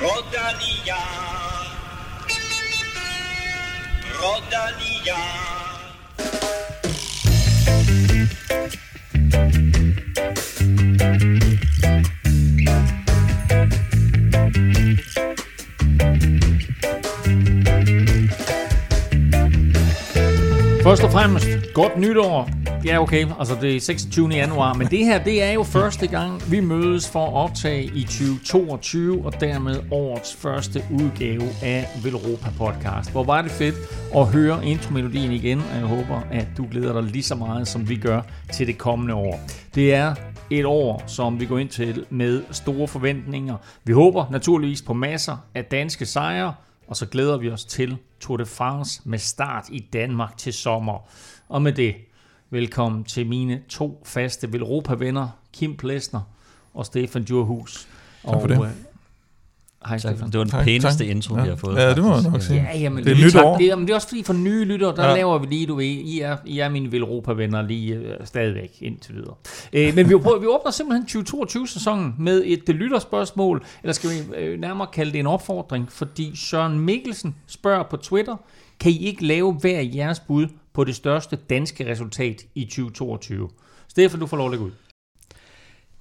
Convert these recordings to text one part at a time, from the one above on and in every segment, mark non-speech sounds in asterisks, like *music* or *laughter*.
Rodania. Rodania. Først og fremmest, godt nytår. Ja, okay, altså det er 26. januar, men det her, det er jo første gang, vi mødes for at optage i 2022, og dermed årets første udgave af Velropa Podcast. Hvor var det fedt at høre intromelodien igen, og jeg håber, at du glæder dig lige så meget, som vi gør til det kommende år. Det er et år, som vi går ind til med store forventninger. Vi håber naturligvis på masser af danske sejre, og så glæder vi os til Tour de France med start i Danmark til sommer. Og med det, velkommen til mine to faste Velropa-venner, Kim Plesner og Stefan Djurhus. Tak for det. Og, øh, Hej Stefan. Det var den Tak, pæneste tak. intro, Ja. vi har fået. Ja, det må jeg nok sige. Ja, jamen, Det er lige nyt tak. år. Det, jamen, det er også fordi for nye lyttere, der ja. Ja. laver vi lige, du ved, I er, I er mine Velropa-venner lige øh, stadigvæk indtil videre. Øh, men vi, prøver, vi åbner simpelthen 2022-sæsonen med et øh, lytterspørgsmål, eller skal vi øh, nærmere kalde det en opfordring, fordi Søren Mikkelsen spørger på Twitter, kan I ikke lave hver jeres bud på det største danske resultat i 2022? Stefan, du får lov at lægge ud.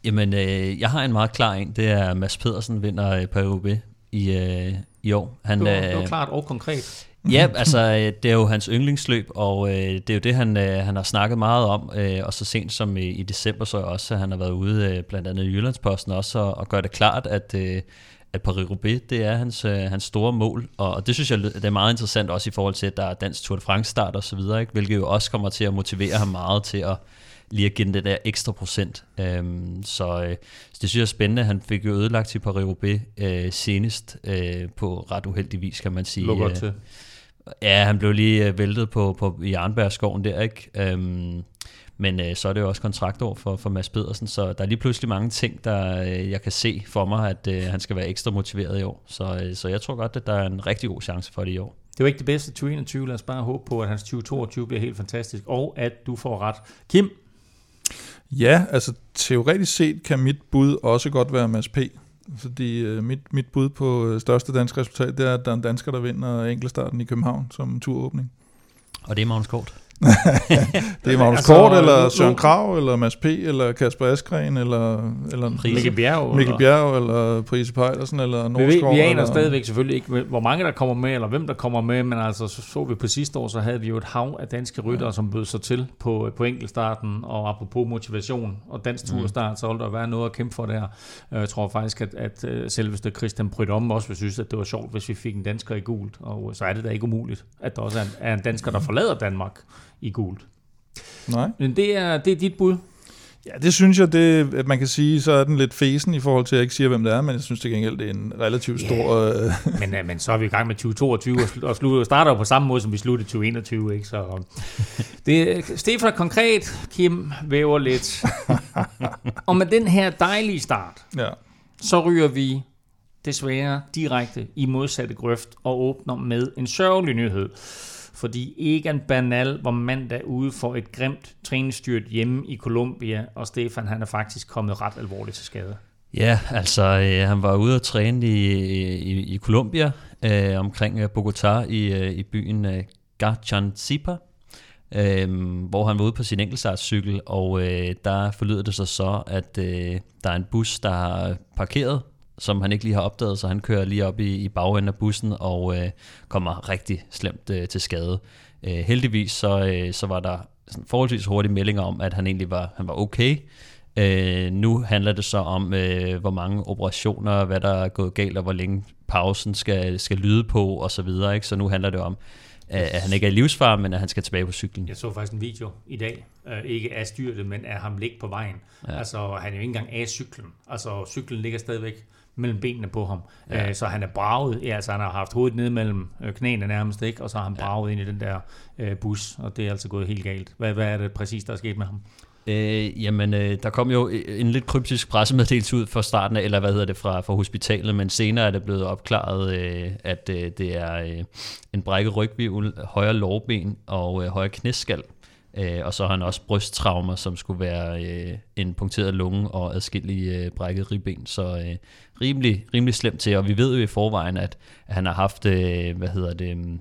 Jamen, øh, jeg har en meget klar en. Det er Mads Pedersen vinder øh, Paris i, øh, i år. Han, Det var, det var øh, klart og konkret. *laughs* Ja, altså øh, det er jo hans yndlingsløb, og øh, det er jo det, han, øh, han har snakket meget om, øh, og så sent som i, i december så også, at han har været ude, øh, blandt andet i Jyllandsposten også, og, og gør det klart, at, øh, at Paris-Roubaix, det er hans, øh, hans store mål, og, det synes jeg, det er meget interessant også i forhold til, at der er dansk Tour de France start og så videre, ikke? hvilket jo også kommer til at motivere ham meget til at lige at give den det der ekstra procent. Øhm, så, øh, så det synes jeg er spændende. Han fik jo ødelagt til Paris-Roubaix øh, senest øh, på ret uheldig vis, kan man sige. Lukker Øh, til. Ja, han blev lige øh, væltet på, på i Arnbergskoven der, ikke? Øhm, men øh, så er det jo også kontraktår for, for Mads Pedersen, så der er lige pludselig mange ting, der øh, jeg kan se for mig, at øh, han skal være ekstra motiveret i år. Så, øh, så jeg tror godt, at der er en rigtig god chance for det i år. Det var ikke det bedste 2021. Lad os bare håbe på, at hans 2022 bliver helt fantastisk, og at du får ret. Kim, Ja, altså teoretisk set kan mit bud også godt være Mads P. Fordi øh, mit, mit bud på øh, største danske resultat, det er, at der er en dansker, der vinder enkeltstarten i København som turåbning. Og det er Magnus Kort. Det er Magnus Altså, Kort, eller Søren Krav, eller Mads P., eller Kasper Askren, eller, eller Prise. Mikkel Bjerg. Mikkel eller- Bjerg, eller Prise Pejlersen, eller Vi, ved, Norskov. vi aner eller, stadigvæk selvfølgelig ikke, hvor mange der kommer med, eller hvem der kommer med, men altså så, så vi på sidste år, så havde vi jo et hav af danske ryttere, ja. som bød sig til på, på enkeltstarten, og apropos motivation og dansk turstart, så vil der være noget at kæmpe for der. Øh, Jeg tror faktisk, at, at øh, selveste Christian Brydom også vil synes, at det var sjovt, hvis vi fik en dansker i gult, og så er det da ikke umuligt, at der også er en, er en dansker, der forlader Danmark i gult. Nej. Men det er, det er dit bud. Ja, det synes jeg, det, at man kan sige, så er den lidt fesen i forhold til, at jeg ikke siger, hvem det er, men jeg synes til gengæld, det er en relativt stor... Øh, Men, øh, men så er vi i gang med 2022 og, slu- og slutter, starter jo på samme måde, som vi sluttede 2021. Ikke? Så, det, Stefan konkret, Kim væver lidt. og med den her dejlige start, ja. så ryger vi desværre direkte i modsatte grøft og åbner med en sørgelig nyhed. Fordi Egan Bernal var mandag ude for et grimt træningsstyrt hjemme i Colombia, og Stefan han er faktisk kommet ret alvorligt til skade. Ja, altså øh, han var ude at træne i, i, i Colombia, øh, omkring øh, Bogotá i, øh, i byen øh, Garchanzipa, øh, hvor han var ude på sin enkeltstartscykel, og øh, der forlyder det sig så, at øh, der er en bus, der har parkeret, som han ikke lige har opdaget, så han kører lige op i, i bagenden af bussen og øh, kommer rigtig slemt øh, til skade. Øh, heldigvis så, øh, så var der sådan forholdsvis hurtige meldinger om, at han egentlig var, han var okay, Øh, nu handler det så om, øh, hvor mange operationer, hvad der er gået galt, og hvor længe pausen skal, skal lyde på, og så videre. Ikke? Så nu handler det om, øh, at han ikke er i livsfare, men at han skal tilbage på cyklen. Jeg så faktisk en video i dag, øh, ikke af styrtet, men af ham ligge på vejen. Ja. Altså, han er jo ikke engang af cyklen. Altså, cyklen ligger stadigvæk mellem benene på ham. Ja. Ja. Øh, så han er braget, ja, altså han har haft hovedet ned mellem øh, knæene nærmest, ikke? og så har han braget ind i den der øh, bus, og det er altså gået helt galt. Hvad, hvad er det præcis, der er sket med ham? Øh, jamen, øh, der kom jo en lidt kryptisk pressemeddelelse ud fra starten af, eller hvad hedder det, fra, fra hospitalet, men senere er det blevet opklaret, øh, at øh, det er øh, en brækket rygvivl, højre lårben og øh, højre knæskal, Øh, og så har han også brysttraumer, som skulle være øh, en punkteret lunge og adskillige øh, brækket ribben. Så øh, rimelig, rimelig slemt til, og vi ved jo i forvejen, at, at han har haft, øh, hvad hedder det, mm,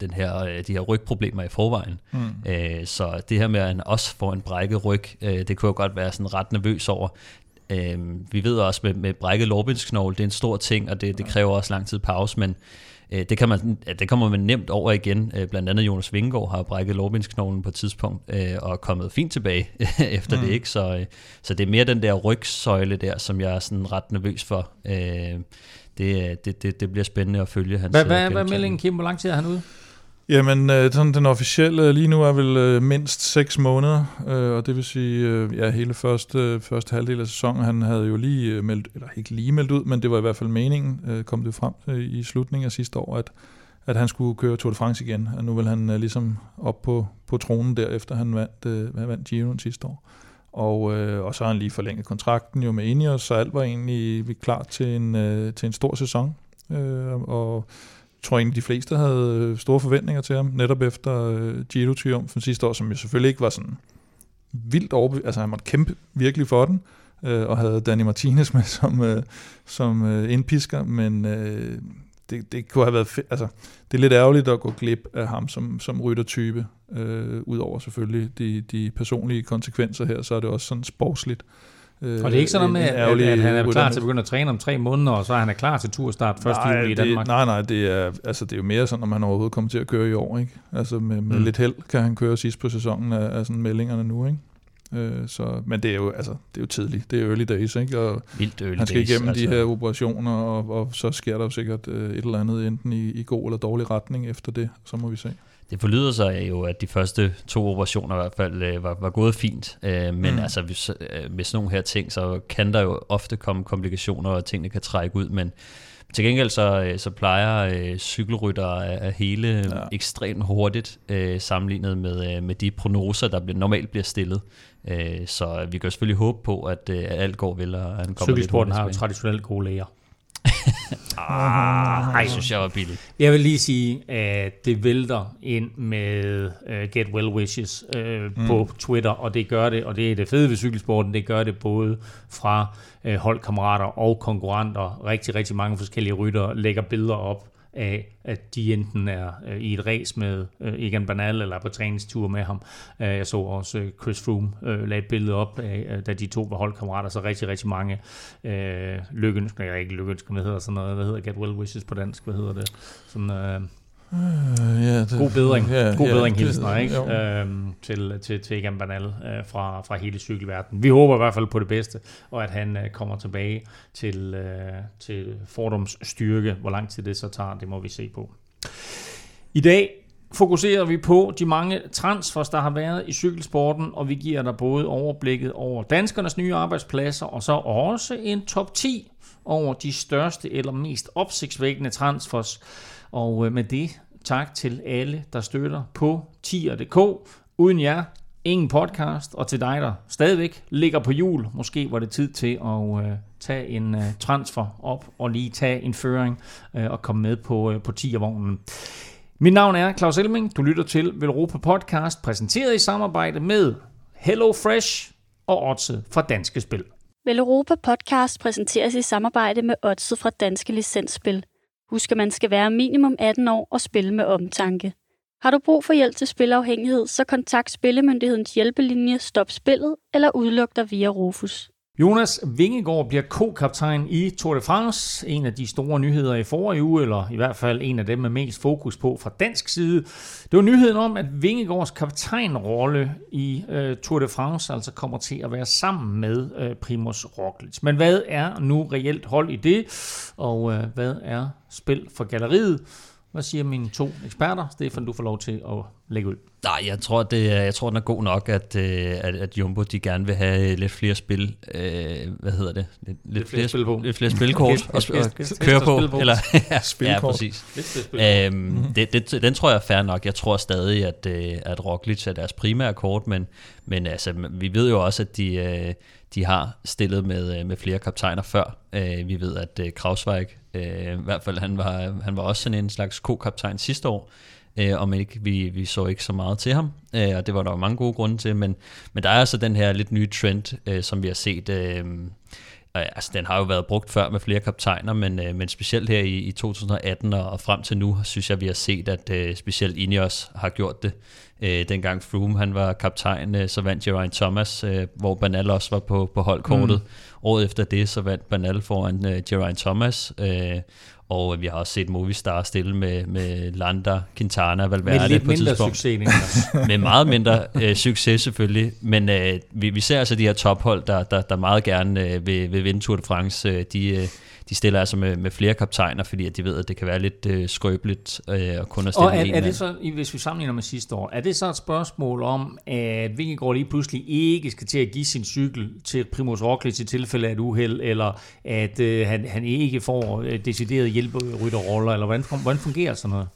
den her, øh, de her rygproblemer i forvejen. Mm. Øh, så det her med, at han også får en brækket ryg, øh, det kunne jeg godt være sådan ret nervøs over. Øh, vi ved også med, med brækket lårbindsknogle, det er en stor ting, og det, det kræver også lang tid pause, men det, kan man, det kommer man nemt over igen. Øh, blandt andet Jonas Vingegaard har brækket lårbindsknoglen på et tidspunkt, øh, og er kommet fint tilbage *laughs* efter mm. det. ikke så, øh, så det er mere den der rygsøjle der, som jeg er sådan ret nervøs for. Øh, det, det, det, det bliver spændende at følge hans Hvad, hvad, hvad meldingen, Kim? Hvor lang tid er han ude? Jamen, øh, sådan den officielle lige nu er vel øh, mindst 6 måneder, øh, og det vil sige, øh, ja, hele første, øh, første halvdel af sæsonen, han havde jo lige øh, meldt, eller ikke lige meldt ud, men det var i hvert fald meningen, øh, kom det frem øh, i slutningen af sidste år, at, at han skulle køre Tour de France igen, og nu vil han øh, ligesom op på, på tronen der, efter han vandt, øh, han vandt Giroen sidste år. Og, øh, og så har han lige forlænget kontrakten jo med Ineos, så alt var egentlig klar til en, øh, til en stor sæson. Øh, og tror egentlig, de fleste havde øh, store forventninger til ham, netop efter øh, Giro-triumfen sidste år, som jo selvfølgelig ikke var sådan vildt overbevist. Altså han måtte kæmpe virkelig for den, øh, og havde Danny Martinez *laughs* med som, øh, som øh, indpisker, men øh, det, det kunne have været fedt. Altså, det er lidt ærgerligt at gå glip af ham som, som ryttertype, øh, udover selvfølgelig de, de personlige konsekvenser her, så er det også sådan sportsligt. Øh, og det er ikke sådan noget med, at, at han er klar til at begynde at træne om tre måneder, og så er han er klar til turstart 1. juli i Danmark? nej, nej, det er, altså, det er jo mere sådan, om han overhovedet kommer til at køre i år. Ikke? Altså med, med mm. lidt held kan han køre sidst på sæsonen af, af sådan meldingerne nu. Ikke? Øh, så, men det er jo altså, det er jo tidligt. Det er early days, ikke? Og Vildt early han skal days, igennem altså. de her operationer, og, og så sker der jo sikkert øh, et eller andet, enten i, i god eller dårlig retning efter det. Så må vi se. Det forlyder sig jo, at de første to operationer i hvert fald øh, var, var gået fint, øh, men mm. altså hvis, øh, med sådan nogle her ting, så kan der jo ofte komme komplikationer, og tingene kan trække ud, men til gengæld så, så plejer øh, cykelrytter at, hele ja. ekstremt hurtigt øh, sammenlignet med, øh, med de prognoser, der bliver, normalt bliver stillet. Øh, så vi kan selvfølgelig håbe på, at, øh, at alt går vel, og han kommer Cykelsporten har jo traditionelt gode læger. Ah, ej, synes jeg var billigt. Jeg vil lige sige, at det vælter ind med uh, Get Well Wishes uh, mm. på Twitter, og det gør det, og det er det fede ved cykelsporten, det gør det både fra uh, holdkammerater og konkurrenter. Rigtig, rigtig mange forskellige rytter lægger billeder op af, at de enten er øh, i et race med øh, Egan Bernal eller på træningstur med ham. Øh, jeg så også øh, Chris Froome øh, lagde et billede op af, øh, da de to var holdkammerater, så rigtig, rigtig mange øh, lykkeønsker, jeg ikke lykkeønsker, hvad hedder sådan noget, hvad hedder Get Well Wishes på dansk, hvad hedder det? Sådan, øh, Uh, ja, det, god bedring, ja, god bedring det- hilsner, ikke? jo. Øhm, til, til, til Egan Bernal øh, fra, fra hele cykelverdenen. Vi håber i hvert fald på det bedste, og at han øh, kommer tilbage til, øh, til Fordums styrke. Hvor lang tid det så tager, det må vi se på. I dag fokuserer vi på de mange transfers, der har været i cykelsporten, og vi giver dig både overblikket over danskernes nye arbejdspladser, og så også en top 10 over de største eller mest opsigtsvækkende transfers. Og øh, med det, tak til alle, der støtter på tier.dk. Uden jer, ingen podcast, og til dig, der stadigvæk ligger på jul, måske var det tid til at øh, tage en øh, transfer op og lige tage en føring øh, og komme med på, øh, på tiervognen. Mit navn er Claus Elming. Du lytter til Velropa Podcast, præsenteret i samarbejde med Hello Fresh og Odset fra Danske Spil. Velropa Podcast præsenteres i samarbejde med Odset fra Danske Licensspil. Husk, at man skal være minimum 18 år og spille med omtanke. Har du brug for hjælp til spilafhængighed, så kontakt Spillemyndighedens hjælpelinje Stop Spillet eller udluk dig via Rufus. Jonas Vingegaard bliver co-kaptajn i Tour de France. En af de store nyheder i forrige uge, eller i hvert fald en af dem med mest fokus på fra dansk side. Det var nyheden om, at Vingegaards kaptajnrolle i øh, Tour de France altså kommer til at være sammen med øh, Primoz Roglic. Men hvad er nu reelt hold i det, og øh, hvad er spil for galleriet? Hvad siger mine to eksperter? Stefan, du får lov til at lægge ud. Nej, jeg tror, det er, jeg tror, den er god nok, at, øh, at, at Jumbo de gerne vil have lidt flere spil. Øh, hvad hedder det? Lidt, lidt, flere spil på. Lidt flere spilkort og, og køre på. Eller, ja, Spilkort. præcis. Lidt flere spil på. Øhm, det, det, den tror jeg er fair nok. Jeg tror stadig, at, øh, at Roglic er deres primære kort, men, men altså, vi ved jo også, at de, øh, de har stillet med, øh, med flere kaptajner før. Øh, vi ved, at øh, Krausweig, øh, i hvert fald han var, han var også sådan en slags ko-kaptajn sidste år. Øh, om ikke vi, vi så ikke så meget til ham, øh, og det var der jo mange gode grunde til, men, men der er altså den her lidt nye trend, øh, som vi har set, øh, altså den har jo været brugt før med flere kaptajner, men, øh, men specielt her i, i 2018 og, og frem til nu, synes jeg, vi har set, at øh, specielt Ineos har gjort det. Øh, dengang Froome han var kaptajn, øh, så vandt Geraint Thomas, øh, hvor Bernal også var på, på holdkortet. Mm. Året efter det, så vandt Bernal foran øh, Geraint Thomas, øh, og vi har også set Movistar stille med, med Landa, Quintana, Valverde Med lidt på et mindre tidspunkt. succes *laughs* med meget mindre øh, succes selvfølgelig, men øh, vi, vi ser altså de her tophold, der, der, der meget gerne øh, vil, vil vinde Tour de France. Øh, de, øh, de stiller altså med, med flere kaptajner, fordi at de ved, at det kan være lidt øh, skrøbeligt øh, at kun at stille Og er, en er det så, hvis vi sammenligner med sidste år, er det så et spørgsmål om, at Vingegaard lige pludselig ikke skal til at give sin cykel til Primoz Roglic i tilfælde af et uheld, eller at øh, han, han ikke får øh, decideret hjælperytterroller, eller hvordan, hvordan fungerer sådan noget?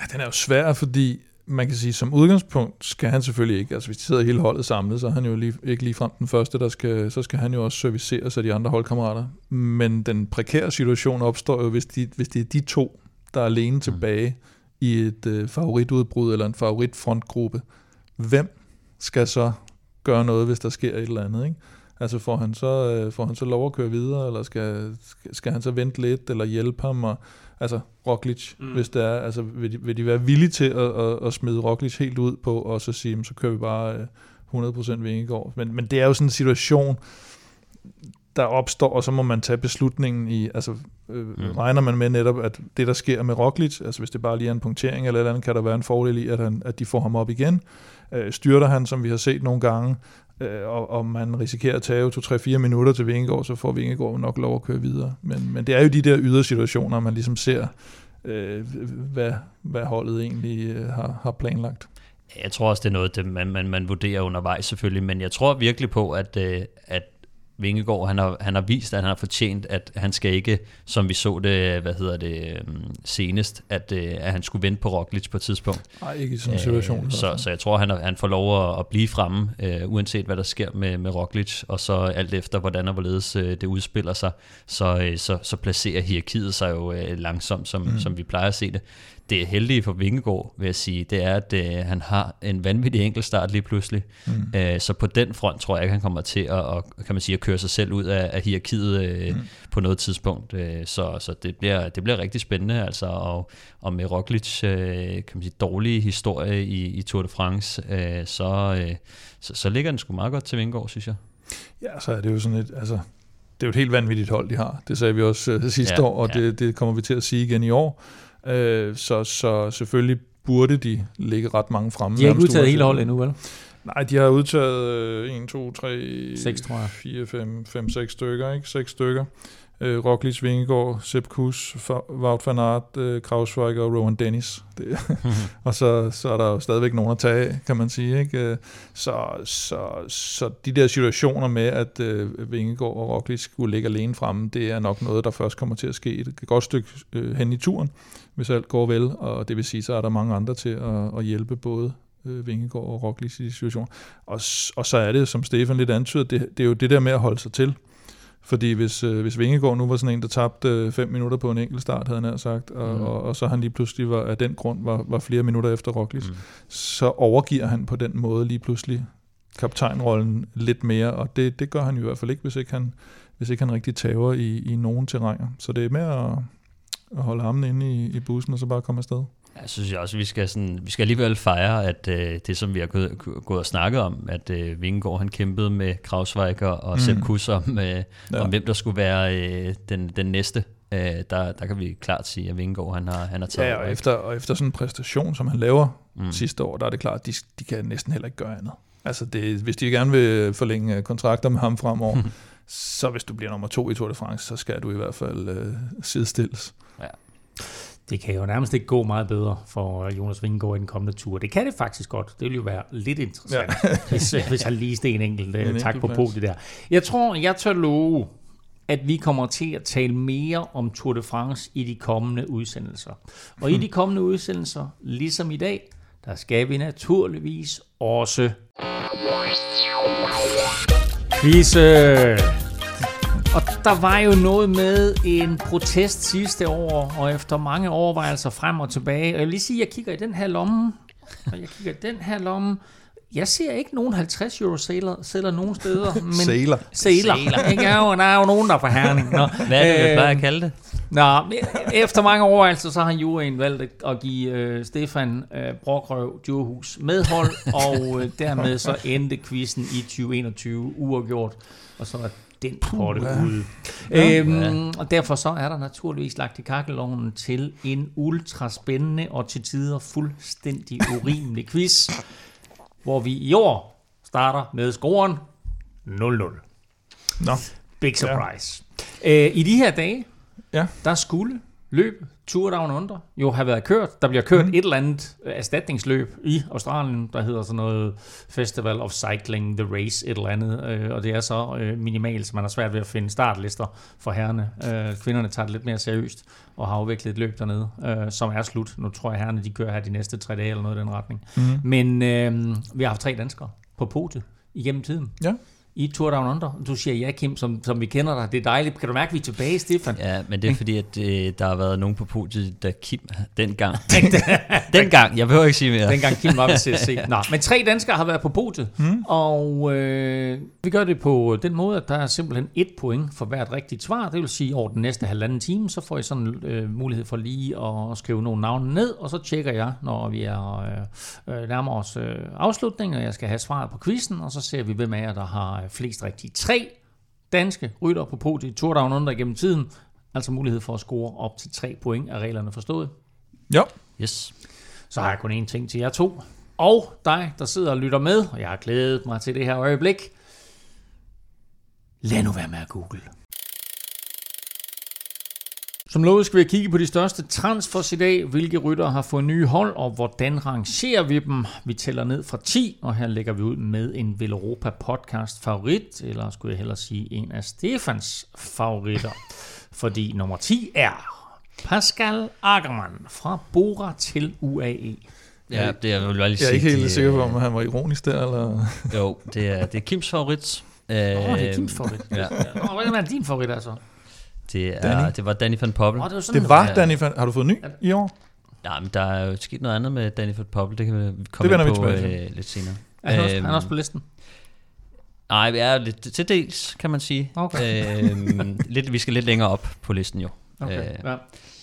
Ja, den er jo svær, fordi man kan sige, som udgangspunkt skal han selvfølgelig ikke, altså hvis de sidder hele holdet samlet, så er han jo lige, ikke lige frem den første, der skal, så skal han jo også servicere sig de andre holdkammerater. Men den prekære situation opstår jo, hvis, de, hvis det er de to, der er alene tilbage i et øh, favoritudbrud eller en favoritfrontgruppe. Hvem skal så gøre noget, hvis der sker et eller andet, ikke? Altså får han så, øh, får han så lov at køre videre, eller skal, skal, skal han så vente lidt, eller hjælpe ham, og, altså Roglic, mm. hvis det er, altså vil de, vil de være villige til at, at, at smide Roglic helt ud på, og så sige, "Men så kører vi bare øh, 100% Vingegaard. Men, men det er jo sådan en situation, der opstår, og så må man tage beslutningen i, altså øh, mm. regner man med netop, at det der sker med Roglic, altså hvis det bare lige er en punktering eller et eller andet, kan der være en fordel i, at, han, at de får ham op igen. Øh, styrter han, som vi har set nogle gange, øh, og, og man risikerer at tage 2-3-4 minutter til Vingegaard, så får Vingegaard nok lov at køre videre. Men, men det er jo de der situationer man ligesom ser, øh, hvad, hvad holdet egentlig øh, har, har planlagt. Jeg tror også, det er noget, det man, man, man vurderer undervejs selvfølgelig, men jeg tror virkelig på, at, øh, at Vingegaard, han har, han har vist, at han har fortjent, at han skal ikke, som vi så det, hvad hedder det, øhm, senest, at, øh, at han skulle vente på Roglic på et tidspunkt. Nej, ikke i sådan en situation. Øh, så, så jeg tror, han, han får lov at, at blive fremme, øh, uanset hvad der sker med, med Roglic, og så alt efter, hvordan og hvorledes øh, det udspiller sig, så, øh, så, så placerer hierarkiet sig jo øh, langsomt, som, mm. som vi plejer at se det. Det er heldige for Vingegaard, vil jeg sige, det er, at øh, han har en vanvittig enkeltstart lige pludselig. Mm. Øh, så på den front tror jeg ikke, han kommer til at, at, kan man sige, at køre sig selv ud af, af hierarkiet øh, mm. på noget tidspunkt. Øh, så så det, bliver, det bliver rigtig spændende, altså, og, og med Roglic øh, kan man sige, dårlige historie i, i Tour de France, øh, så, øh, så, så ligger den sgu meget godt til Vingegaard, synes jeg. Ja, så er det jo sådan et, altså, det er jo et helt vanvittigt hold, de har. Det sagde vi også øh, sidste Ja, år, og ja. det, det kommer vi til at sige igen i år. Øh, så, så selvfølgelig burde de ligge ret mange fremme. De har ikke udtaget hele holdet endnu, vel? Nej, de har udtaget øh, 1, 2, 3, Seks, tror jeg. 4, 5, 5 6 stykker, ikke? 6 stykker. Øh, Roglic, Vingegaard, Sepp Kuss, Wout van Aert, øh, Krausweiger og Rowan Dennis. Det, *laughs* og så, så er der jo stadigvæk nogen at tage af, kan man sige. Ikke? Øh, Så, så, så de der situationer med, at øh, Vingegaard og Roglic skulle ligge alene fremme, det er nok noget, der først kommer til at ske et godt stykke øh, hen i turen, hvis alt går vel. Og det vil sige, så er der mange andre til at, at hjælpe både øh, Vingegaard og Roglic i de situationer. Og, og så er det, som Stefan lidt antyder, det, det er jo det der med at holde sig til. Fordi hvis, øh, hvis Vingegaard nu var sådan en, der tabte øh, fem minutter på en enkelt start, havde han nær sagt, og, Mm. og, og så han lige pludselig var, af den grund var, var flere minutter efter Roglic, Mm. så overgiver han på den måde lige pludselig kaptajnrollen lidt mere, og det, det gør han i hvert fald ikke, hvis ikke han, hvis ikke han rigtig tager i, i nogen terræner. Så det er med at, at holde armen inde i, i bussen, og så bare komme afsted. Jeg synes jeg også, vi skal, sådan, vi skal alligevel fejre, at øh, det som vi har gået, gået og snakket om, at øh, Vingegaard han kæmpede med Krausweiger og mm. Sepp Kuss om, øh, ja. om, hvem der skulle være øh, den, den næste. Øh, der, der kan vi klart sige, at Vingegaard han har, han har taget Ja, og efter, og efter sådan en præstation, som han laver Mm. sidste år, der er det klart, at de, de kan næsten heller ikke gøre andet. Altså, det, hvis de gerne vil forlænge kontrakter med ham fremover, *laughs* så hvis du bliver nummer to i Tour de France, så skal du i hvert fald øh, sidestilles. Det kan jo nærmest ikke gå meget bedre for Jonas Vingegaard i den kommende tur. Det kan det faktisk godt. Det vil jo være lidt interessant, ja. *laughs* hvis, hvis han lige en enkelt En uh, tak enkelt på podiet der. Jeg tror, jeg tør love, at vi kommer til at tale mere om Tour de France i de kommende udsendelser. Og i de *laughs* kommende udsendelser, ligesom i dag, der skal vi naturligvis også quizze. Og der var jo noget med en protest sidste år, og efter mange overvejelser frem og tilbage. Og jeg vil lige sige, at jeg kigger i den her lomme, og jeg kigger i den her lomme. Jeg ser ikke nogen 50 euro sæler, sæler nogen steder. *laughs* Men Sailor. Sæler. *laughs* Ikke? Der, er jo, der er jo nogen, der er på herning. Nå. Hvad er det, Øh, at kalde det? Nå, efter mange overvejelser, så har juryen valgt at give øh, Stefan øh, Brokrøv Djurhus medhold, og øh, dermed så endte quizzen i 2021 uafgjort, og så er den potte ude. Øhm, og derfor så er der naturligvis lagt i kakkeloven til en ultra spændende og til tider fuldstændig urimelig quiz, hvor vi i år starter med scoren 0-0. Nå, Big surprise. Ja. Øh, I de her dage, Ja. der skulle løb Tour Down Under jo have været kørt. Der bliver kørt mm. et eller andet erstatningsløb i Australien, der hedder sådan noget Festival of Cycling, The Race, et eller andet. Øh, og det er så øh, minimalt, så man har svært ved at finde startlister for herrene. Øh, kvinderne tager det lidt mere seriøst og har afviklet et løb dernede, øh, som er slut. Nu tror jeg, herrene de kører her de næste tre dage eller noget i den retning. Mm. Men øh, vi har haft tre danskere på podiet igennem tiden ja. I Tour Down Under. Du siger ja, Kim, som, som vi kender dig. Det er dejligt. Kan du mærke, at vi er tilbage, Stefan? Ja, men det er fordi, at øh, der har været nogen på podiet, der Kim dengang. *laughs* *laughs* dengang, jeg behøver ikke sige mere. Dengang Kim var ved CSC. *laughs* Nå, men tre danskere har været på podiet, mm. og øh, vi gør det på den måde, at der er simpelthen et point for hvert rigtigt svar. Det vil sige, over den næste halvanden time, så får I sådan øh, mulighed for lige at skrive nogle navne ned, og så tjekker jeg, når vi er øh, øh, nærmere os øh, afslutning, og jeg skal have svaret på quizzen, og så ser vi, hvem af jer, der har flest rigtige. Tre danske rytter på podiet i Tour Down Under gennem tiden, altså mulighed for at score op til tre point af reglerne forstået. Ja. Yes. Så har jeg kun én ting til jer to. Og dig, der sidder og lytter med, og jeg har glædet mig til det her øjeblik. Lad nu være med at google. Som lovet skal vi kigge på de største transfers i dag, hvilke rytter har fået nye hold, og hvordan rangerer vi dem. Vi tæller ned fra 10, og her lægger vi ud med en Velropa podcast favorit, eller skulle jeg hellere sige en af Stefans favoritter. *laughs* Fordi nummer 10 er Pascal Ackermann fra Bora til UAE. Ja, det er, jeg vil lige Jeg er sige, ikke helt det, sikker på, om han var ironisk der, eller... Jo, det er, det er Kims favorit. Åh, oh, det er Kims favorit. Ja, Nå, hvad er din favorit altså? Det, er, Danny. det var Danny van Poppel. Åh, det var sådan, Det var Ja. Danny van... Har du fået ny i år? Nej, men der er jo sket noget andet med Danny van Poppel. Det kan vi komme vender ind på øh, lidt senere. Er han, også, Øhm, han er også på listen? Nej, vi er lidt til dels, kan man sige. Okay. Øhm, *laughs* lidt, vi skal lidt længere op på listen jo. Okay. Øh, ja.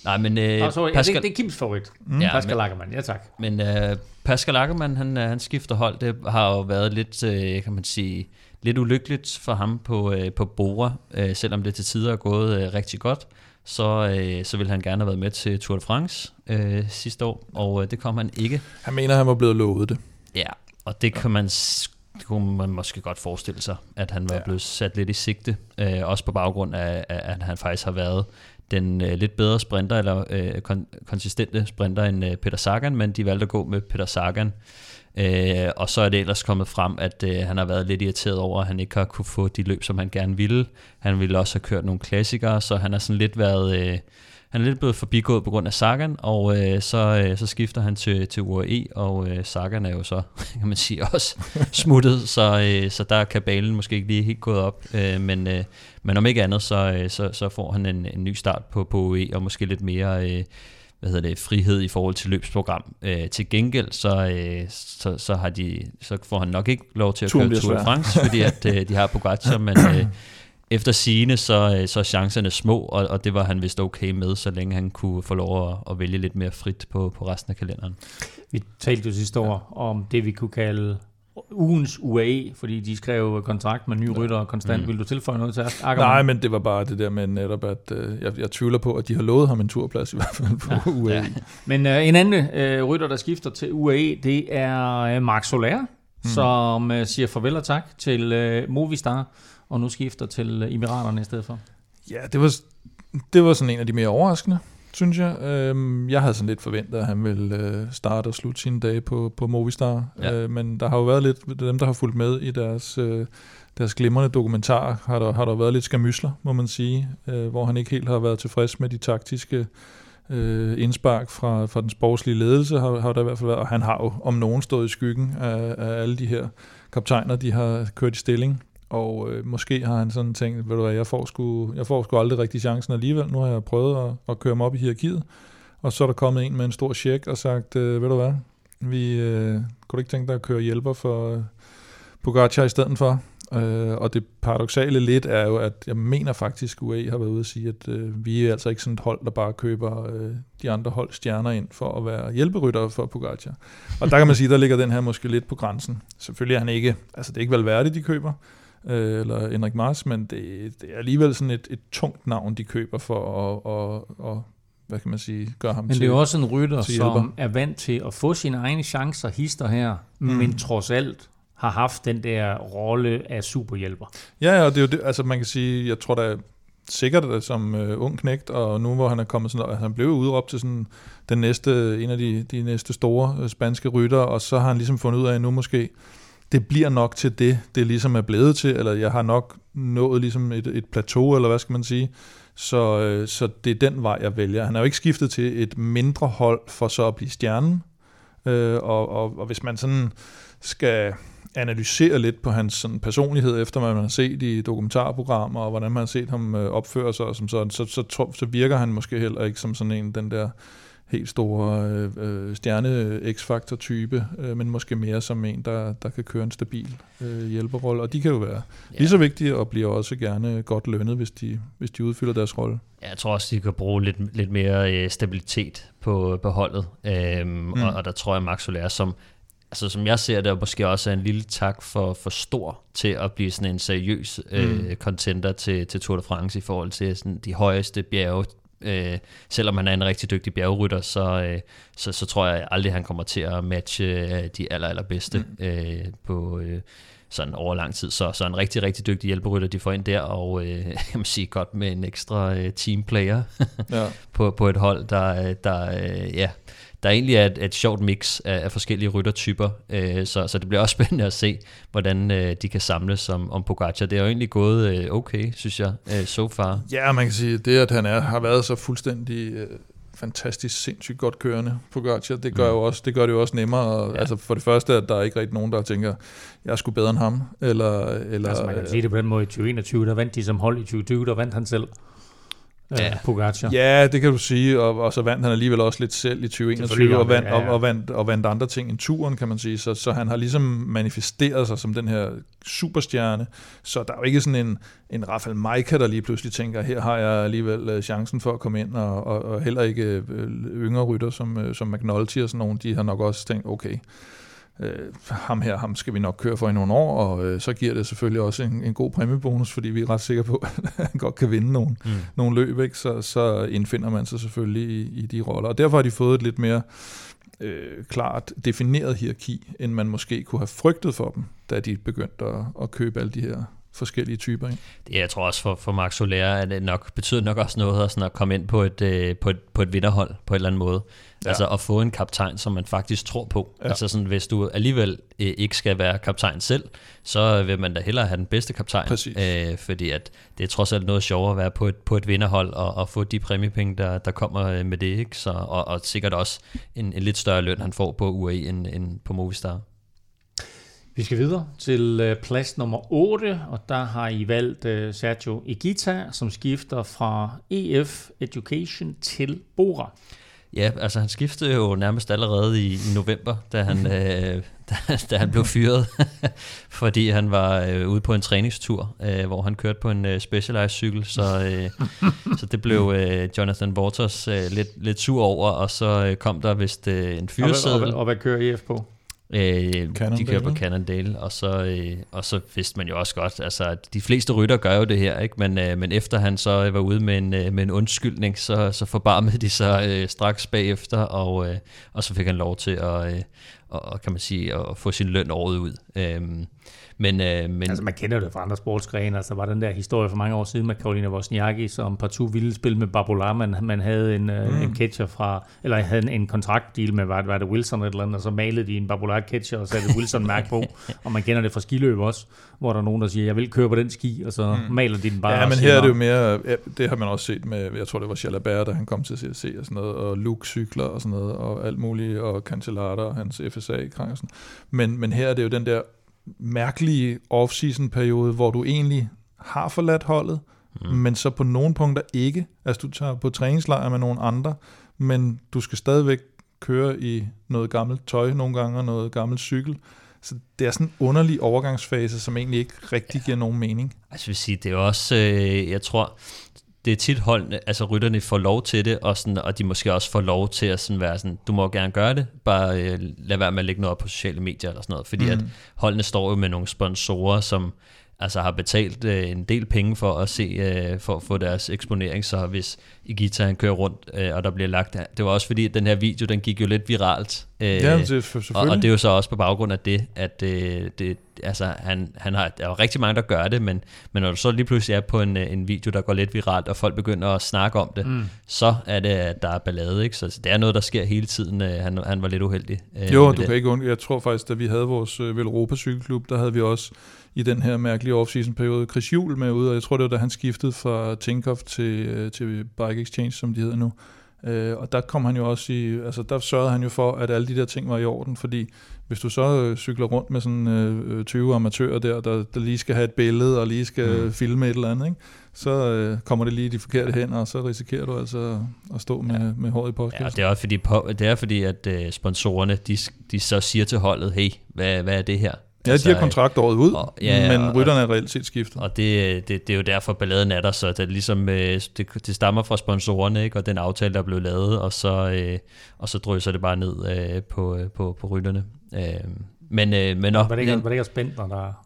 Nej, men øh, Nå, sorry, ja, Pascal, det, det er Kims favorit. Mm. Ja, Pascal Ackermann, ja tak. Men øh, Pascal Ackermann, han, øh, han skifter hold. Det har jo været lidt, øh, kan man sige, lidt ulykkeligt for ham på, øh, på Bora. Øh, selvom det til tider er gået øh, rigtig godt, så, øh, så ville han gerne have været med til Tour de France øh, sidste år, og øh, det kom han ikke. Han mener, han var blevet lovet det. Ja, og det kan man, det kunne man måske godt forestille sig, at han var Ja. blevet sat lidt i sigte, øh, også på baggrund af, af, at han faktisk har været den øh, lidt bedre sprinter, eller øh, kon- konsistente sprinter end øh, Peter Sagan, men de valgte at gå med Peter Sagan. Øh, og så er det ellers kommet frem, at øh, han har været lidt irriteret over, at han ikke har kunne få de løb, som han gerne ville. Han ville også have kørt nogle klassikere, så han har sådan lidt været... Øh, han er lidt blevet forbigået på grund af Sagan, og øh, så, øh, så skifter han til, til UAE, e, og øh, Sagan er jo så, *laughs* kan man sige, også smuttet, så, øh, så der er kabalen måske ikke lige helt gået op. Øh, men, øh, men om ikke andet, så, øh, så, så får han en, en ny start på, på UAE, e, og måske lidt mere øh, hvad hedder det, frihed i forhold til løbsprogram. Øh, til gengæld, så, øh, så, så, har de, så får han nok ikke lov til at Turen køre Tour de. France, fordi at, øh, de har Pogacar, men... Øh, efter sigende, så, øh, så er chancerne små, og, og det var han vist okay med, så længe han kunne få lov at, at vælge lidt mere frit på, på resten af kalenderen. Vi talte jo sidste år om det, vi kunne kalde ugens UAE, fordi de skrev kontrakt med nye rytter konstant. Mm. Vil du tilføje noget til Ackermann? Nej, men det var bare det der med netop, at øh, jeg, jeg tvivler på, at de har lovet ham en turplads i hvert fald på ja, UAE. ja. Ja. Men øh, en anden øh, rytter, der skifter til UAE, det er øh, Marc Soler, mm. som øh, siger farvel og tak til øh, Movistar, og nu skifter til øh, Emiraterne i stedet for. Ja, det var, det var sådan en af de mere overraskende, synes jeg. Øhm, jeg havde sådan lidt forventet, at han ville øh, starte og slutte sine dage på, på Movistar. Ja. Øh, men der har jo været lidt, dem der har fulgt med i deres, øh, deres glimrende dokumentar, har der, har der været lidt skamysler, må man sige, øh, hvor han ikke helt har været tilfreds med de taktiske øh, indspark fra, fra den sportslige ledelse, har, har der i hvert fald været, og han har jo om nogen stået i skyggen af, af alle de her kaptajner, de har kørt i stilling og øh, måske har han sådan tænkt, ved du hvad, jeg får, sgu, jeg får sgu aldrig rigtig chancen alligevel. Nu har jeg prøvet at, at køre mig op i hierarkiet, og så er der kommet en med en stor check og sagt, øh, ved du hvad, vi øh, kunne du ikke tænke dig at køre hjælper for øh, Pogacar i stedet for? Øh, og det paradoxale lidt er jo, at jeg mener faktisk, at UAE har været ude at sige, at øh, vi er altså ikke sådan et hold, der bare køber øh, de andre hold stjerner ind for at være hjælperytter for Pogacar. Og der kan man sige, der ligger den her måske lidt på grænsen. Selvfølgelig er han ikke, altså det er ikke valgværdigt, de køber, øh, eller Henrik Mars, men det, det er alligevel sådan et, et tungt navn, de køber for at, at, at hvad kan man sige, gøre ham Men til det er jo også en rytter, som er vant til at få sine egne chancer, hister her, mm. men trods alt har haft den der rolle af superhjælper. Ja, ja, og det er jo det, altså man kan sige, jeg tror da sikkert at som uh, ung knægt, og nu hvor han er kommet sådan, altså han blev udråbt til sådan den næste, en af de, de næste store uh, spanske rytter, og så har han ligesom fundet ud af, at nu måske, det bliver nok til det, det ligesom er blevet til, eller jeg har nok nået ligesom et, et plateau, eller hvad skal man sige, så, øh, så det er den vej, jeg vælger. Han er jo ikke skiftet til et mindre hold for så at blive stjernen, øh, og, og, og hvis man sådan skal analysere lidt på hans sådan, personlighed, efter hvad man har set i dokumentarprogrammer, og hvordan man har set ham øh, opføre sig, og som sådan, så, så, så, så virker han måske heller ikke som sådan en, den der helt store øh, øh, stjerne X-faktor type, øh, men måske mere som en, der, der kan køre en stabil øh, hjælperrolle. Og de kan jo være ja. lige så vigtige, og bliver også gerne godt lønnet, hvis de, hvis de udfylder deres rolle. Ja, jeg tror også, de kan bruge lidt, lidt mere øh, stabilitet på, på holdet. Øhm, mm. og, og der tror jeg, Max Soler, som altså som jeg ser det, er måske også en lille tak for, for stor til at blive sådan en seriøs øh, mm. contender til, til Tour de France i forhold til sådan de højeste bjerge. Øh, selvom han er en rigtig dygtig bjergrytter, så, øh, så, så tror jeg aldrig, han kommer til at matche øh, de aller, allerbedste mm. øh, på øh, sådan over lang tid. Så, så en rigtig, rigtig dygtig hjælperytter, de får ind der, og øh, *laughs* jeg må sige godt med en ekstra øh, teamplayer ja. *laughs* på, på et hold, der, der øh, ja, der egentlig er et, et sjovt mix af, af forskellige ryttertyper, øh, så, så det bliver også *laughs* spændende at se, hvordan øh, de kan samles om, om Pogacar. Det er jo egentlig gået øh, okay, synes jeg, øh, so far. Ja, man kan sige, det at han er, har været så fuldstændig... Øh fantastisk sindssygt godt kørende Pogacar. Det gør, mm. jo også, det gør det jo også nemmere. Og, ja. Altså for det første, at der er ikke rigtig nogen, der tænker, jeg er sgu bedre end ham. Eller, eller, altså man kan sige det på den måde i 2021, der vandt de som hold i 2020, der vandt han selv ja. Pogacar. Ja, det kan du sige, og, og så vandt han alligevel også lidt selv i 2021, og vandt, ja, ja. Og, og, vandt, og vandt andre ting end turen, kan man sige. Så, så han har ligesom manifesteret sig som den her superstjerne, så der er jo ikke sådan en, en Rafael Maika, der lige pludselig tænker, her har jeg alligevel øh, chancen for at komme ind, og, og, og heller ikke øh, yngre rytter som, øh, som McNulty og sådan nogen, de har nok også tænkt, okay, øh, ham her, ham skal vi nok køre for i nogle år, og øh, så giver det selvfølgelig også en, en god præmiebonus, fordi vi er ret sikre på, *laughs* at han godt kan vinde nogle, mm. nogle løb, ikke? Så, så indfinder man sig selvfølgelig i, i de roller. Og derfor har de fået et lidt mere øh, klart defineret hierarki, end man måske kunne have frygtet for dem, da de begyndte at, at købe alle de her forskellige typer. Ikke? Det jeg tror også for, for Max Soler, at det nok, betyder nok også noget at, sådan at komme ind på et, øh, på, et, på et vinderhold på en eller anden måde. Ja. Altså at få en kaptajn, som man faktisk tror på. Ja. Altså sådan, hvis du alligevel øh, ikke skal være kaptajn selv, så vil man da hellere have den bedste kaptajn. Øh, fordi at det er trods alt noget sjovere at være på et, på et vinderhold og, og få de præmiepenge, der, der kommer øh, med det. Ikke? Så, og, og sikkert også en, en lidt større løn, han får på UAE end, end på Movistar. Vi skal videre til øh, plads nummer 8, og der har I valgt uh, Sergio Igita, som skifter fra EF Education til Bora. Ja, altså han skiftede jo nærmest allerede i, i november, da han, øh, *laughs* da, da han blev fyret, *laughs* fordi han var øh, ude på en træningstur, øh, hvor han kørte på en øh, Specialized cykel, så, øh, *laughs* så det blev øh, Jonathan Waters øh, lidt, lidt sur over, og så øh, kom der vist øh, en fyreseddel. Og, og, og hvad kører EF på? Øh, de kører på Cannondale, og så, øh, og så vidste man jo også godt, altså at de fleste rytter gør jo det her, ikke? Men, øh, men efter han så var ude med en, øh, med en undskyldning, så, så forbarmede de sig øh, straks bagefter, og, øh, og så fik han lov til at, øh, og, kan man sige, at få sin løn året ud. Øh, men, øh, men... Altså man kender det fra andre sportsgrene. Altså var den der historie for mange år siden med Karolina Wozniacki, som partout ville spille med Babola. Man, man havde en, øh, mm. en catcher fra, eller havde en, en kontraktdeal med, var, var det Wilson eller andet, og så malede de en Babola catcher og satte Wilson mærke på. *laughs* og man kender det fra skiløb også, hvor der er nogen, der siger, jeg vil køre på den ski, og så mm. maler de den bare. Ja, men her er det jo mere, ja, det har man også set med, jeg tror det var Jalabert, da han kom til CSC og sådan noget, og Luke cykler og sådan noget, og alt muligt, og Cancellara og hans FSA-krankelsen. Men, men her er det jo den der mærkelige off-season periode, hvor du egentlig har forladt holdet, mm. men så på nogle punkter ikke. Altså du tager på træningslejr med nogle andre, men du skal stadigvæk køre i noget gammelt tøj nogle gange, og noget gammelt cykel. Så det er sådan en underlig overgangsfase, som egentlig ikke rigtig ja. giver nogen mening. Altså vil sige, det er også, øh, jeg tror, det er tit holdene, altså rytterne får lov til det, og, sådan, og de måske også får lov til at sådan være sådan, du må gerne gøre det, bare øh, lad være med at lægge noget op på sociale medier eller sådan noget, fordi mm. at holdene står jo med nogle sponsorer, som altså har betalt øh, en del penge for at se, øh, for at få deres eksponering, så hvis Igita han kører rundt, øh, og der bliver lagt, det var også fordi, at den her video, den gik jo lidt viralt, øh, ja, det, for, og, og det er jo så også på baggrund af det, at øh, det, altså, han, han har, der er jo rigtig mange, der gør det, men, men når du så lige pludselig er på en, øh, en video, der går lidt viralt, og folk begynder at snakke om det, mm. så er det, at der er ballade, ikke? Så det er noget, der sker hele tiden. Øh, han, han var lidt uheldig. Øh, jo, du det. kan ikke undgå. Jeg tror faktisk, da vi havde vores øh, Velropa cykelklub, der havde vi også i den her mærkelige off-season periode Chris Juhl med ud, og jeg tror, det var da han skiftede fra Tinkoff til, øh, til Bike Exchange, som de hedder nu. Øh, og der kom han jo også i, altså der sørgede han jo for, at alle de der ting var i orden, fordi hvis du så øh, cykler rundt med sådan øh, 20 amatører der, der, der lige skal have et billede og lige skal mm. filme et eller andet, ikke? så øh, kommer det lige i de forkerte hænder, og så risikerer du altså at stå med, ja. med håret i podcast. Ja, det er også fordi, det er fordi at øh, sponsorerne, de, de så siger til holdet, hey, hvad, hvad er det her? Ja, altså, de har kontrakt året ud, og, ja, ja, men rytterne er reelt set skiftet. Og det, det, det er jo derfor balladen er der, så det, ligesom, øh, det, det stammer fra sponsorerne, ikke? og den aftale, der blev lavet, og så, øh, og så drøser det bare ned øh, på, på, på rytterne. Men, men, var, det ikke, var det ikke spændt, når der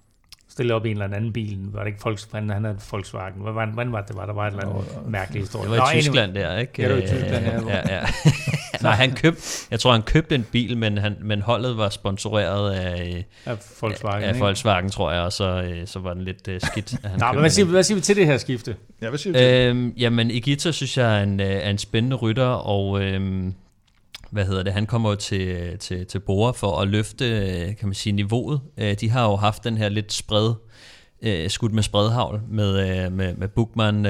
stille op i en eller anden bil. Var det ikke Volkswagen? Han havde Volkswagen. Hvordan, hvordan var det? Var der var et eller andet oh, mærkeligt historie? Det var i Tyskland der, ikke? Ja, det var i Tyskland, ja. ja, ja. *laughs* Nej, han købte, jeg tror, han købte en bil, men, han, men holdet var sponsoreret af, af Volkswagen, af, af Volkswagen tror jeg, og så, øh, så var den lidt uh, skidt. Han Nå, men hvad siger, hvad siger vi til det her skifte? Ja, hvad siger vi til øhm, Jamen, Igita synes jeg er en, øh, er en spændende rytter, og øhm, hvad hedder det, han kommer jo til, til, til Bora for at løfte, kan man sige, niveauet. Øh, de har jo haft den her lidt spred øh, skudt med spredhavl med, øh, med, med Bukman,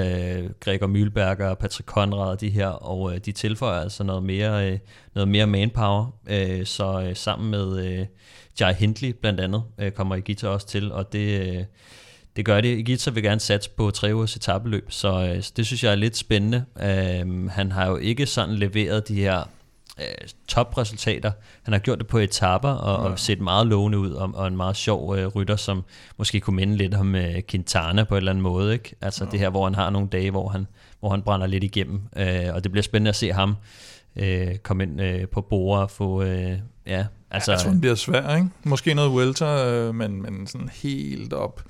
Gregor Mühlberger, Patrick Conrad og de her, og de tilføjer altså noget mere, noget mere manpower, så sammen med Jai Hindley blandt andet kommer Igita også til, og det, det gør det. Igita vil gerne satse på tre ugers etabeløb, så, så det synes jeg er lidt spændende. Han har jo ikke sådan leveret de her øh, topresultater. Han har gjort det på etapper og, ja. og set meget lovende ud, og, og en meget sjov øh, rytter, som måske kunne minde lidt om øh, Quintana på en eller anden måde. Ikke? Altså ja. det her, hvor han har nogle dage, hvor han, hvor han brænder lidt igennem, øh, og det bliver spændende at se ham øh, komme ind øh, på bord og få... Øh, ja, altså, jeg tror, det bliver svært, ikke? Måske noget welter, øh, men, men sådan helt op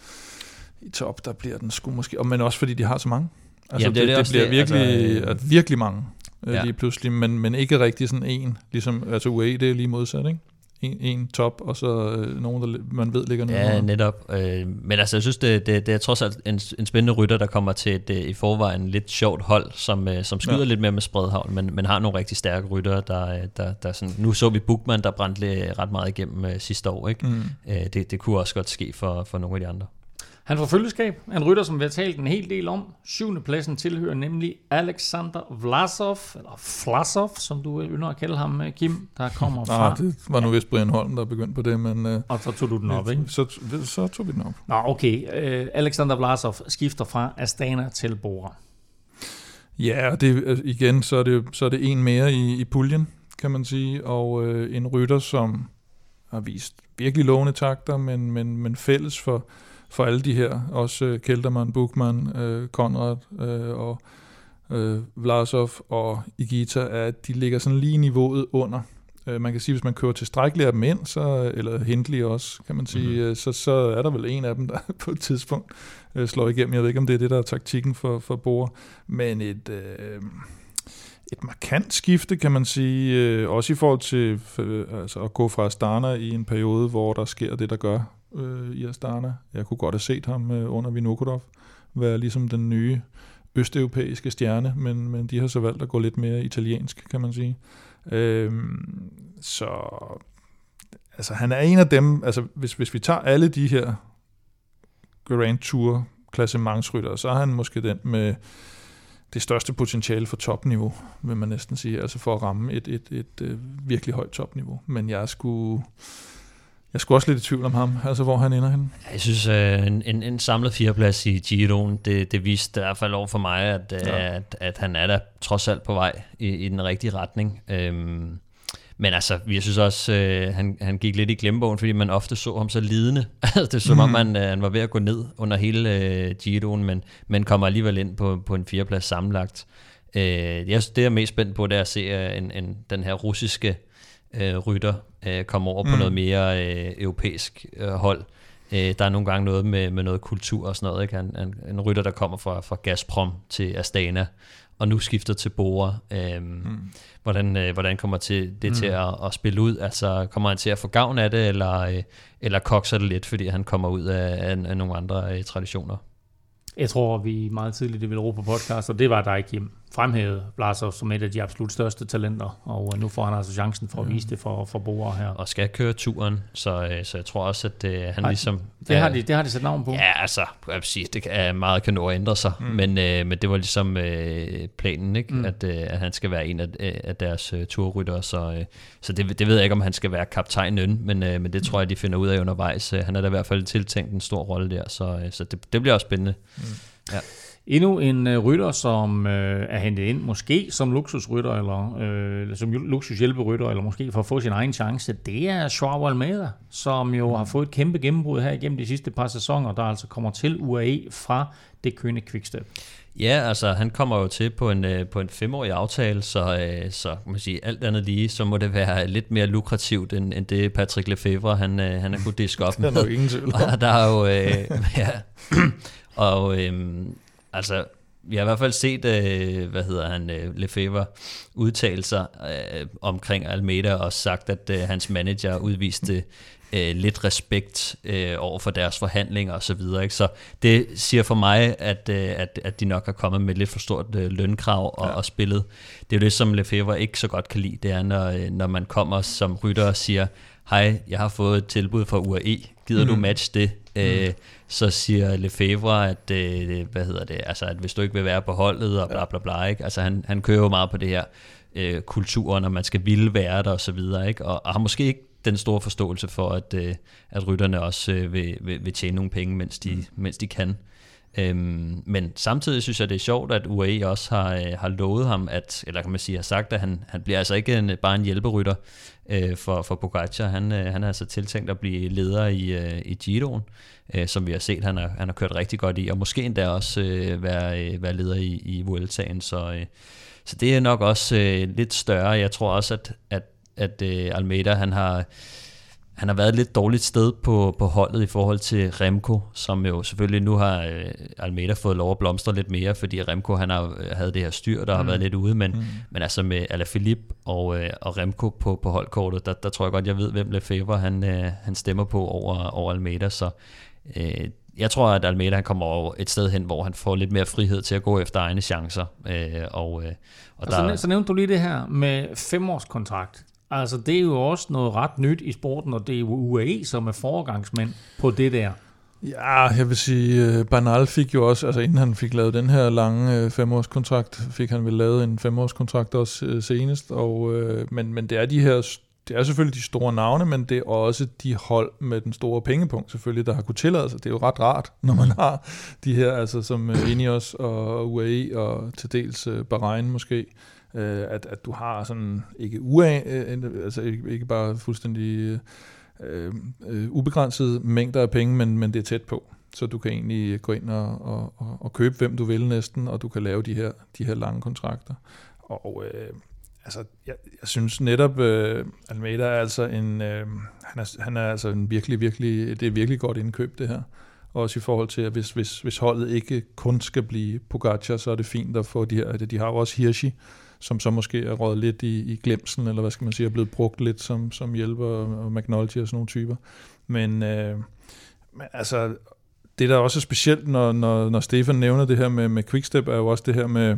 i top, der bliver den sgu måske... Men også fordi de har så mange. Altså, Jamen, det, det, det, det bliver det, virkelig, altså, virkelig mange ja. lige pludselig, men, men ikke rigtig sådan en, ligesom, altså UAE, det er lige modsat, ikke? En, en top, og så øh, nogen, der man ved ligger nede. Ja, netop. Øh, men altså, jeg synes, det, det, det er trods alt en, en spændende rytter, der kommer til et i forvejen lidt sjovt hold, som, øh, som skyder ja. lidt mere med spredhavn, men, men har nogle rigtig stærke rytter, der, der, der sådan, nu så vi Bukman, der brændte ret meget igennem øh, sidste år, ikke? Mm. Øh, det, det kunne også godt ske for, for nogle af de andre. Han får følgeskab en rytter, som vi har talt en hel del om. Syvende pladsen tilhører nemlig Alexander Vlasov, eller Vlasov, som du ynder at kalde ham, Kim, der kommer fra... Nej, det var nu vist Brian Holm, der begyndte på det, men... Uh, og så tog du den op, ikke? Så, så tog vi den op. Nå, okay. Uh, Alexander Vlasov skifter fra Astana til Bora. Ja, og det, øh, igen, så er det, så er det en mere i, i puljen, kan man sige, og uh, en rytter, som har vist virkelig lovende takter, men, men, men fælles for for alle de her, også uh, Kelterman, Bukman, uh, Konrad uh, og uh, Vlasov og Igita, at de ligger sådan lige niveauet under. Uh, man kan sige, hvis man kører tilstrækkeligt af dem ind, så, eller Hindley også, kan man sige, mm-hmm. så, så er der vel en af dem, der *laughs* på et tidspunkt uh, slår igennem. Jeg ved ikke, om det er det, der er taktikken for, for Bore, men et... Uh, et markant skifte, kan man sige, øh, også i forhold til øh, altså at gå fra Astana i en periode, hvor der sker det, der gør øh, i Astana. Jeg kunne godt have set ham øh, under Vinokurov være ligesom den nye østeuropæiske stjerne, men, men de har så valgt at gå lidt mere italiensk, kan man sige. Øh, så altså, han er en af dem, altså hvis, hvis vi tager alle de her Grand Tour klassementsryttere, så er han måske den med det største potentiale for topniveau, vil man næsten sige, altså for at ramme et, et, et, et virkelig højt topniveau. Men jeg skulle jeg skulle også lidt i tvivl om ham, altså hvor han ender henne. Jeg synes, øh, en, en, en samlet fireplads i Giroen, det, det viste i hvert fald over for mig, at, ja. at, at han er der trods alt på vej i, i den rigtige retning. Øhm, men altså, jeg synes også, øh, han, han gik lidt i glemmebogen, fordi man ofte så ham så lidende. *laughs* Altså, det er som mm. om, han, øh, han var ved at gå ned under hele øh, Giroen, men, men kommer alligevel ind på, på en fireplads sammenlagt. Øh, jeg, det, jeg er mest spændt på, det er at se øh, en, en, den her russiske øh, rytter øh, komme over mm. på noget mere øh, europæisk øh, hold. Øh, der er nogle gange noget med, med noget kultur og sådan noget. Ikke? En, en, en rytter, der kommer fra, fra Gazprom til Astana, og nu skifter til Bora. Øh, mm. hvordan, øh, hvordan kommer til, det mm. til at, at spille ud? Altså, kommer han til at få gavn af det, eller, øh, eller kokser det lidt, fordi han kommer ud af, af, af nogle andre øh, traditioner? Jeg tror, vi meget tidligt i Europa podcast, og det var der ikke fremhævet Blasov som et af de absolut største talenter, og øh, nu får han altså chancen for at vise det for, for Bora her. Og skal køre turen, så, øh, så jeg tror også, at uh, han Ej, ligesom... Det har, de, det har de sat navn på. Ja, altså, jeg vil sige, det er meget kan nå at ændre sig, mm. men, uh, men det var ligesom uh, planen, ikke? Mm. At, uh, at han skal være en af, af deres uh, turrytter, så, uh, så det, det ved jeg ikke, om han skal være kaptajnen, men, uh, men det tror jeg, de finder ud af undervejs. Uh, han er da i hvert fald tiltænkt en stor rolle der, så, uh, så det, det bliver også spændende. Mm. Ja. Endnu en øh, rytter, som øh, er hentet ind, måske som luksusrytter, eller øh, som luksushjælperytter, eller måske for at få sin egen chance, det er Joao Almeida, som jo har fået et kæmpe gennembrud her igennem de sidste par sæsoner, der altså kommer til UAE fra det kønne Quickstep. Ja, altså han kommer jo til på en, øh, på en femårig aftale, så, øh, så man sige, alt andet lige, så må det være lidt mere lukrativt, end, end det Patrick Lefebvre, han, øh, han har kunnet diske op *laughs* med. der er ingen tvivl Og der er jo, øh, *laughs* ja, og øhm, altså, vi har i hvert fald set, øh, hvad hedder han, øh, Lefebvre udtale sig øh, omkring Almeida og sagt, at øh, hans manager udviste øh, lidt respekt øh, over for deres forhandlinger og så videre. Ikke? Så det siger for mig, at, øh, at, at de nok har kommet med lidt for stort øh, lønkrav og, ja. og spillet. Det er jo det, som Lefebvre ikke så godt kan lide, det er, når, øh, når man kommer som rytter og siger, hej, jeg har fået et tilbud fra UAE, gider mm. du matche det? Mm. Øh, så siger Lefebvre, at, øh, hvad hedder det, altså, at hvis du ikke vil være på holdet, og bla bla bla, ikke? Altså, han, han kører jo meget på det her øh, kultur, når man skal ville være der, og så videre, ikke? Og, og har måske ikke den store forståelse for, at, øh, at rytterne også øh, vil, vil, vil tjene nogle penge, mens de, mm. mens de kan. Øhm, men samtidig synes jeg, det er sjovt, at UAE også har, øh, har lovet ham, at, eller kan man sige, har sagt, at han, han bliver altså ikke en, bare en hjælperytter øh, for, for Pogacar. Han, øh, han er altså tiltænkt at blive leder i, øh, i Giroen, øh, som vi har set, han har, han har kørt rigtig godt i, og måske endda også øh, være, øh, være leder i, i Vueltaen. Så, øh, så det er nok også øh, lidt større. Jeg tror også, at, at, at øh, Almeida han har han har været et lidt dårligt sted på, på holdet i forhold til Remco, som jo selvfølgelig nu har øh, Almeida fået lov at blomstre lidt mere, fordi Remco han har øh, havde det her styr, der mm. har været lidt ude, men, mm. men altså med Alaphilippe og, øh, og Remco på, på holdkortet, der, der tror jeg godt, jeg ved, hvem Lefebvre han, øh, han stemmer på over, over Almeida, så øh, jeg tror, at Almeida han kommer over et sted hen, hvor han får lidt mere frihed til at gå efter egne chancer. Øh, og, øh, og, og der... så, så nævnte du lige det her med femårskontrakt. Altså, det er jo også noget ret nyt i sporten, og det er jo UAE, som er foregangsmænd på det der. Ja, jeg vil sige, øh, Banal fik jo også, altså inden han fik lavet den her lange uh, femårskontrakt, fik han vel lavet en femårskontrakt også uh, senest, og, uh, men, men det er de her, det er selvfølgelig de store navne, men det er også de hold med den store pengepunkt selvfølgelig, der har kunne tillade sig. Det er jo ret rart, når man har de her, altså som Ineos og UAE og til dels Bahrain måske, øh, at, at du har sådan, ikke ua, øh, altså ikke, ikke bare fuldstændig øh, øh, ubegrænsede mængder af penge, men, men det er tæt på. Så du kan egentlig gå ind og, og, og, og købe, hvem du vil næsten, og du kan lave de her, de her lange kontrakter. Og øh, altså, jeg, jeg synes netop, øh, Almeida er altså en, øh, han, er, han er altså en virkelig, virkelig, det er virkelig godt indkøb det her. Også i forhold til, at hvis, hvis, hvis holdet ikke kun skal blive Pogacar, så er det fint at få de her, de har jo også Hirschi, som så måske er råd lidt i, i glemsen, eller hvad skal man sige, er blevet brugt lidt som, som hjælper, og McNulty og sådan nogle typer. Men, øh, men altså, det der også er specielt, når, når, når Stefan nævner det her med, med Quickstep, er jo også det her med,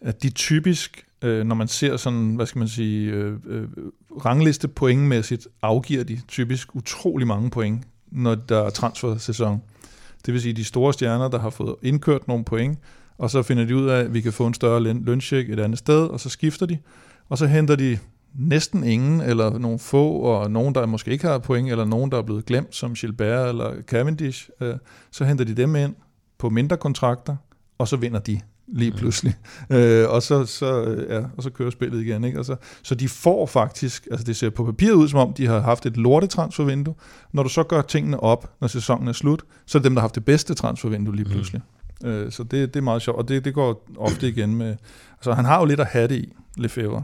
at de typisk, øh, når man ser sådan, hvad skal man sige, øh, øh, rangliste pointmæssigt, afgiver de typisk utrolig mange point, når der er transfer-sæson. Det vil sige, de store stjerner, der har fået indkørt nogle point, og så finder de ud af, at vi kan få en større løncheck et andet sted, og så skifter de, og så henter de næsten ingen, eller nogle få, og nogen, der måske ikke har point, eller nogen, der er blevet glemt, som Gilbert eller Cavendish, øh, så henter de dem ind på mindre kontrakter, og så vinder de lige mm. pludselig. Mm. *laughs* Øh, og, så, så, øh, ja, og så kører spillet igen. Ikke? Altså, så de får faktisk, altså det ser på papiret ud, som om de har haft et lortetransfervindue. Når du så gør tingene op, når sæsonen er slut, så er det dem, der har haft det bedste transfervindue lige mm. pludselig. Mm. Øh, så det, det er meget sjovt, og det, det går ofte igen med... Altså han har jo lidt at have det i, Lefebvre.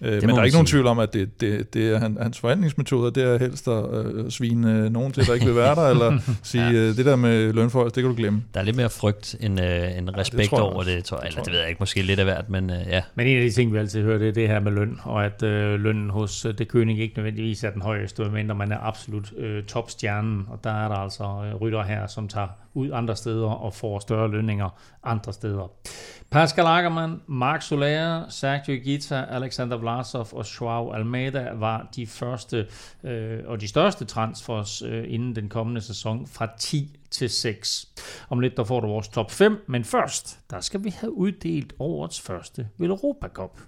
Øh, men der er ikke nogen tvivl om, at det, det, det er han, hans forhandlingsmetoder, det er helst at øh, svine øh, nogen til, der ikke vil være der, eller *laughs* sige, ja. øh, det der med lønforhold, det kan du glemme. Der er lidt mere frygt end, øh, end respekt ja, det over det, tror jeg. Eller det ved jeg ikke, måske lidt af hvert, men øh, ja. Men en af de ting, vi altid hører, det er det her med løn, og at øh, lønnen hos øh, det køning ikke nødvendigvis er den højeste, medmindre man er absolut øh, topstjernen, og der er der altså øh, rytter her, som tager ud andre steder og får større lønninger andre steder. Pascal Ackermann, Mark Soler, Sergio Gita, Alexander Vlasov og Joao Almeida var de første øh, og de største transfers øh, inden den kommende sæson fra 10 til 6. Om lidt der får du vores top 5, men først der skal vi have uddelt årets første Europa Cup.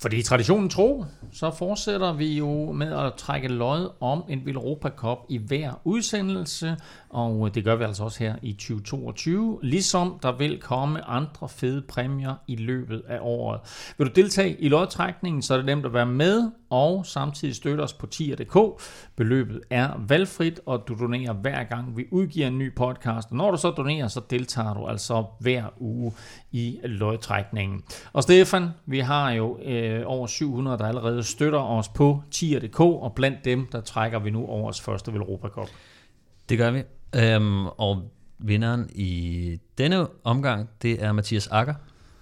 Fordi traditionen tro, så fortsætter vi jo med at trække lod om en Europa Cup i hver udsendelse, og det gør vi altså også her i 2022, ligesom der vil komme andre fede præmier i løbet af året. Vil du deltage i lodtrækningen, så er det nemt at være med, og samtidig støtte os på tier.dk. Beløbet er valgfrit, og du donerer hver gang vi udgiver en ny podcast. Og når du så donerer, så deltager du altså hver uge i lodtrækningen. Og Stefan, vi har jo øh, over 700, der allerede støtter os på tier.dk, og blandt dem, der trækker vi nu årets første Europa Cup. Det gør vi. Øhm, og vinderen i denne omgang, det er Mathias Akker,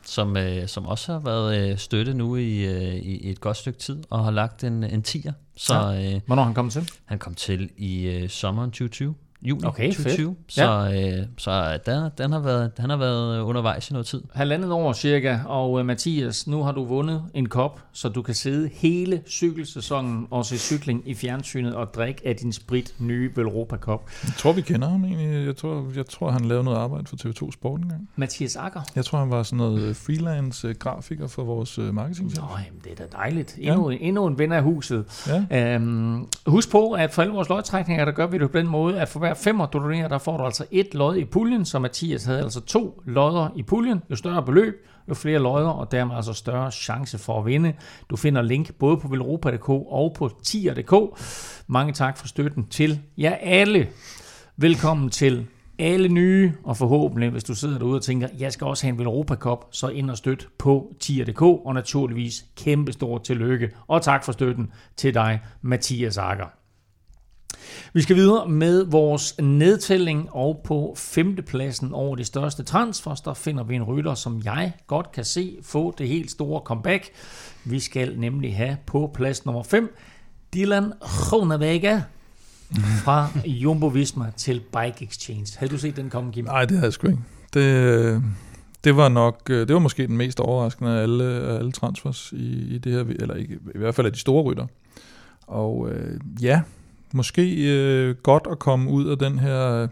som, øh, som også har været øh, støtte nu i, øh, i et godt stykke tid, og har lagt en, en tier. Så, ja. øh, Hvornår han kom til? Han kom til i øh, sommeren 2020 juni okay, 2020. Fedt. Så, ja. øh, så den, den har været, den har været undervejs i noget tid. Halvandet år cirka, og uh, Mathias, nu har du vundet en kop, så du kan sidde hele cykelsæsonen og se cykling i fjernsynet og drikke af din sprit nye Velropa Cup. Jeg tror, vi kender ham egentlig. Jeg tror, jeg tror han lavede noget arbejde for TV2 Sport engang. Mathias Akker? Jeg tror, han var sådan noget øh, freelance øh, grafiker for vores marketing. Nå, jamen, det er da dejligt. Endnu, ja. endnu en ven af huset. Ja. Øhm, husk på, at for alle vores løgtrækninger, der gør vi det på den måde, at for hver femmer, du donerer, der får du altså et lod i puljen, så Mathias havde altså to lodder i puljen. Jo større beløb, jo flere lodder, og dermed altså større chance for at vinde. Du finder link både på velropa.dk og på tier.dk. Mange tak for støtten til jer alle. Velkommen til alle nye, og forhåbentlig, hvis du sidder derude og tænker, jeg skal også have en Velropa Cup, så ind og støt på tier.dk, og naturligvis kæmpe stort tillykke, og tak for støtten til dig, Mathias Akker. Vi skal videre med vores nedtælling, og på femtepladsen over de største transfers, der finder vi en rytter, som jeg godt kan se få det helt store comeback. Vi skal nemlig have på plads nummer 5, Dylan Groenewegen *laughs* fra Jumbo Visma til Bike Exchange. Havde du set den komme, Kim? Nej, det havde jeg sgu ikke. Det, det var nok, det var måske den mest overraskende af alle, alle transfers i, i det her, eller ikke, i hvert fald af de store rytter. Og øh, ja, måske øh, godt at komme ud af den her, øh,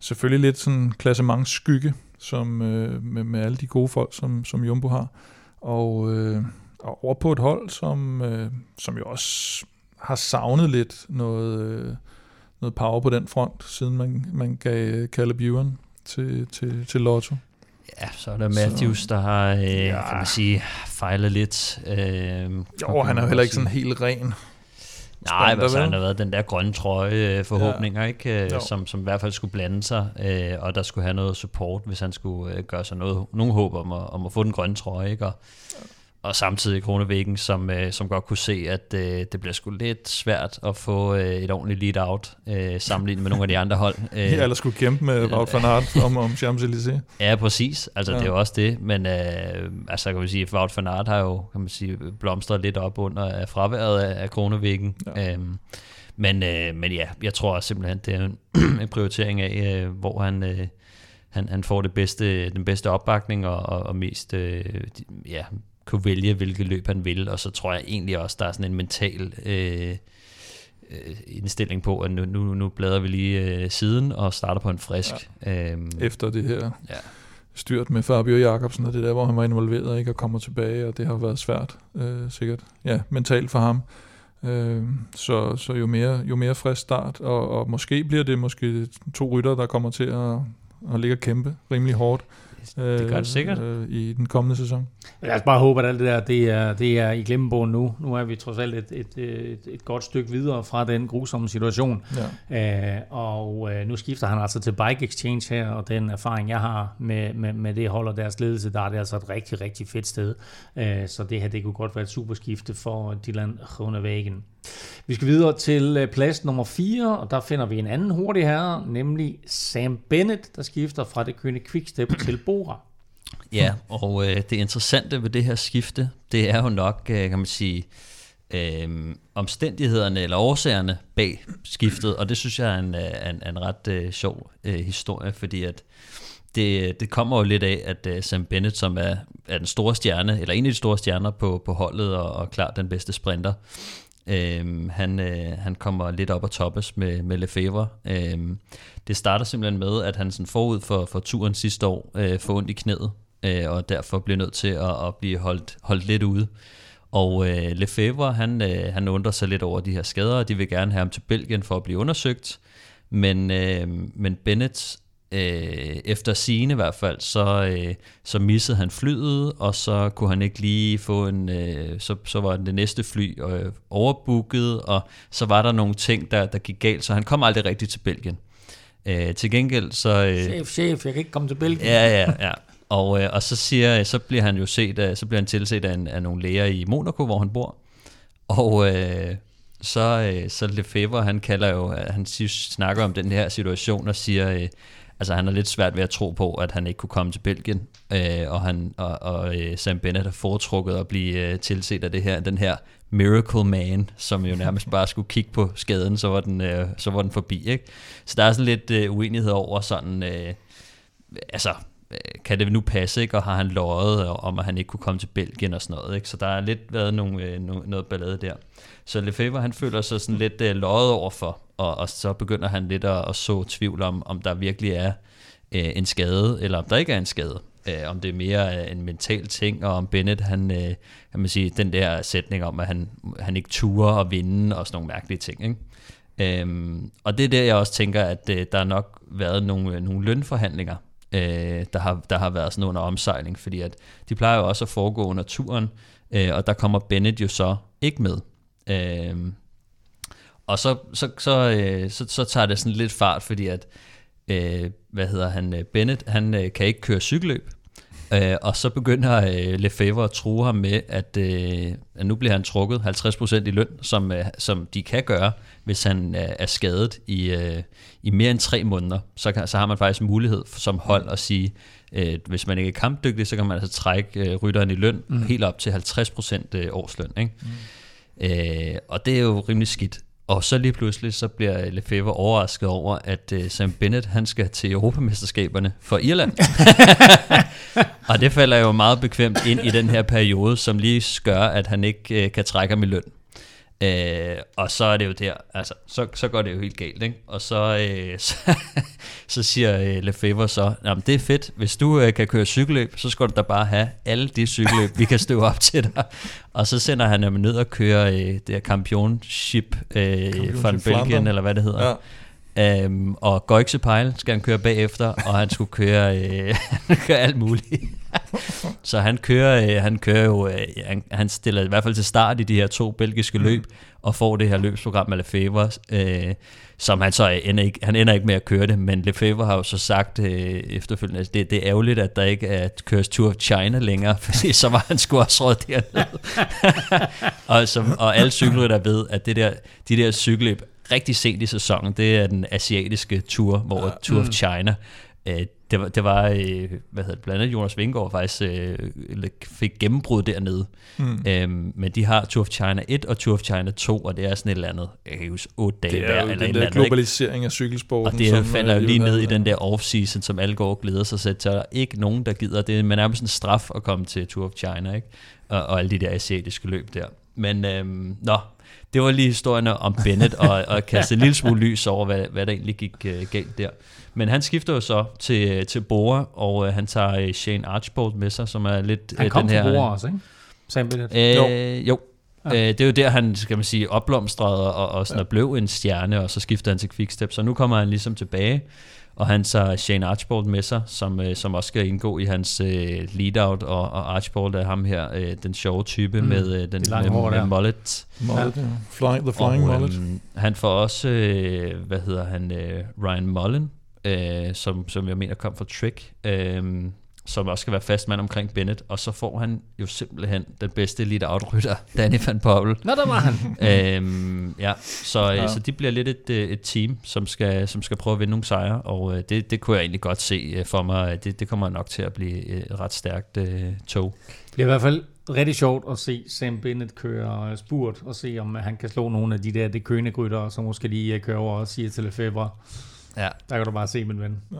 selvfølgelig lidt sådan klassement skygge, som, øh, med, med alle de gode folk, som, som Jumbo har. Og, øh, og over på et hold, som, øh, som jo også har savnet lidt noget, øh, noget power på den front, siden man, man gav Caleb Ewan til, til, til Lotto. Ja, så er der Matthews, så, der har, øh, ja. kan man sige, fejlet lidt. Øh, jo, han er jo heller ikke sådan helt ren. Nej, altså, han har været den der grønne trøje øh, forhåbninger, ja. ikke? Øh, som, som i hvert fald skulle blande sig, øh, og der skulle have noget support, hvis han skulle gøre sig noget, nogen håb om at, om at få den grønne trøje. Ikke? Og, og samtidig Kronevæggen, som, øh, som godt kunne se, at øh, det bliver sgu lidt svært at få øh, et ordentligt lead-out øh, sammenlignet med nogle af de andre hold. Øh, *laughs* ja, eller skulle kæmpe med Wout van Aert om, om Champs-Élysées. Ja, præcis. Altså, ja. det er jo også det. Men øh, altså, kan man sige, Wout van Aert har jo kan man sige, blomstret lidt op under fraværet af, af Kronevæggen. Ja. Øhm, men, øh, men ja, jeg tror simpelthen, det er en, *clears throat* en prioritering af, øh, hvor han... Øh, han, han får det bedste, den bedste opbakning og, og, og mest øh, ja, kunne vælge, hvilket løb han vil, og så tror jeg egentlig også, der er sådan en mental øh, øh, indstilling på, at nu, nu, nu bladrer vi lige øh, siden og starter på en frisk. Ja. Øhm, Efter det her. Ja styrt med Fabio Jacobsen, og det der, hvor han var involveret ikke, og kommer tilbage, og det har været svært, øh, sikkert, ja, mentalt for ham. Øh, så, så jo mere, jo mere frisk start, og, og måske bliver det måske to rytter, der kommer til at, at ligge og kæmpe rimelig hårdt det gør det sikkert. Øh, i den kommende sæson. Lad os bare håbe, at alt det der, det er, det er i glemmebogen nu. Nu er vi trods alt et, et, et, et godt stykke videre fra den grusomme situation. Ja. Øh, og øh, nu skifter han altså til Bike Exchange her, og den erfaring, jeg har med, med, med det hold og deres ledelse, der er det altså et rigtig, rigtig fedt sted. Øh, så det her, det kunne godt være et superskifte for Dylan Groenewegen. Vi skal videre til øh, plads nummer 4, og der finder vi en anden hurtig herre, nemlig Sam Bennett, der skifter fra det kønne Quickstep *clears throat* til Bora. Ja, og øh, det interessante ved det her skifte, det er jo nok, øh, kan man sige, øh, omstændighederne eller årsagerne bag skiftet, og det synes jeg er en, øh, en, en ret øh, sjov øh, historie, fordi at det, det kommer jo lidt af, at uh, Sam Bennett, som er, er den store stjerne, eller en af de store stjerner på, på holdet, og, og klart den bedste sprinter, Øhm, han, øh, han kommer lidt op og toppes med, med Lefebvre. Øhm, det starter simpelthen med, at han sådan forud for, for turen sidste år øh, får ondt i knæet, øh, og derfor bliver nødt til at, at blive holdt, holdt lidt ude. Og øh, Lefebvre, han, øh, han undrer sig lidt over de her skader, og de vil gerne have ham til Belgien for at blive undersøgt. Men, øh, men Bennett øh, efter sine i hvert fald, så, øh, så missede han flyet, og så kunne han ikke lige få en, øh, så, så var det næste fly øh, overbooket, og så var der nogle ting, der, der gik galt, så han kom aldrig rigtigt til Belgien. Øh, til gengæld så... Øh, chef, chef, jeg kan ikke komme til Belgien. Ja, ja, ja. Og, øh, og så siger, så bliver han jo set, af, så bliver han tilset af, en, af nogle læger i Monaco, hvor han bor. Og øh, så, øh, så Lefebvre, han kalder jo, han snakker om den her situation og siger, øh, altså han er lidt svært ved at tro på, at han ikke kunne komme til Belgien, øh, og, han, og, og øh, Sam Bennett har foretrukket at blive øh, tilset af det her, den her Miracle Man, som jo nærmest bare skulle kigge på skaden, så var den, øh, så var den forbi. Ikke? Så der er sådan lidt øh, uenighed over sådan, øh, altså øh, kan det nu passe, ikke? og har han løjet om, at han ikke kunne komme til Belgien og sådan noget. Ikke? Så der har lidt været nogle, øh, noget ballade der. Så Lefebvre, han føler sig sådan lidt øh, løjet over for, og, og så begynder han lidt at, at så tvivl om, om der virkelig er øh, en skade, eller om der ikke er en skade. Øh, om det er mere øh, en mental ting, og om Bennett, han, øh, kan man sige, den der sætning om, at han, han ikke turer at vinde, og sådan nogle mærkelige ting. Ikke? Øh, og det er der, jeg også tænker, at øh, der har nok været nogle, øh, nogle lønforhandlinger, øh, der, har, der har været sådan under omsejling, fordi at de plejer jo også at foregå under turen, øh, og der kommer Bennett jo så ikke med. Øh, og så, så, så, øh, så, så tager det sådan lidt fart, fordi at, øh, hvad hedder han, øh, Bennett, han øh, kan ikke køre cykelløb, øh, og så begynder øh, Lefebvre at true ham med, at, øh, at nu bliver han trukket 50% i løn, som, øh, som de kan gøre, hvis han øh, er skadet i, øh, i mere end tre måneder. Så, kan, så har man faktisk mulighed som hold at sige, øh, hvis man ikke er kampdygtig, så kan man altså trække øh, rytteren i løn mm. helt op til 50% øh, årsløn. Ikke? Mm. Øh, og det er jo rimelig skidt. Og så lige pludselig, så bliver Lefebvre overrasket over, at uh, Sam Bennett, han skal til Europamesterskaberne for Irland. *laughs* og det falder jo meget bekvemt ind i den her periode, som lige gør, at han ikke uh, kan trække ham i løn. Øh, og så er det jo der, altså, så, så går det jo helt galt, ikke? Og så, øh, *laughs* så, så siger øh, Lefebvre så, jamen det er fedt, hvis du øh, kan køre cykelløb, så skal du da bare have alle de cykelløb, vi kan støve op til dig. Og så sender han ham ned og kører øh, det her championship øh, fra Belgien, eller hvad det hedder. Ja Øhm, og Goikse Pejl skal han køre bagefter, og han skulle køre, øh, *laughs* køre alt muligt. *laughs* så han kører, øh, han kører jo, øh, han, han stiller i hvert fald til start i de her to belgiske løb, mm. og får det her løbsprogram med Lefebvre, øh, som han så ender ikke, han ender ikke med at køre det, men Lefebvre har jo så sagt øh, efterfølgende, at det, det er ærgerligt, at der ikke er køres Tour of China længere, *laughs* fordi så var han sgu også råd dernede. og, som, og alle cykelrytter ved, at det der, de der cykelløb rigtig sent i sæsonen, det er den asiatiske tour, hvor ja. Tour of mm. China, øh, det var, det var øh, hvad hedder det, blandt andet Jonas Vingård faktisk øh, fik gennembrud dernede. Mm. Øhm, men de har Tour of China 1 og Tour of China 2, og det er sådan et eller andet, jeg kan huske, 8 dage hver. eller den der globalisering ikke? af cykelsporten. Og det falder jo lige ned i den der off-season, som alle går og glæder sig til. Så er der ikke nogen, der gider det. Er nærmest en straf at komme til Tour of China, ikke? Og, og alle de der asiatiske løb der. men øhm, nå, det var lige historien om Bennett, og, og *laughs* kaste en lille smule lys over, hvad, hvad der egentlig gik øh, galt der. Men han skifter jo så til, til Bora, og øh, han tager øh, Shane Archbold med sig, som er lidt Han øh, kom den her... Bora også, ikke? Sam Bennett. Øh, Jo. jo. Ja. Øh, det er jo der, han skal man sige, opblomstrede og, og sådan ja. blev en stjerne, og så skifter han til Quickstep. Så nu kommer han ligesom tilbage, og han tager Shane Archbold med sig, som, øh, som også skal indgå i hans øh, lead-out, og, og Archbold er ham her, øh, den sjove type Mm. med øh, den Det lange med, hår med mullet. Mullet, ja. Flying, the flying og, mullet. øhm, han får også, øh, hvad hedder han, øh, Ryan Mullen, øh, som, som jeg mener kom fra Trick, øh, som også skal være fast mand omkring Bennett, og så får han jo simpelthen den bedste elite outrytter, *laughs* Danny van Poppel. Nå, der var han. *laughs* øhm, ja, så, ja. så de bliver lidt et, øh, et team, som skal, som skal prøve at vinde nogle sejre, og øh, det, det kunne jeg egentlig godt se øh, for mig. Det, det kommer nok til at blive et ret stærkt øh, tog. Det bliver i hvert fald rigtig sjovt at se Sam Bennett køre øh, spurt, og se om øh, han kan slå nogle af de der det kønegrytter, som måske lige øh, kører over og siger til Lefebvre. Ja. Der kan du bare se, min ven. Ja.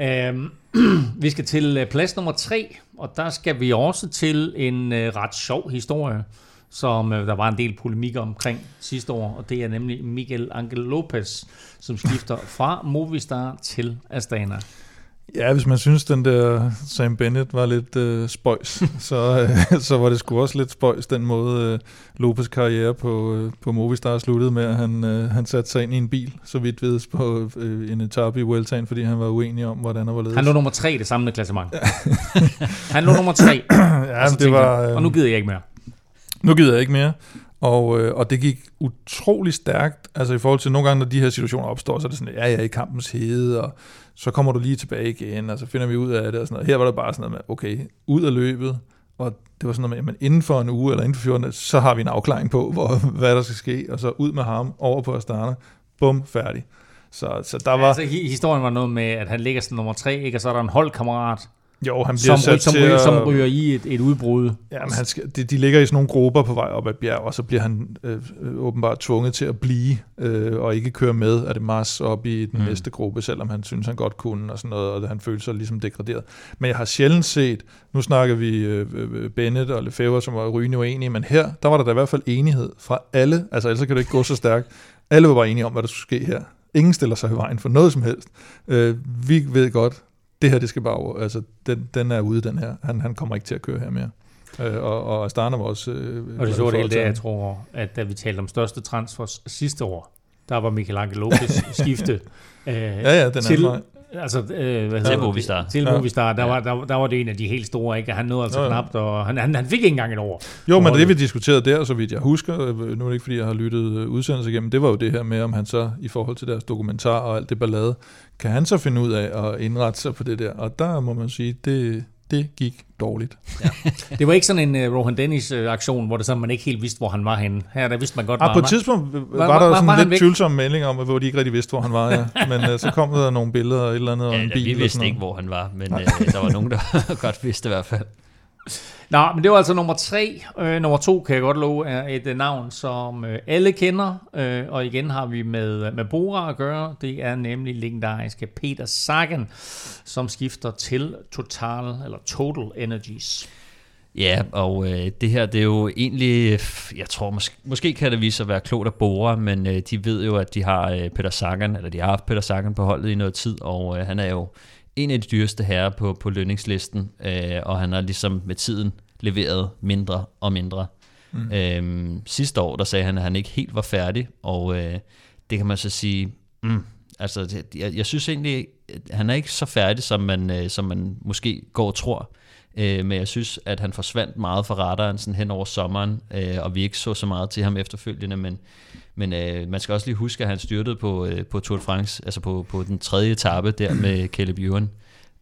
Øhm, *clears throat* vi skal til øh, plads nummer tre, og der skal vi også til en øh, ret sjov historie, som øh, der var en del polemik omkring sidste år, og det er nemlig Miguel Angel Lopez, som skifter fra Movistar til Astana. Ja, hvis man synes, den der Sam Bennett var lidt øh, spøjs, *laughs* så, øh, så var det sgu også lidt spøjs, den måde øh, Lopez karriere på, øh, på Movistar sluttede med, at han, øh, han satte sig ind i en bil, så vidt vides, på øh, en etape i Vueltaen, fordi han var uenig om, hvordan han var ledet. Han lå nummer tre i det samlede klassement. *laughs* han lå nummer tre, ja, og, det var, øh, og nu gider jeg ikke mere. Nu gider jeg ikke mere. Og, øh, og det gik utrolig stærkt, altså i forhold til nogle gange, når de her situationer opstår, så er det sådan, ja, jeg er i kampens hede, og så kommer du lige tilbage igen, og så finder vi ud af det, og sådan noget. Her var det bare sådan noget med, okay, ud af løbet, og det var sådan noget med, jamen inden for en uge, eller inden for 14 dage, så har vi en afklaring på, hvor, *laughs* hvad der skal ske, og så ud med ham, over på Astana, bum, færdig. Så, så der var, Altså, hi- historien var noget med, at han ligger som nummer tre, ikke? og så er der en holdkammerat, jo, han bliver som, sat som, til ryger, at- som ryger i et, et udbrud. Ja, men han skal, de, de ligger i sådan nogle grupper på vej op ad bjerg, og så bliver han øh, øh, åbenbart tvunget til at blive, øh, og ikke køre med, er det Mars op i den mm. Næste gruppe, selvom han synes, han godt kunne, og sådan noget, og han følte sig ligesom degraderet. Men jeg har sjældent set, nu snakker vi øh, øh, Bennett og Lefebvre, som var rygende uenige, men her, der var der da i hvert fald enighed fra alle, altså ellers kan det ikke gå så stærkt. Alle var bare enige om, hvad der skulle ske her. Ingen stiller sig i vejen for noget som helst. Øh, vi ved godt, det her, det skal bare over. Altså, den, den er ude, den her. Han, han kommer ikke til at køre her mere. Øh, og, og Astana var også... Øh, Og det så glad det jeg tror, at da vi talte om største transfers sidste år, der var Michael Angel Lopez skifte øh, *laughs* Ja, ja, den til. Altså, øh, hvad hedder Til det? Movistar. Til Ja. Movistar, der, var, der, der var det en af de helt store, ikke? Han nåede altså jo. knapt, og han, han, han fik ikke engang et år. Jo, men det vi diskuterede der, så vidt jeg husker, øh, nu er det ikke fordi, jeg har lyttet øh, udsendelser igennem, det var jo det her med, om han så i forhold til deres dokumentar og alt det ballade, kan han så finde ud af at indrette sig på det der? Og der må man sige, det, det gik dårligt. *laughs* Det var ikke sådan en uh, Rohan Dennis-aktion, hvor det så man ikke helt vidste, hvor han var henne. Her der vidste man godt, Ah, hvor på et tidspunkt var, var- var der var- sådan var lidt væk? tvivlsom melding om, hvor de ikke rigtig vidste, hvor han var. Ja. *laughs* Men uh, så kom der nogle billeder og et eller andet, og Ja, en ja, bil. vi og vidste sådan ikke, hvor han var, men øh, der var nogen, der *laughs* godt vidste i hvert fald. Nå, men det var altså nummer tre. Øh, nummer to, kan jeg godt love, er et øh, navn, som øh, alle kender. Øh, og igen har vi med, øh, med Bora at gøre. Det er nemlig legendariske Peter Sagan, som skifter til Total, eller Total Energies. Ja, og øh, det her, det er jo egentlig, jeg tror måske, måske kan det vise sig at være klogt at bore, men øh, de ved jo, at de har øh, Peter Sagan, eller de har haft Peter Sagan på holdet i noget tid, og øh, han er jo en af de dyreste herrer på, på lønningslisten, øh, og han har ligesom med tiden leveret mindre og mindre. Mm. Øhm, sidste år, der sagde han, at han ikke helt var færdig, og øh, det kan man så sige, mm, altså jeg, jeg synes egentlig, at han er ikke så færdig, som man, øh, som man måske går og tror. Øh, men jeg synes, at han forsvandt meget fra radaren sådan hen over sommeren, øh, og vi ikke så så meget til ham efterfølgende, men, men øh, man skal også lige huske, at han styrtede på, øh, på Tour de France, altså på, på den tredje etape der med *clears throat* Caleb Ewan.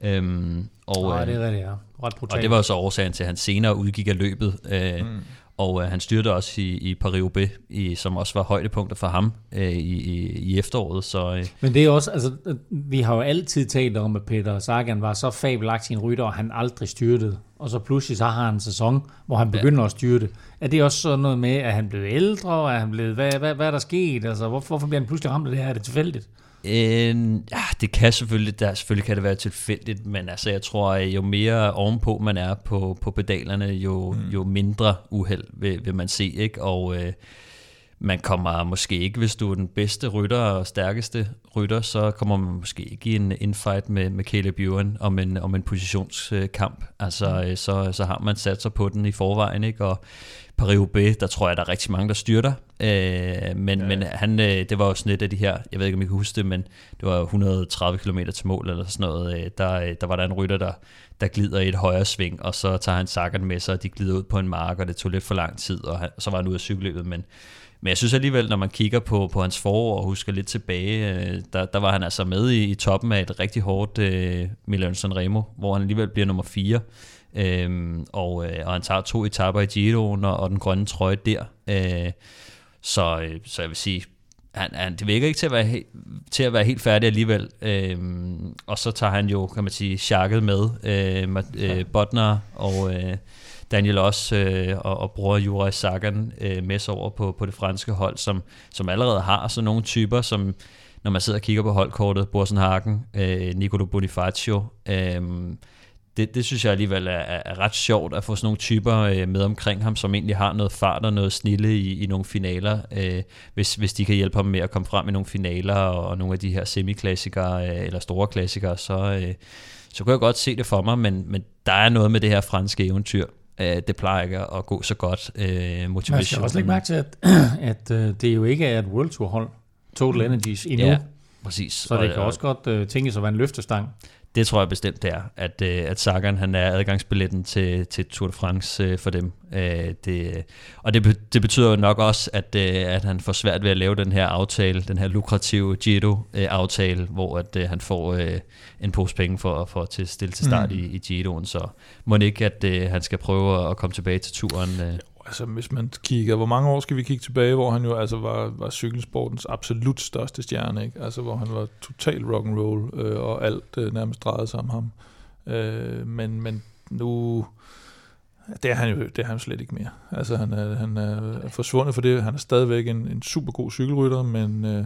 Øhm, og, øh, det er rigtigt, ja. Ret brutalt. og det var så årsagen til, at han senere udgik af løbet. Øh, mm. Og øh, han styrte også i, i Paris-Roubaix, i, som også var højdepunkter for ham øh, i, i, i efteråret. Så øh, Men det er også, altså, øh, vi har jo altid talt om, at Peter Sagan var så fabelagtig en rytter, og han aldrig styrtede. Og så pludselig så har han en sæson, hvor han begynder ja. at styrte. Er det også sådan noget med, at han blev ældre, og er han blevet, hvad, hvad, hvad er der sket? Altså, hvorfor, hvorfor bliver han pludselig ramt af det her? Er det tilfældigt? Øh, ja, det kan selvfølgelig, der selvfølgelig kan det være tilfældigt, men altså jeg tror, at jo mere ovenpå man er på, på pedalerne, jo, mm. jo mindre uheld vil, vil man se, ikke? Og øh, man kommer måske ikke, hvis du er den bedste rytter og stærkeste rytter, så kommer man måske ikke i en, en fight med, med Caleb Ewan om en, om en positionskamp. Altså, mm. Øh, så, så har man sat sig på den i forvejen, ikke? Og Paris-Roubaix, der tror jeg, der er rigtig mange, der styrter. Øh, men, ja. men han, øh, det var jo sådan lidt af de her, jeg ved ikke, om I kan huske det, men det var 130 km til mål eller sådan noget. Øh, der, øh, der var der en rytter, der, der glider i et højre sving, og så tager han sakkerne med sig, og de glider ud på en mark, og det tog lidt for lang tid, og han, så var han ude af cykelløbet. Men, men jeg synes alligevel, når man kigger på, på hans forår og husker lidt tilbage, øh, der, der var han altså med i, i toppen af et rigtig hårdt øh, Milan Sanremo, hvor han alligevel bliver nummer 4. Øhm, og, øh, og han tager to etapper i Giroen og, og den grønne trøje der. Øh, så, øh, så jeg vil sige, han, han, det virker ikke til at være, he, til at være helt færdig alligevel. Øhm, og så tager han jo, kan man sige, sjakket med øh, øh, Botner og øh, Daniel også øh, og, og bruger Juraj Sagan øh, med sig over på, på det franske hold, som, som allerede har sådan nogle typer, som når man sidder og kigger på holdkortet, Borsenhagen, øh, Nicolo Bonifacio, øh, det, det synes jeg alligevel er, er, ret sjovt at få sådan nogle typer øh, med omkring ham, som egentlig har noget fart og noget snille i, i nogle finaler, øh, hvis, hvis de kan hjælpe ham med at komme frem i nogle finaler og, og nogle af de her semiklassikere øh, eller store klassikere, så, øh, så kan jeg godt se det for mig, men, men der er noget med det her franske eventyr. Øh, det plejer ikke at gå så godt. Øh, motivation. Jeg skal også lægge mærke til, at, *clears throat* at øh, det jo ikke er et World Tour hold, Total Energies endnu. Ja, præcis. Så det og, kan også godt øh, tænkes at være en løftestang. Det tror jeg bestemt, det er, at, øh, at Sagan han er adgangsbilletten til, til Tour de France øh, for dem. Øh, det, og det, det betyder jo nok også, at, øh, at han får svært ved at lave den her aftale, den her lukrative Giro-aftale, øh, hvor at, øh, han får øh, en pose penge for, for at stille til start mm. i, i Giroen. Så må det ikke, at øh, han skal prøve at komme tilbage til turen. Øh altså hvis man kigger, hvor mange år skal vi kigge tilbage, hvor han jo altså var, var cykelsportens absolut største stjerne, ikke? Altså hvor han var total rock and roll øh, og alt øh, nærmest drejede sig om ham. Øh, men, men nu, det er han jo det er han slet ikke mere. Altså han er, han er forsvundet for det. Han er stadigvæk en, en super god cykelrytter, men øh,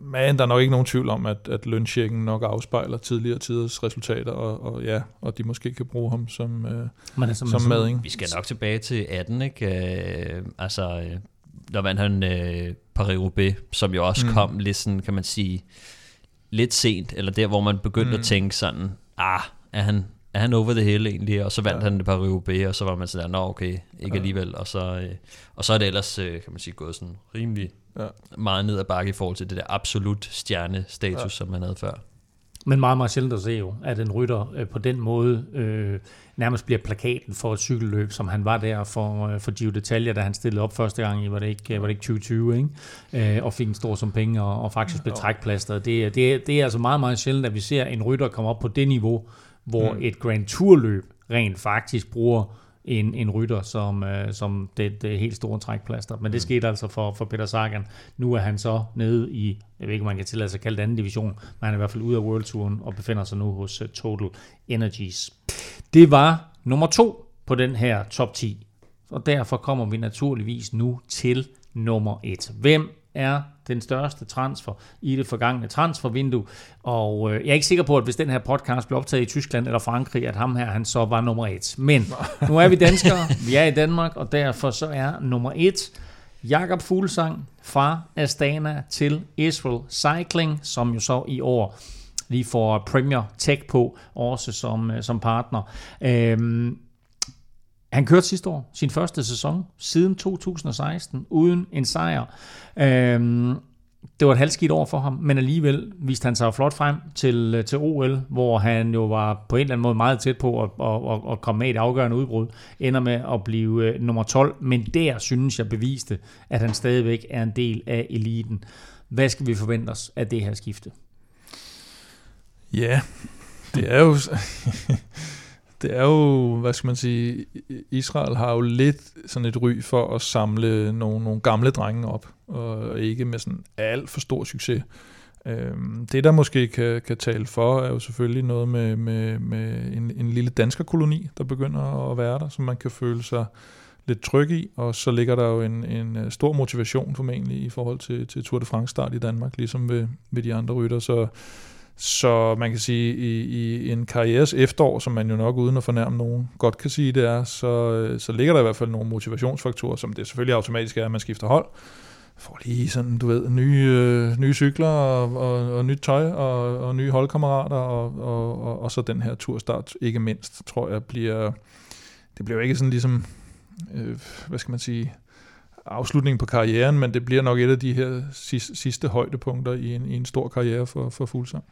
men der er nok ikke nogen tvivl om, at, at lønchecken nok afspejler tidligere tiders resultater, og, og ja, og de måske kan bruge ham som, øh, Men som, som mading. Vi skal nok tilbage til 18, ikke? Øh, altså, øh, der vandt han øh, Paris-Roubaix, som jo også mm. kom lidt sådan, kan man sige, lidt sent, eller der, hvor man begyndte mm. at tænke sådan, ah, er han, er han over det hele egentlig? Og så vandt ja. han det Paris-Roubaix, og så var man sådan, nå okay, ikke ja. alligevel. Og så, øh, og så er det ellers, øh, kan man sige, gået sådan rimelig ja. meget ned ad bakke i forhold til det der absolut stjernestatus, ja. som man havde før. Men meget, meget sjældent at se jo, at en rytter øh, på den måde øh, nærmest bliver plakaten for et cykelløb, som han var der for, øh, for Gio Detalje, da han stillede op første gang i, var det ikke, var det ikke 2020, ikke? Øh, og fik en stor som penge og, og faktisk blev trækplaster. Det, det, det er altså meget, meget sjældent, at vi ser en rytter komme op på det niveau, hvor mm. et Grand Tour-løb rent faktisk bruger en, en rytter som, øh, som det, det helt store trækplaster. Men det mm. skete altså for, for Peter Sagan. Nu er han så nede i, jeg ved ikke, om man kan tillade sig at kalde det anden division, men han er i hvert fald ude af World Touren og befinder sig nu hos uh, Total Energies. Det var nummer to på den her top 10. Og derfor kommer vi naturligvis nu til nummer et. Hvem er den største transfer i det forgangne transfervindue. Og øh, jeg er ikke sikker på, at hvis den her podcast blev optaget i Tyskland eller Frankrig, at ham her, han så var nummer et. Men nu er vi danskere, *laughs* vi er i Danmark, og derfor så er nummer et Jakob Fuglsang fra Astana til Israel Cycling, som jo så i år lige får Premier Tech på, også som, øh, som partner. Øhm, han kørte sidste år sin første sæson siden 2016 uden en sejr. Øhm, det var et halvskidt år for ham, men alligevel viste han sig flot frem til, øh, til OL, hvor han jo var på en eller anden måde meget tæt på at, at, at komme med et afgørende udbrud. Ender med at blive øh, nummer 12, men der synes jeg beviste, at han stadigvæk er en del af eliten. Hvad skal vi forvente os af det her skifte? Ja, det er jo... *laughs* det er jo, hvad skal man sige, Israel har jo lidt sådan et ry for at samle nogle, nogle gamle drenge op, og ikke med sådan alt for stor succes. Øhm, det, der måske kan, kan tale for, er jo selvfølgelig noget med, med, med en, en lille danskerkoloni, der begynder at være der, som man kan føle sig lidt tryg i, og så ligger der jo en, en øh, stor motivation formentlig i forhold til, til Tour de France start i Danmark, ligesom ved, ved de andre rytter, så så man kan sige, i, i en karrieres efterår, som man jo nok uden at fornærme nogen godt kan sige, det er, så, øh, så ligger der i hvert fald nogle motivationsfaktorer, som det selvfølgelig automatisk er, at man skifter hold. Får lige sådan, du ved, nye, øh, nye cykler og, og, og nyt tøj og, og nye holdkammerater og, og, og, og så den her turstart, ikke mindst, tror jeg, bliver, det bliver jo ikke sådan ligesom, øh, hvad skal man sige, afslutningen på karrieren, men det bliver nok et af de her sidste, sidste højdepunkter i en, i en stor karriere for, for Fuglsang.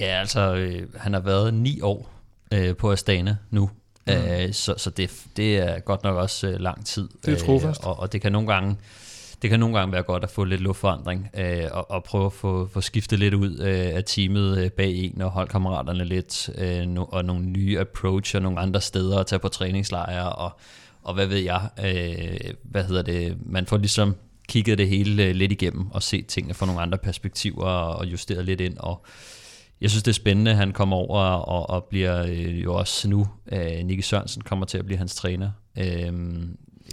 Ja, altså, øh, han har været ni år øh, på Astana nu, mm. øh, så, så det, det er godt nok også øh, lang tid. Det er trofast. Øh, og, og det kan nogle gange det kan nogle gange være godt at få lidt luftforandring øh, og, og prøve at få, få skiftet lidt ud øh, af teamet øh, bag en og holdkammeraterne lidt øh, no, og nogle nye approach og nogle andre steder at tage på træningslejre og og hvad ved jeg, øh, hvad hedder det, man får ligesom kigget det hele øh, lidt igennem og set tingene fra nogle andre perspektiver og justeret lidt ind, og jeg synes, det er spændende, at han kommer over og, og bliver øh, jo også nu, øh, Nicky Sørensen kommer til at blive hans træner. Øh,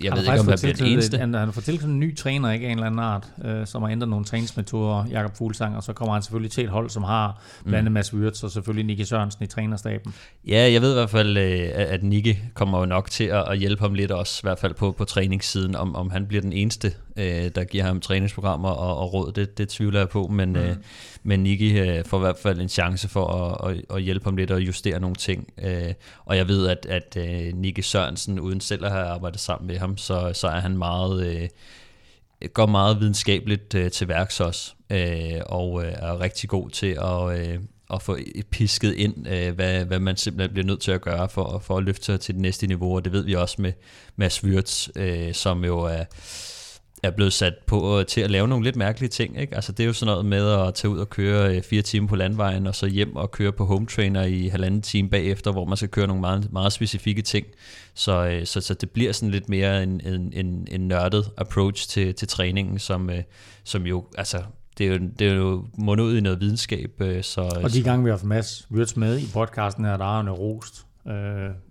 jeg ved ikke, om han bliver den eneste. Han, han fået tilknyttet en ny træner, ikke en eller anden art, øh, som har ændret nogle træningsmetoder, Jakob Fuglsang, og så kommer han selvfølgelig til et hold, som har blandt andet mm. Mads Wirtz og selvfølgelig Nicky Sørensen i trænerstaben. Ja, jeg ved i hvert fald, øh, at Nicky kommer jo nok til at hjælpe ham lidt også, i hvert fald på, på træningssiden, om, om han bliver den eneste, øh, der giver ham træningsprogrammer og, og råd, det, det tvivler jeg på, men, mm. men Nicky får i hvert fald en chance for at, at, at hjælpe ham lidt og justere nogle ting. Og jeg ved, at, at Nicky Sørensen, uden selv at have arbejdet sammen med ham, så, så er han meget, øh, går meget videnskabeligt øh, til værks også, øh, og øh, er rigtig god til at, øh, at få pisket ind, øh, hvad, hvad man simpelthen bliver nødt til at gøre for, for at løfte sig til det næste niveau, og det ved vi også med Mads Wirtz, øh, som jo er er blevet sat på til at lave nogle lidt mærkelige ting. Ikke? Altså det er jo sådan noget med at tage ud og køre øh, fire timer på landvejen, og så hjem og køre på home trainer i halvanden time bagefter, hvor man skal køre nogle meget, meget specifikke ting. Så, øh, så, så det bliver sådan lidt mere en, en, en, en nørdet approach til, til træningen, som, øh, som jo, altså det er jo, det er jo mundet ud i noget videnskab. Så, og de gange vi har haft Mads Wirtz med i podcasten her, der er jo rost. Øh,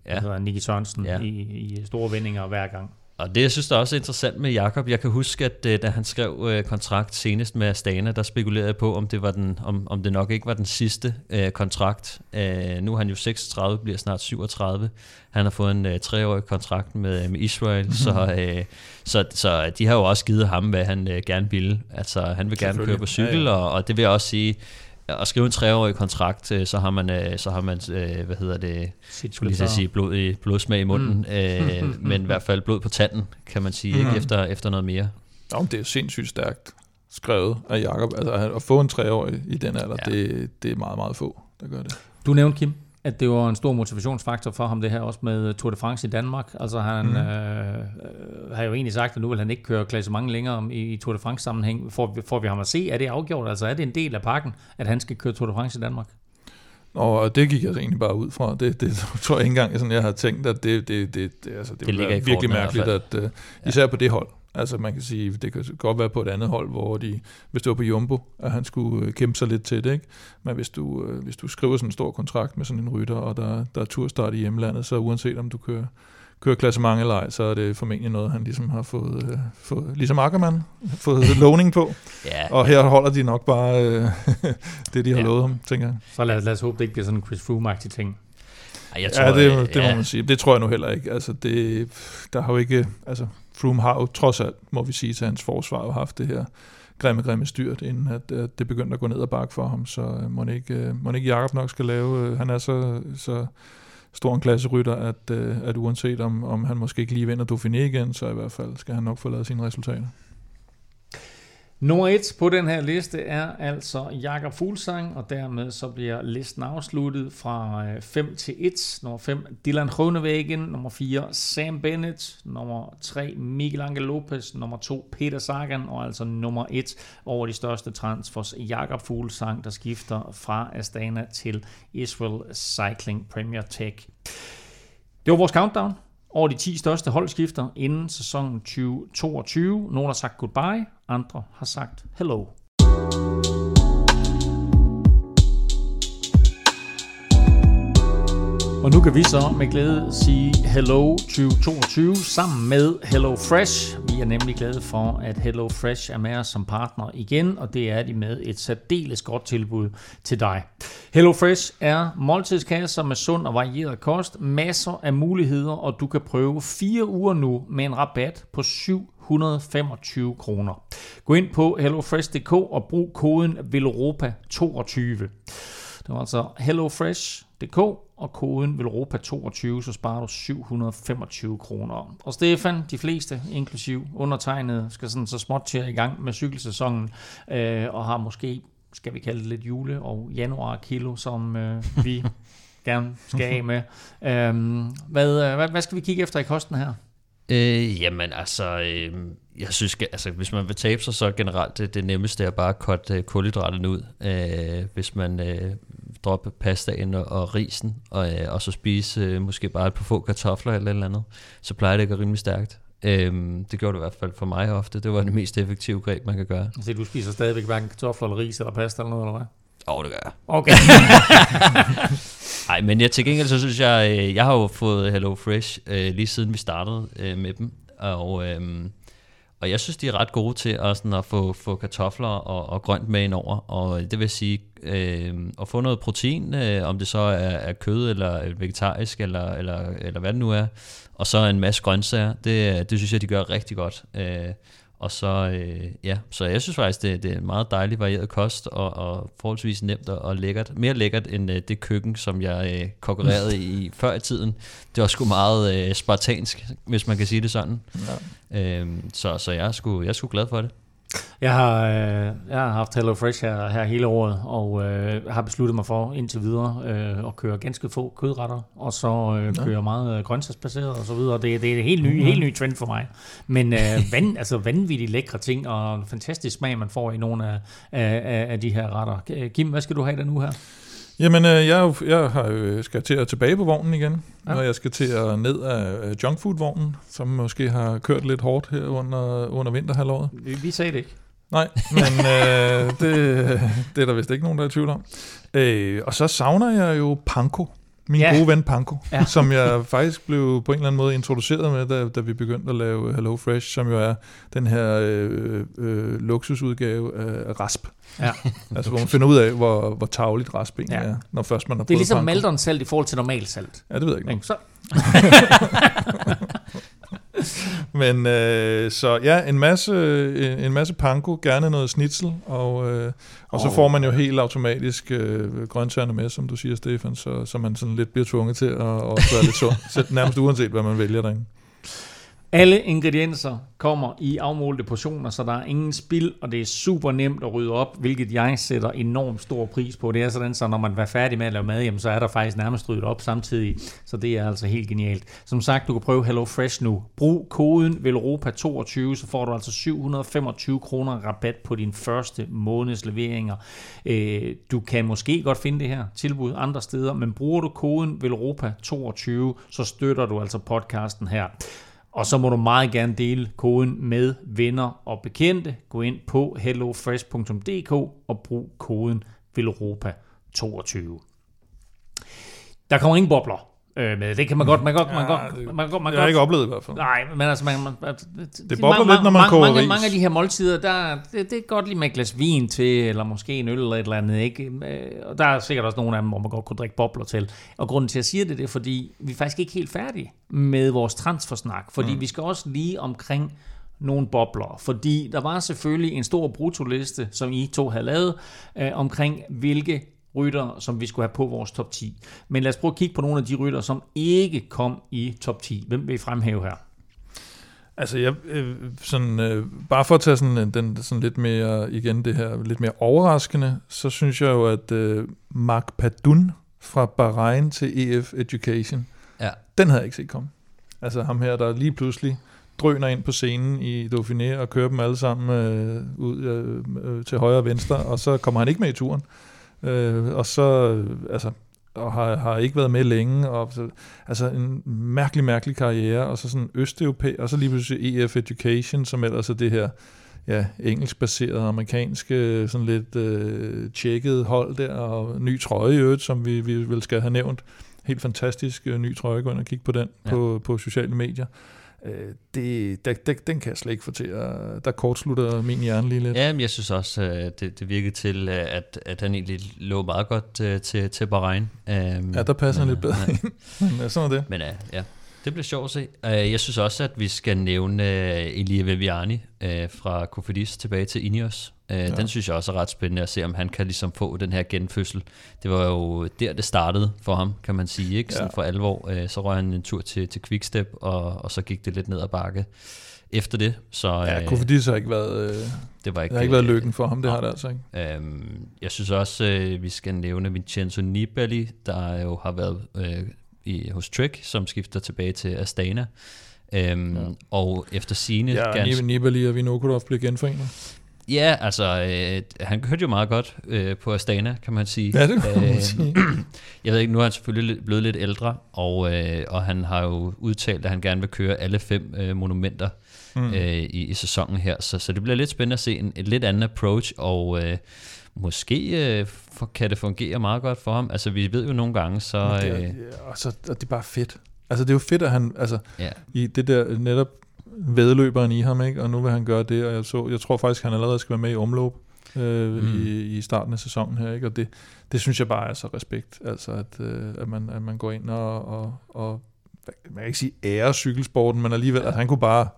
ja. hedder Nicky Sørensen ja. i, i store vendinger hver gang. Og det, jeg synes, der er også interessant med Jakob, jeg kan huske, at øh, da han skrev øh, kontrakt senest med Astana, der spekulerede jeg på, om det, var den, om, om det nok ikke var den sidste øh, kontrakt. Øh, nu er han jo 36, bliver snart 37. Han har fået en øh, treårig kontrakt med, med Israel, mm-hmm. så, øh, så, så de har jo også givet ham, hvad han øh, gerne ville. Altså, han vil gerne køre på cykel, ja, ja. Og, og det vil jeg også sige, at skrive en treårig kontrakt, øh, så har man, øh, så har man øh, hvad hedder det, skulle lige sige, blod i, blodsmag i munden, mm. *laughs* men i hvert fald blod på tanden, kan man sige, mm. ikke efter, efter noget mere. Nå, det er sindssygt stærkt skrevet af Jacob. Altså at få en treårig i den alder, ja. det, det er meget, meget få, der gør det. Du nævnte, Kim, at det var en stor motivationsfaktor for ham, det her også med Tour de France i Danmark. Altså han mm. øh, har jo egentlig sagt, at nu vil han ikke køre klassement længere i, i Tour de France sammenhæng. Får vi, får vi ham at se, er det afgjort? Altså er det en del af pakken, at han skal køre Tour de France i Danmark? Og det gik jeg altså egentlig bare ud fra. Det, det *laughs* tror jeg ikke engang, sådan, jeg har tænkt, at det, det, det, det, altså, det, det ligger virkelig mærkeligt, at, uh, især på det hold, Altså man kan sige, det kan godt være på et andet hold, hvor de, hvis det var på Jumbo, at han skulle øh, kæmpe sig lidt til det, ikke? Men hvis du, øh, hvis du skriver sådan en stor kontrakt med sådan en rytter, og der, der er turstart i hjemlandet, så uanset om du kører, kører klassement eller ej, så er det formentlig noget, han ligesom har fået, øh, fået ligesom Ackermann, fået *laughs* lovning på. ja, og her holder de nok bare øh, *laughs* det, de har ja. lovet ham, tænker jeg. Så lad, lad os håbe, det ikke bliver sådan en Chris Froome-agtig ting. Ej, jeg tror, ja, det, det må ja. man sige. Det tror jeg nu heller ikke. Altså, det, der har jo ikke, altså, Froome har jo trods alt, må vi sige til hans forsvar, jo haft det her grimme, grimme styrt, inden at, at det begyndte at gå ned ad bakke for ham, så øh, må ikke, øh, må ikke Jacob nok skal lave, øh, han er så, så stor en klasserytter, at, øh, at uanset om, om han måske ikke lige vinder Dauphiné igen, så i hvert fald skal han nok få lavet sine resultater. Nummer et på den her liste er altså Jakob Fuglsang, og dermed så bliver listen afsluttet fra øh, 5 til 1. Nummer 5, Dylan Groenewegen. Nummer 4, Sam Bennett. Nummer 3, Miguel Angel Lopez. Nummer 2, Peter Sagan. Og altså nummer 1 over de største transfers, Jakob Fuglsang, der skifter fra Astana til Israel Cycling Premier Tech. Det var vores countdown over de 10 største holdskifter inden sæsonen 2022. Nogle har sagt goodbye, andre har sagt hello. Og nu kan vi så med glæde sige Hello 2022 sammen med Hello Fresh. Vi er nemlig glade for, at Hello Fresh er med os som partner igen, og det er de med et særdeles godt tilbud til dig. Hello Fresh er måltidskasser med sund og varieret kost, masser af muligheder, og du kan prøve fire uger nu med en rabat på 725 kroner. Gå ind på hellofresh.dk og brug koden VELOROPA22. Det var altså hellofresh.dk og koden VELOROPA22, så sparer du 725 kroner. Og Stefan, de fleste, inklusiv undertegnet, skal sådan så småt til i gang med cykelsæsonen, øh, og har måske, skal vi kalde det lidt jule- og januar-kilo, som øh, vi *laughs* gerne skal af med. Øhm, hvad, øh, hvad, hvad skal vi kigge efter i kosten her? Øh, jamen altså, øh, jeg synes, altså, hvis man vil tabe sig, så generelt det, det nemmeste er bare at cutte øh, kulhydraterne ud. Øh, hvis man øh, dropper pastaen og, og risen, og, øh, og så spise øh, måske bare et par få kartofler eller et eller andet, så plejer det at gå rimelig stærkt. Øhm, det gjorde det i hvert fald for mig ofte. Det var det mest effektive greb, man kan gøre. Så du spiser stadigvæk hverken kartofler eller ris eller pasta eller noget, eller hvad? Åh, oh, det gør jeg. Okay. *laughs* Nej, men jeg til gengæld, så synes jeg, øh, jeg har jo fået Hello Fresh øh, lige siden vi startede øh, med dem, og, øh, og jeg synes, de er ret gode til at, sådan, at få, få kartofler og, og grønt med ind over, og det vil sige, øh, at få noget protein, øh, om det så er, er kød eller vegetarisk, eller, eller, eller hvad det nu er, og så en masse grøntsager, det, det synes jeg, de gør rigtig godt. Øh, og så, øh, ja, så jeg synes faktisk, det, det er en meget dejlig varieret kost, og, og forholdsvis nemt og, og lækkert. Mere lækkert end øh, det køkken, som jeg øh, konkurrerede i *laughs* før i tiden. Det var sgu meget øh, spartansk, hvis man kan sige det sådan. Ja. Øhm, så så jeg, er sgu, jeg er sgu glad for det. Jeg har, øh, jeg har haft Hello Fresh her, her hele året, og øh, har besluttet mig for indtil videre øh, at køre ganske få kødretter, og så øh, køre ja. meget øh, grøntsagsbaseret og så videre. Det, det er en helt ny, mm-hmm. helt ny trend for mig. Men øh, van, *laughs* altså vanvittigt lækre ting, og fantastisk smag, man får i nogle af, af, af de her retter. Kim, hvad skal du have der nu her? Jamen, øh, jeg, jeg har, øh, skal til at tilbage på vognen igen, ja. og jeg skal til at ned af junkfood-vognen, som måske har kørt lidt hårdt her under, under vinterhalvåret. Vi, vi sagde det ikke. Nej, men *laughs* øh, det, det er der vist ikke nogen, der er i tvivl om. Øh, og så savner jeg jo Panko, min ja. gode ven Panko, ja. som jeg faktisk blev på en eller anden måde introduceret med, da, da vi begyndte at lave Hello Fresh, som jo er den her øh, øh, luksusudgave af rasp. Ja. altså hvor man finder ud af, hvor, hvor tavligt rasp ja. er, når først man har Det er ligesom Maldon salt i forhold til normal salt. Ja, det ved jeg ikke. Så. *laughs* *laughs* Men øh, så ja, en masse, en, en masse panko, gerne noget snitsel, og, øh, og så får man jo helt automatisk øh, grøntsagerne med, som du siger, Stefan, så, så man sådan lidt bliver tvunget til at, at være lidt sund, *laughs* nærmest uanset hvad man vælger derinde. Alle ingredienser kommer i afmålte portioner, så der er ingen spild, og det er super nemt at rydde op, hvilket jeg sætter enormt stor pris på. Det er sådan, så når man er færdig med at lave mad, jamen, så er der faktisk nærmest ryddet op samtidig, så det er altså helt genialt. Som sagt, du kan prøve Hello Fresh nu. Brug koden VELROPA22, så får du altså 725 kroner rabat på din første måneds leveringer. Øh, du kan måske godt finde det her tilbud andre steder, men bruger du koden VELROPA22, så støtter du altså podcasten her. Og så må du meget gerne dele koden med venner og bekendte. Gå ind på hellofresh.dk og brug koden VELOROPA22. Der kommer ingen bobler øh, med. Det kan man godt, man godt, man godt, man godt, man jeg har ikke oplevet i hvert fald. Nej, men altså, man, man, det bobler man, lidt, når man koger mange, ris. Mange af de her måltider, der, det, det er godt lige med et glas vin til, eller måske en øl eller et eller andet, ikke? Øh, og der er sikkert også nogle af dem, hvor man godt kunne drikke bobler til. Og grunden til, at jeg siger det, det er, fordi vi er faktisk ikke helt færdige med vores transfersnak, fordi mm. vi skal også lige omkring nogle bobler, fordi der var selvfølgelig en stor brutoliste, som I to havde lavet, øh, omkring hvilke rytter, som vi skulle have på vores top 10. Men lad os prøve at kigge på nogle af de rytter, som ikke kom i top 10. Hvem vil I fremhæve her? Altså, jeg, øh, sådan, øh, bare for at tage sådan, den sådan lidt mere, igen det her, lidt mere overraskende, så synes jeg jo, at øh, Mark Padun fra Bahrain til EF Education, ja. den havde jeg ikke set komme. Altså ham her, der lige pludselig drøner ind på scenen i Dauphiné og kører dem alle sammen øh, ud øh, øh, til højre og venstre, og så kommer han ikke med i turen. Øh, og så, altså, og har, har ikke været med længe, og så, altså en mærkelig, mærkelig karriere, og så sådan østeuropæ, og så lige pludselig EF Education, som ellers er det her ja, engelskbaserede, amerikanske, sådan lidt øh, tjekket hold der, og ny trøje i øvrigt, som vi, vi vel skal have nævnt helt fantastisk øh, ny trøje. Gå ind og kigge på den Ja. ja. på, på sociale medier. Øh, det, der, der, den kan jeg slet ikke få til at... Der kortslutter min hjerne lige lidt. Ja, men jeg synes også, øh, det, det virkede til, øh, at, at han egentlig lå meget godt øh, til, til Bahrain. Um, Ja, der passer han lidt bedre Ja, *laughs* Men øh, sådan er det. men ja, ja, det bliver sjovt at se. Uh, jeg synes også, at vi skal nævne uh, Elia Viviani uh, fra Kofidis tilbage til Ineos. Uh, ja. Den synes jeg også er ret spændende at se, om han kan ligesom få den her genfødsel. Det var jo der, det startede for ham, kan man sige. Ikke? Sådan Ja. for alvor. Så røg han en tur til, til Quickstep, og, og så gik det lidt ned ad bakke efter det. Så Ja, øh, Kofidis har ikke været, øh, det var ikke, det har ikke været øh, lykken for ham, det har det altså ikke. Øhm, jeg synes også, øh, vi skal nævne Vincenzo Nibali, der jo har været øh, i, hos Trek, som skifter tilbage til Astana. Øhm, ja. Og efter sine Ja, ganske... Nibali og Vinokurov blev genforenet. Ja, altså, øh, han hørte jo meget godt øh, på Astana, kan man sige. Ja, det kan man Øh, sige. *clears throat* Jeg ved ikke, nu er han selvfølgelig blevet lidt ældre, og, øh, og han har jo udtalt, at han gerne vil køre alle fem øh, monumenter mm. øh, i, i sæsonen her. Så, så det bliver lidt spændende at se en, et lidt andet approach, og øh, måske øh, for, kan det fungere meget godt for ham. Altså, vi ved jo nogle gange, så... Det, er, Øh, ja, og, så, og det er bare fedt. Altså, det er jo fedt, at han, altså, ja. i det der netop vedløberen i ham, ikke? og nu vil han gøre det, og jeg, så, jeg tror faktisk, han allerede skal være med i omløb øh, Mm. i, i starten af sæsonen her, ikke? og det, det synes jeg bare er så respekt, altså at, øh, at, man, at man går ind og, og, og man kan ikke sige ære cykelsporten, men alligevel, at han kunne bare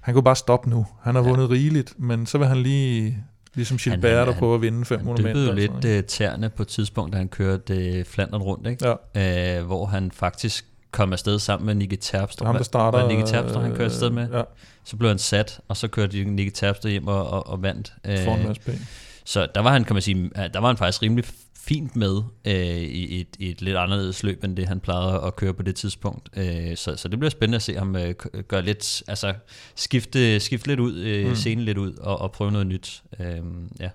han kunne bare stoppe nu. Han har Ja. vundet rigeligt, men så vil han lige, ligesom Han- Gilbert, han- der han- prøver at vinde fem Han monumenter. dyppede jo og sådan lidt noget, øh, tæerne på et tidspunkt, da han kørte øh, Flandern rundt, ikke? Ja. Øh, hvor han faktisk kom afsted sammen med Nicky Terpstra. ham, der starter... Var Nicky Terpstra, han kørte afsted med? Ja, Så blev han sat, og så kørte Nicky Terpstra hjem og, og, og vandt. foran Mads P. Så der var han, kan man sige, der var han faktisk rimelig fint med øh, i, et, i et lidt anderledes løb, end det han plejede at køre på det tidspunkt. Øh, så, så det bliver spændende at se ham øh, gøre lidt, altså skifte, skifte lidt ud, øh, mm. scenen lidt ud og, og prøve noget nyt. Øh, ja.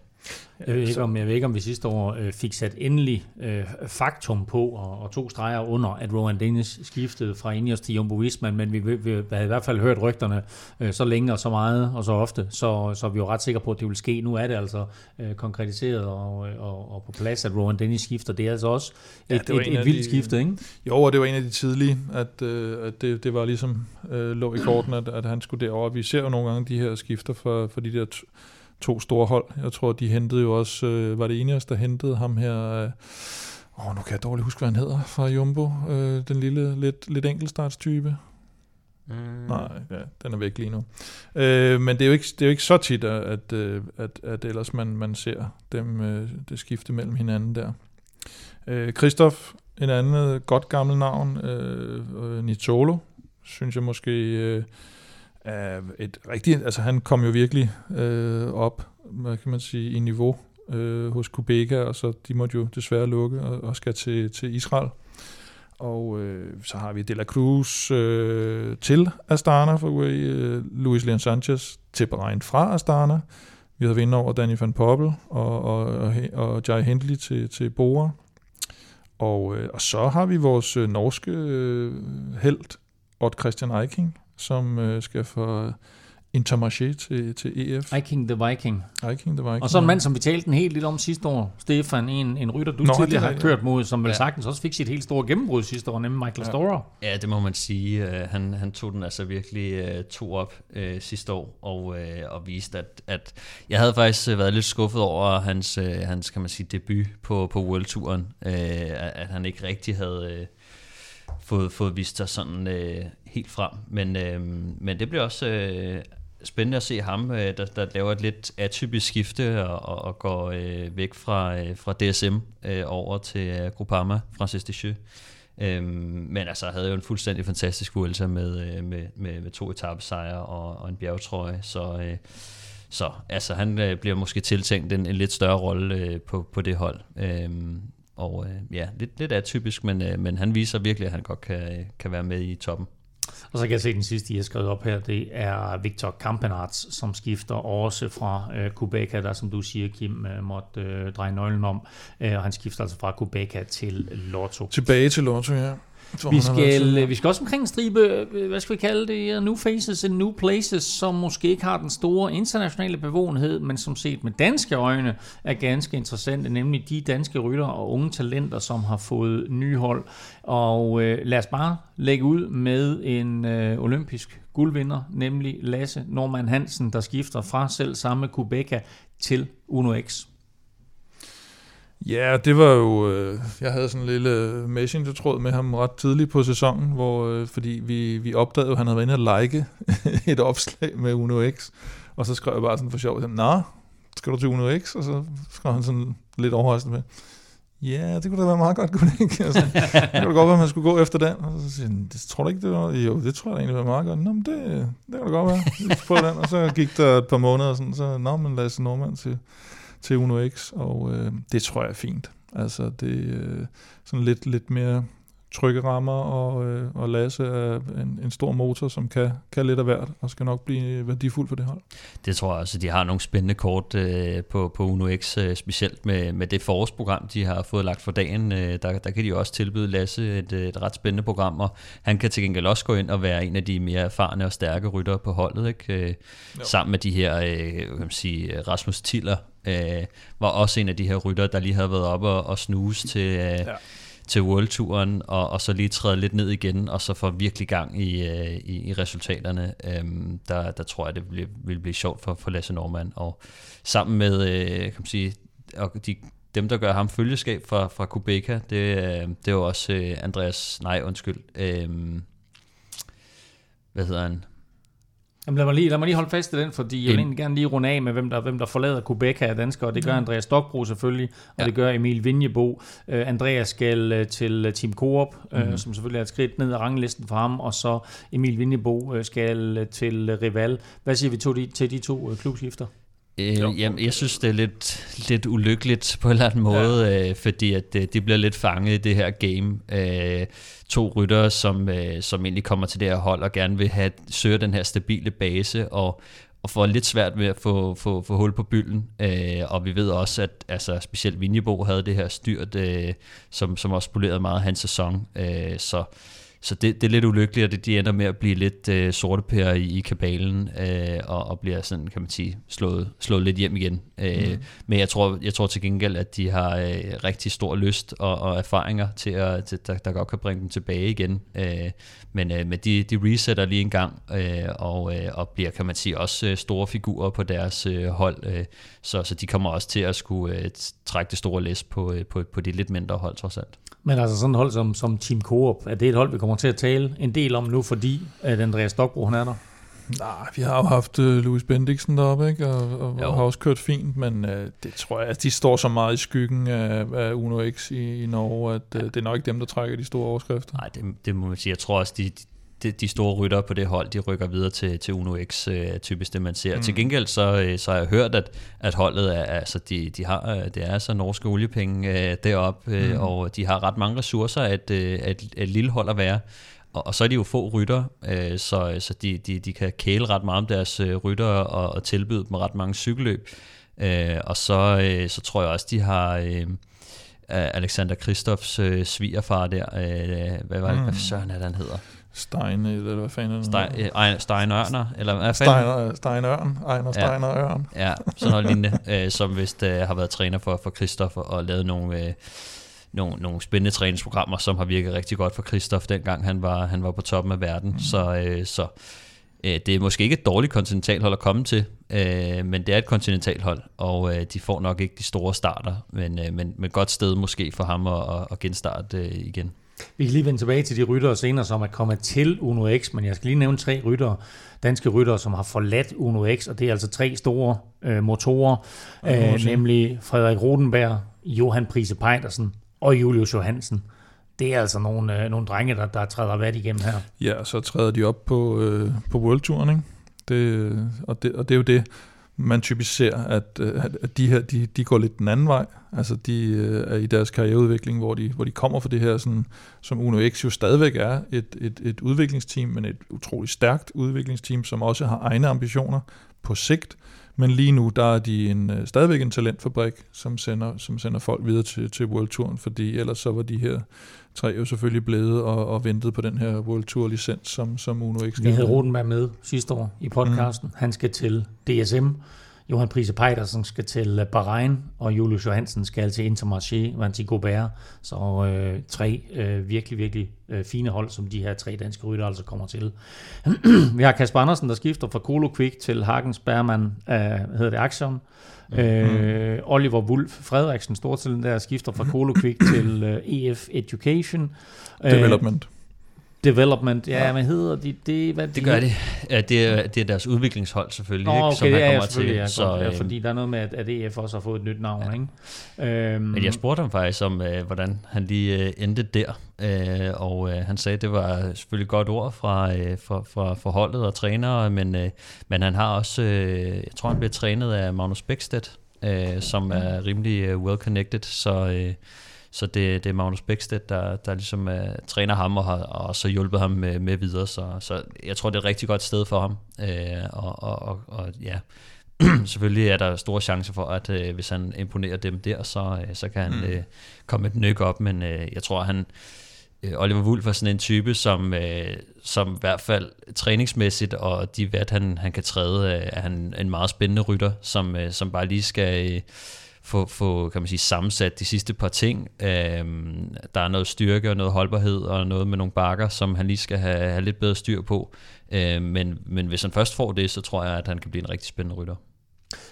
Jeg ved, ikke, om, jeg ved ikke, om vi sidste år øh, fik sat endelig øh, faktum på, og, og to streger under, at Rowan Dennis skiftede fra Ineos til Jumbo Visma, men vi, vi, vi havde i hvert fald hørt rygterne øh, så længe og så meget og så ofte, så, så vi var ret sikre på, at det ville ske. Nu er det altså øh, konkretiseret og, og, og på plads, at Rowan Dennis skifter. Det er altså også Ja, et, det var et, et, vildt de- skifte, ikke? Jo, og det var en af de tidlige, at, øh, at det, det var ligesom øh, lå i korten, at, at han skulle derover. Vi ser jo nogle gange de her skifter for, for de der to, to store hold. Jeg tror, de hentede jo også, øh, var det Ineos, der hentede ham her, øh, åh, nu kan jeg dårligt huske, hvad han hedder fra Jumbo, øh, den lille, lidt, lidt enkeltstartstype. Mm. Nej, ja, den er væk lige nu. Øh, men det er, jo ikke, det er jo ikke så tit, at, at, øh, at, at ellers man, man ser dem øh, det skifte mellem hinanden der. Øh, Christoph, en anden godt gammel navn, øh, øh, Nitolo, synes jeg måske øh, Uh, et rigtigt, altså han kom jo virkelig uh, op, hvad kan man sige, i niveau uh, hos Kubeka, og så de måtte jo desværre lukke og, og skal til, til Israel. Og øh, så har vi De La Cruz øh, til Astana for UAE, øh, Luis Leon Sanchez til Bahrain fra Astana. Vi havde vinde over Danny van Poppel og, og, og, og Jai Hindley til, til Bora. Og, øh, og så har vi vores øh, norske øh, held, Odd Christian Eiking, som øh, skal fra Intermarché til, til EF. Viking the Viking. Det var ikke Og så en mand, som vi talte en helt lidt om sidste år, Stefan, en, en rytter, du Nå, er tidligere har kørt mod, som vel Ja. sagtens også fik sit helt store gennembrud sidste år, nemlig Michael Ja. Storer. Ja, det må man sige. Uh, han, han tog den altså virkelig uh, to op uh, sidste år og, uh, og viste, at, at jeg havde faktisk været lidt skuffet over hans, uh, hans kan man sige, debut på, på World-turen. Uh, at, han ikke rigtig havde uh, fået, fået vist sig sådan uh, helt frem. Men, øh, men det bliver også øh, spændende at se ham, øh, der, der laver et lidt atypisk skifte og, og, og går øh, væk fra, øh, fra DSM øh, over til øh, Groupama, Francis Deschamps. Øhm, men altså havde jo en fuldstændig fantastisk Vuelta med, øh, med, med, med to etappesejre og, og en bjergetrøje, så, øh, så altså, han øh, bliver måske tiltænkt en, en lidt større rolle øh, på, på det hold. Øhm, og øh, ja, lidt, lidt atypisk, men, øh, men han viser virkelig, at han godt kan, øh, kan være med i toppen. Og så kan jeg se den sidste, I har skrevet op her, det er Victor Kampenarts, som skifter også fra øh, Kubeka, der som du siger, Kim, øh, måtte øh, dreje nøglen om. Øh, og han skifter altså fra Kubeka til Lotto. Tilbage til Lotto, ja. Vi skal, vi skal også omkring en stribe, øh, hvad skal vi kalde det, new faces and new places, som måske ikke har den store internationale bevågenhed, men som set med danske øjne er ganske interessante, nemlig de danske rytter og unge talenter, som har fået nye hold. Og øh, lad os bare lægge ud med en øh, olympisk guldvinder, nemlig Lasse Norman Hansen, der skifter fra selv samme Kubeka til Uno X. Ja, det var jo... Øh, jeg havde sådan en lille messenger-tråd med ham ret tidligt på sæsonen, hvor, øh, fordi vi, vi opdagede jo, at han havde været inde og like *laughs* et opslag med Uno X, og så skrev jeg bare sådan for sjov, Nå, skal du til Uno X? Og så skrev han sådan lidt overraskende med, ja, det kunne da være meget godt, kunne det ikke? *laughs* Altså, det kunne da godt være, at man skulle gå efter den. Og så siger han, det tror du ikke, det var? Jo, det tror jeg da egentlig var meget godt. Nå, men det, det kan da godt være. Vi den. Og så gik der et par måneder, og sådan, så nå, men Lasse Normand til, til Uno X, og øh, det tror jeg er fint. Altså, det er øh, sådan lidt, lidt mere trygge rammer, og, øh, og Lasse er en, en stor motor, som kan, kan lidt af hvert, og skal nok blive værdifuld for det hold. Det tror jeg også, de har nogle spændende kort øh, på, på Uno X, øh, specielt med, med det forårsprogram, de har fået lagt for dagen. Øh, der, der kan de også tilbyde Lasse et, et ret spændende program, og han kan til gengæld også gå ind og være en af de mere erfarne og stærke ryttere på holdet, ikke? Øh, sammen med de her, øh, kan man sige, Rasmus Tiller, øh, var også en af de her ryttere, der lige havde været oppe og, og snuse til... Øh, ja til Worldturen, og, og så lige træde lidt ned igen, og så få virkelig gang i, øh, i, i resultaterne. Øhm, der, der tror jeg, det vil, vil blive sjovt for, for Lasse Norman. Og sammen med, øh, kan man sige, og de, dem, der gør ham følgeskab fra, fra Kubeka, det, øh, det er jo også øh, Andreas, nej undskyld, øh, hvad hedder han? Jamen lad mig lige, lad mig lige holde fast i den, fordi jeg vil egentlig gerne lige runde af med, hvem der, hvem der forlader Kubeka af danskere, og det gør Andreas Stokbro selvfølgelig, og ja. det gør Emil Vinjebo. Uh, Andreas skal uh, til uh, Team Coop, uh, mm-hmm. som selvfølgelig er et skridt ned ad ranglisten for ham, og så Emil Vinjebo uh, skal uh, til Rival. Hvad siger vi to, de, til de to uh, klubskifter? Øh, jamen, jeg synes, det er lidt, lidt ulykkeligt på en eller anden måde, ja. øh, fordi at øh, de bliver lidt fanget i det her game. Øh, to ryttere, som, øh, som egentlig kommer til det her hold og gerne vil have, søge den her stabile base, og, og får lidt svært ved at få, få, få hul på bylden. Øh, og vi ved også, at altså, specielt Vinjebo havde det her styrt, øh, som, som også spolerede meget hans sæson. Øh, så så det, det er lidt ulykkeligt, og det, de ender med at blive lidt øh, sorte pærer i, i kabalen, øh, og, og bliver sådan, kan man sige, slået, slået lidt hjem igen. Øh, mm. Men jeg tror, jeg tror til gengæld, at de har øh, rigtig stor lyst og, og erfaringer til, at, til der, der godt kan bringe dem tilbage igen. Øh, men øh, men de, de resetter lige en gang, øh, og, øh, og bliver, kan man sige, også øh, store figurer på deres øh, hold. Øh, så, så de kommer også til at skulle øh, trække det store læs på, øh, på, på de lidt mindre hold, trods alt. Men altså sådan et hold som, som Team Coop, er det et hold, vi kommer til at tale en del om nu, fordi at Andreas Stokbro han er der? Nej, vi har jo haft uh, Louis Bendiksen deroppe, ikke? Og, og, har også kørt fint, men uh, det tror jeg, at de står så meget i skyggen af, af Uno X i, i Norge, at uh, det er nok ikke dem, der trækker de store overskrifter. Nej, det, det må man sige. Jeg tror også, de, de, de store rytter på det hold, de rykker videre til, til Uno X, øh, typisk det man ser. Mm. Til gengæld så, øh, så har jeg hørt, at, at holdet er, altså de, de har, øh, det er altså norske oliepenge øh, deroppe, øh, mm. og de har ret mange ressourcer at, øh, at, et lille hold at være. Og, og så er de jo få rytter, øh, så, så de, de, de kan kæle ret meget om deres øh, rytter og, og tilbyde dem ret mange cykelløb. Øh, og så, øh, så tror jeg også, de har... Øh, Alexander Kristoffs øh, svigerfar der, øh, hvad var det, mm. hvad søren er det, han hedder? Stein, eller hvad fanden er det? Stein, øh, Stein Ørner, eller hvad fanden? Stein, Ørn, Ejner Stein ja. Ørn. Ja, sådan noget *laughs* lignende, øh, som vist øh, har været træner for, for Kristoff og lavet nogle, øh, nogle, nogle spændende træningsprogrammer, som har virket rigtig godt for Kristoff, dengang han var, han var på toppen af verden. Mm. Så, øh, så øh, det er måske ikke et dårligt kontinentalhold at komme til, øh, men det er et kontinentalhold, og øh, de får nok ikke de store starter, men, øh, men, men godt sted måske for ham at, at genstarte øh, igen. Vi kan lige vende tilbage til de ryttere senere, som er kommet til Uno X, men jeg skal lige nævne tre ryttere, danske ryttere, som har forladt Uno X, og det er altså tre store øh, motorer, øh, nemlig Frederik Rodenberg, Johan Prise Pejdersen og Julius Johansen. Det er altså nogle, øh, nogle drenge, der, der træder vat igennem her. Ja, og så træder de op på, øh, på World Touren, ikke? Det, og, det, og det er jo det, man typisk ser, øh, at, at de her, de, de går lidt den anden vej. Altså de øh, er i deres karriereudvikling, hvor de, hvor de kommer fra det her, sådan, som Uno X jo stadigvæk er, et, et, et udviklingsteam, men et utroligt stærkt udviklingsteam, som også har egne ambitioner på sigt, Men lige nu, der er de en, øh, stadigvæk en talentfabrik, som sender, som sender folk videre til, til World Touren, fordi ellers så var de her tre jo selvfølgelig blevet og, og ventet på den her World Tour licens, som, som Uno ikke skal. Vi havde Rodenberg med sidste år i podcasten. Mm. Han skal til DSM. Johan Prise Pejdersen skal til Bahrain, og Julius Johansen skal til Intermarché, Vanti Gobert. Så øh, tre øh, virkelig, virkelig øh, fine hold, som de her tre danske rytter altså kommer til. *clears throat* Vi har Kasper Andersen, der skifter fra Kolo Quick til Hagens Bergman, øh, hedder det Action. Mm. Øh, Oliver Wulf Frederiksen, stortiden der, skifter fra Kolo Quick til øh, EF Education. Development. Development, ja, ja. hvad hedder de? Det, hvad Det de gør de. Ja, det, er, det er deres udviklingshold selvfølgelig, Nå, ikke, okay, som det han er kommer selvfølgelig, ja, til. så, ja, øh, fordi der er noget med, at, EF også har fået et nyt navn, ja. ikke? Øhm, Men jeg spurgte ham faktisk om, øh, hvordan han lige øh, endte der, øh, og øh, han sagde, at det var selvfølgelig et godt ord fra, øh, fra, fra, fra holdet og trænere, men, øh, men han har også, øh, jeg tror han bliver trænet af Magnus Bækstedt, øh, som er rimelig øh, well-connected, så... Øh, så det, det er Magnus Bækstedt, der, der ligesom uh, træner ham og har og også hjulpet ham med, med videre. Så, så jeg tror, det er et rigtig godt sted for ham. Uh, og, og, og, og ja, *clears throat* selvfølgelig er der store chancer for, at uh, hvis han imponerer dem der, så, uh, så kan han mm. uh, komme et nyk op. Men uh, jeg tror, han... Uh, Oliver Wulff er sådan en type, som, uh, som i hvert fald træningsmæssigt og de vat, han, han kan træde, uh, er han en meget spændende rytter, som, uh, som bare lige skal... Uh, få, få kan man sige, sammensat de sidste par ting. Øhm, der er noget styrke og noget holdbarhed og noget med nogle bakker, som han lige skal have, have lidt bedre styr på. Øhm, men, men hvis han først får det, så tror jeg, at han kan blive en rigtig spændende rytter.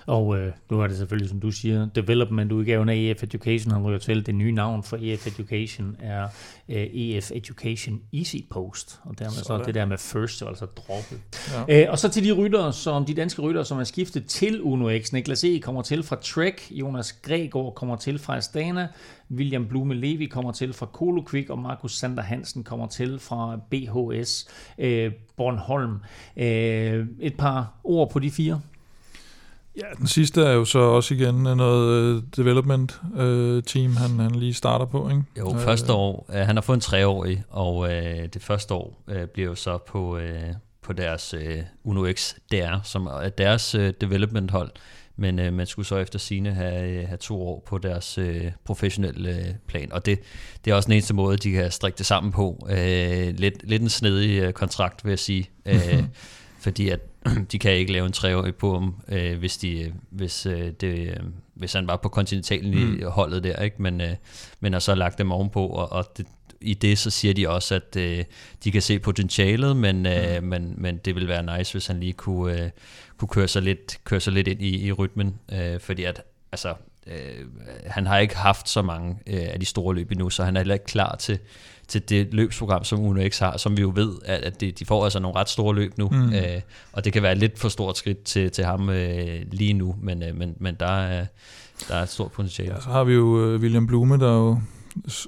Og øh, nu er det selvfølgelig, som du siger, development-udgaven af EF Education, han ryger til. Det nye navn for EF Education er øh, EF Education Easy Post, og dermed så, så det der med first, altså droppet. Ja. Øh, og så til de ryttere, som de danske ryttere, som er skiftet til Uno X. Niklas E. kommer til fra Trek, Jonas Gregor kommer til fra Astana, William Blume Levi kommer til fra Kolo Quick, og Markus Sander Hansen kommer til fra BHS øh, Bornholm. Øh, et par ord på de fire. Ja, den sidste er jo så også igen noget uh, development uh, team, han, han lige starter på, ikke? Jo, første år, uh, han har fået en treårig, og uh, det første år uh, bliver jo så på, uh, på deres uh, Uno X DR, som er deres uh, development hold, men uh, man skulle så efter sine have, have to år på deres uh, professionelle uh, plan, og det, det er også den eneste måde, de kan strikke det sammen på. Uh, lidt, lidt en snedig uh, kontrakt, vil jeg sige, uh, *laughs* fordi at *clears throat* de kan ikke lave en treårig på ham, øh, hvis, de, hvis, øh, det, øh, hvis han var på kontinentalen mm. i holdet der, ikke? Men, øh, men har så lagt dem ovenpå, og, og det, i det så siger de også, at øh, de kan se potentialet, men, øh, mm. men, men det vil være nice, hvis han lige kunne, øh, kunne køre, sig lidt, køre sig lidt ind i, i rytmen, øh, fordi at altså, øh, han har ikke haft så mange øh, af de store løb endnu, så han er heller ikke klar til, til det løbsprogram, som Uno X har, som vi jo ved, at, at de, de får altså nogle ret store løb nu, mm. øh, og det kan være lidt for stort skridt til, til ham øh, lige nu, men, øh, men, men der, er, der er et stort potentiale. Ja, så har vi jo øh, William Blume, der jo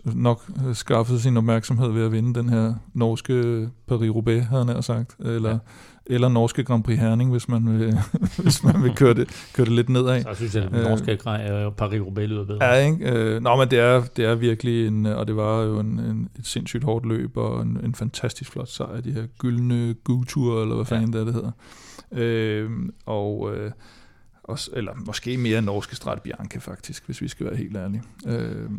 nok skaffet sin opmærksomhed ved at vinde den her norske Paris-Roubaix, havde han sagt, eller ja eller norske Grand Prix Herning, hvis man vil, *laughs* hvis man vil køre, det, køre det lidt nedad. Så jeg synes, at den norske øh, Paris-Roubaix lyder bedre. Ja, ikke? Øh, nå, men det er, det er virkelig en, og det var jo en, en, et sindssygt hårdt løb, og en, en fantastisk flot sejr, de her gyldne gutur, eller hvad fanden ja. det, det hedder. Øh, og, øh, også, eller måske mere norske Strat Bianca faktisk, hvis vi skal være helt ærlige. Øh,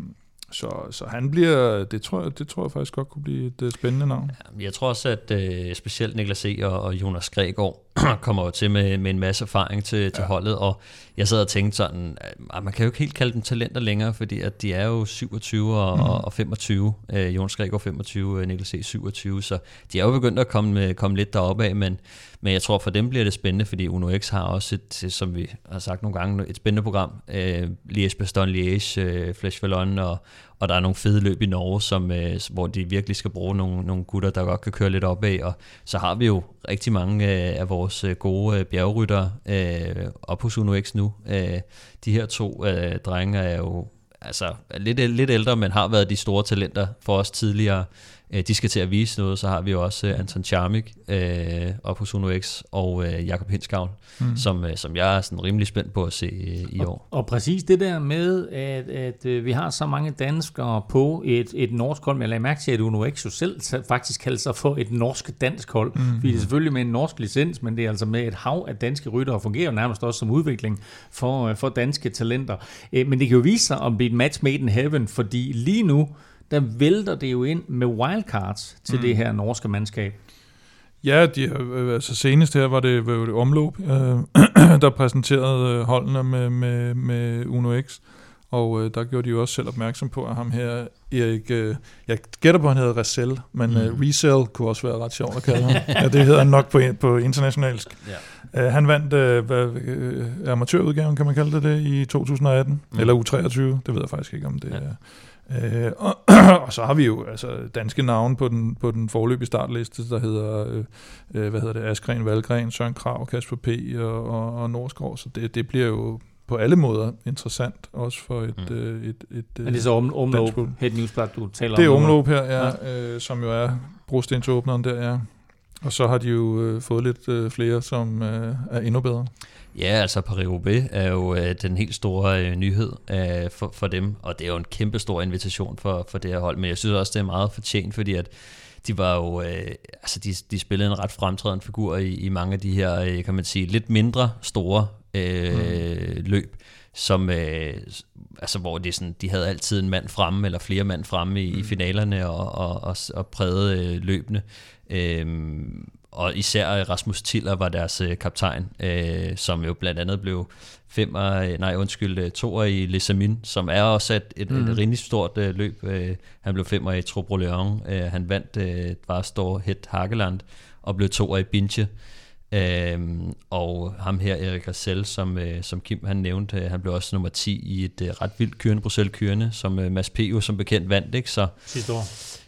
så, så han bliver, det tror, jeg, det tror jeg faktisk godt kunne blive et øh, spændende navn. Jeg tror også, at øh, specielt Niklas E. og, og Jonas Gregor *clears throat* kommer til med, med en masse erfaring til, til ja. holdet, og jeg sad og tænkte sådan, at man kan jo ikke helt kalde dem talenter længere, fordi at de er jo 27 og, mm. og 25, uh, Jonas Gregor 25, uh, Niklas E. 27, så de er jo begyndt at komme, komme lidt deroppe af, men, men jeg tror for dem bliver det spændende, fordi Uno X har også et, som vi har sagt nogle gange, et spændende program, uh, Liège, Bastogne, Liège, uh, Flesh Vallon, og, og der er nogle fede løb i Norge, som, øh, hvor de virkelig skal bruge nogle, nogle gutter, der godt kan køre lidt opad, og så har vi jo rigtig mange øh, af vores øh, gode øh, bjergrytter øh, op hos Uno X nu. Øh, de her to øh, drenge er jo altså lidt, lidt ældre, men har været de store talenter for os tidligere øh, de skal til at vise noget, så har vi jo også øh, Anton Charmik øh, op hos Uno X og øh, Jakob Hinskavl, mm. som, øh, som jeg er sådan rimelig spændt på at se øh, i år. Og præcis det der med, at, at øh, vi har så mange danskere på et, et norsk hold, men jeg lagde mærke til, at Uno X jo selv faktisk kalder sig for et norsk-dansk hold, mm. fordi det er selvfølgelig med en norsk licens, men det er altså med et hav af danske ryttere, og fungerer nærmest også som udvikling for, øh, for danske talenter. Øh, men det kan jo vise sig at blive et match made in heaven, fordi lige nu, der vælter det jo ind med wildcards til mm. det her norske mandskab. Ja, de, øh, altså senest her var det, var det omløb, øh, *clears throat* der præsenterede øh, holdene med, med, med Uno X, og øh, der gjorde de jo også selv opmærksom på, at ham her, Erik, øh, jeg gætter på, at han hedder Resell, men mm. øh, Resell kunne også være ret sjovt at kalde ham. ja, det hedder han nok på, på internationalsk. *laughs* Ja. Øh, han vandt øh, hvad, øh, amatørudgaven, kan man kalde det det, i 2018, mm. eller U23, det ved jeg faktisk ikke, om det ja. Er. Øh, og, og så har vi jo altså danske navne på den, på den forløbige startliste, der hedder, øh, øh, hvad hedder det, Askren, Valgren, Søren Krav, Kasper P. og, og, og Norskov, så det, det bliver jo på alle måder interessant, også for et... Mm. Øh, et, et, Men det er så om, omløb, Head Newsblad, du taler det om? Det er omløb her, ja, ja. Øh, som jo er brostensåbneren der, ja. Og så har de jo øh, fået lidt øh, flere, som øh, er endnu bedre. Ja, altså Paris-Roubaix er jo øh, den helt store øh, nyhed øh, for, for dem, og det er jo en kæmpe stor invitation for, for det her hold, men jeg synes også, det er meget fortjent, fordi at de var jo, øh, altså de, de spillede en ret fremtrædende figur i, i mange af de her, øh, kan man sige, lidt mindre store øh, mm. løb, som, øh, altså hvor det sådan, de havde altid en mand fremme, eller flere mand fremme i, mm. i finalerne og, og, og, og prægede øh, løbende. Øh, og især Rasmus Tiller var deres øh, kaptajn, øh, som jo blandt andet blev femmer, nej undskyld, øh, toer i Les Amin, som er også et, et, mm. et rimelig stort øh, løb. Øh, han blev femmer i Trobro Leon, øh, han vandt øh, Varstor Het Hageland og blev toer i Binche. Øhm, og ham her, Erik Rassel, som, øh, som Kim han nævnte, øh, han blev også nummer 10 i et øh, ret vildt kørende Bruxelles kørende, som øh, Mads P. jo som bekendt vandt, ikke? Så, Sidste år.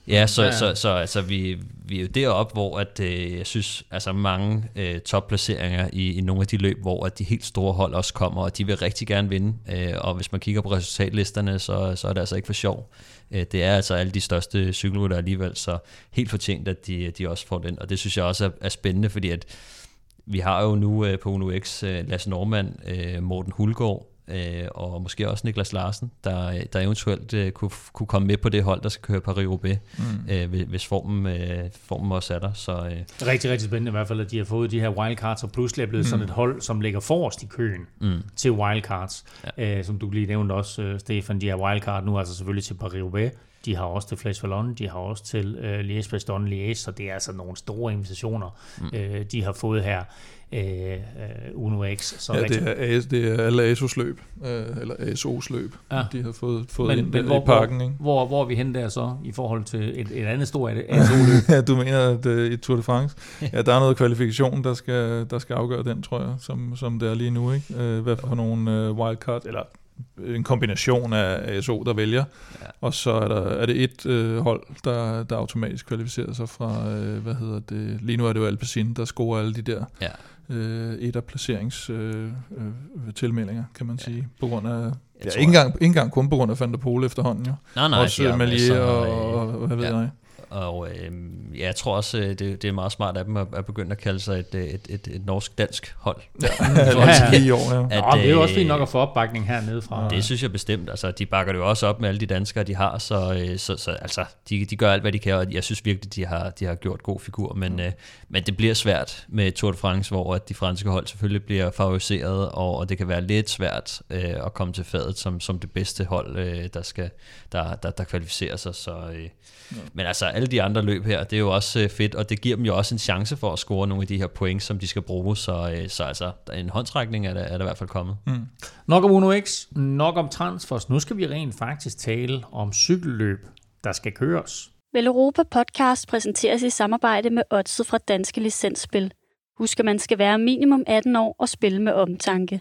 Ja, så, ja, ja. så, så altså, vi, vi er jo deroppe, hvor at, øh, jeg synes, altså mange øh, topplaceringer i, i nogle af de løb, hvor at de helt store hold også kommer, og de vil rigtig gerne vinde. Øh, og hvis man kigger på resultatlisterne, så, så er det altså ikke for sjov. Øh, det er altså alle de største cykelrytter alligevel, så helt fortjent, at de, de også får den. Og det synes jeg også er, er spændende, fordi at vi har jo nu øh, på Uno X øh, Lasse Normand, øh, Morten Hulgaard, øh, og måske også Niklas Larsen, der, der eventuelt øh, kunne, kunne komme med på det hold, der skal køre Paris-Roubaix, mm. øh, hvis formen, øh, formen også er der. Så, øh. Rigtig, rigtig spændende i hvert fald, at de har fået de her wildcards, og pludselig er blevet mm. sådan et hold, som ligger forrest i køen mm. til wildcards. Ja. Øh, som du lige nævnte også, øh, Stefan, de her wildcard nu altså selvfølgelig til Paris-Roubaix, de har også til Flash Vallon, de har også til øh, Liège Bastogne Liège, så det er altså nogle store invitationer, mm. øh, de har fået her øh, øh Uno X. Så ja, det er, det er alle ASO's løb, øh, eller ASO's løb, ja. de har fået, fået men, ind men hvor, i parken. Ikke? Hvor, hvor er vi henne der så, i forhold til et, et andet stort ASO-løb? *laughs* ja, du mener, at uh, i Tour de France, ja, der er noget kvalifikation, der skal, der skal afgøre den, tror jeg, som, som det er lige nu. Ikke? Uh, hvad for nogle uh, wildcard, eller en kombination af ASO, der vælger, ja. og så er, der, er det et øh, hold, der, der automatisk kvalificerer sig fra, øh, hvad hedder det, lige nu er det jo Alpecin, der scorer alle de der ja. Øh, et af placerings øh, øh, tilmeldinger, kan man sige, ja. på grund af, ja, ikke, engang, ikke engang kun på grund af Van der Pole efterhånden jo, nej, nej, også Malier og, og, og, og hvad ved ja. jeg. Og øh, ja, jeg tror også, det, det er meget smart af dem at, at begynde at kalde sig et, et, et, et norsk-dansk hold. Ja, *laughs* ja, ja. år, ja. At, Nå, det er jo også fint nok at få opbakning hernede fra. Det synes jeg bestemt. Altså, de bakker det jo også op med alle de danskere, de har, så, øh, så, så altså, de, de gør alt, hvad de kan, og jeg synes virkelig, de har, de har gjort god figur, men, øh, men det bliver svært med Tour de France, hvor at de franske hold selvfølgelig bliver favoriseret, og, og det kan være lidt svært øh, at komme til fadet som, som det bedste hold, øh, der, skal, der, der, der kvalificerer sig. Så, øh, ja. Men altså, alle de andre løb her, det er jo også øh, fedt, og det giver dem jo også en chance for at score nogle af de her point, som de skal bruge, så, øh, så altså, en håndtrækning er der, er der i hvert fald kommet. Mm. Nok om Uno X, nok om transfers. Nu skal vi rent faktisk tale om cykelløb, der skal køres. Vel Europa Podcast præsenteres i samarbejde med Odset fra Danske Licensspil. Husk, at man skal være minimum 18 år og spille med omtanke.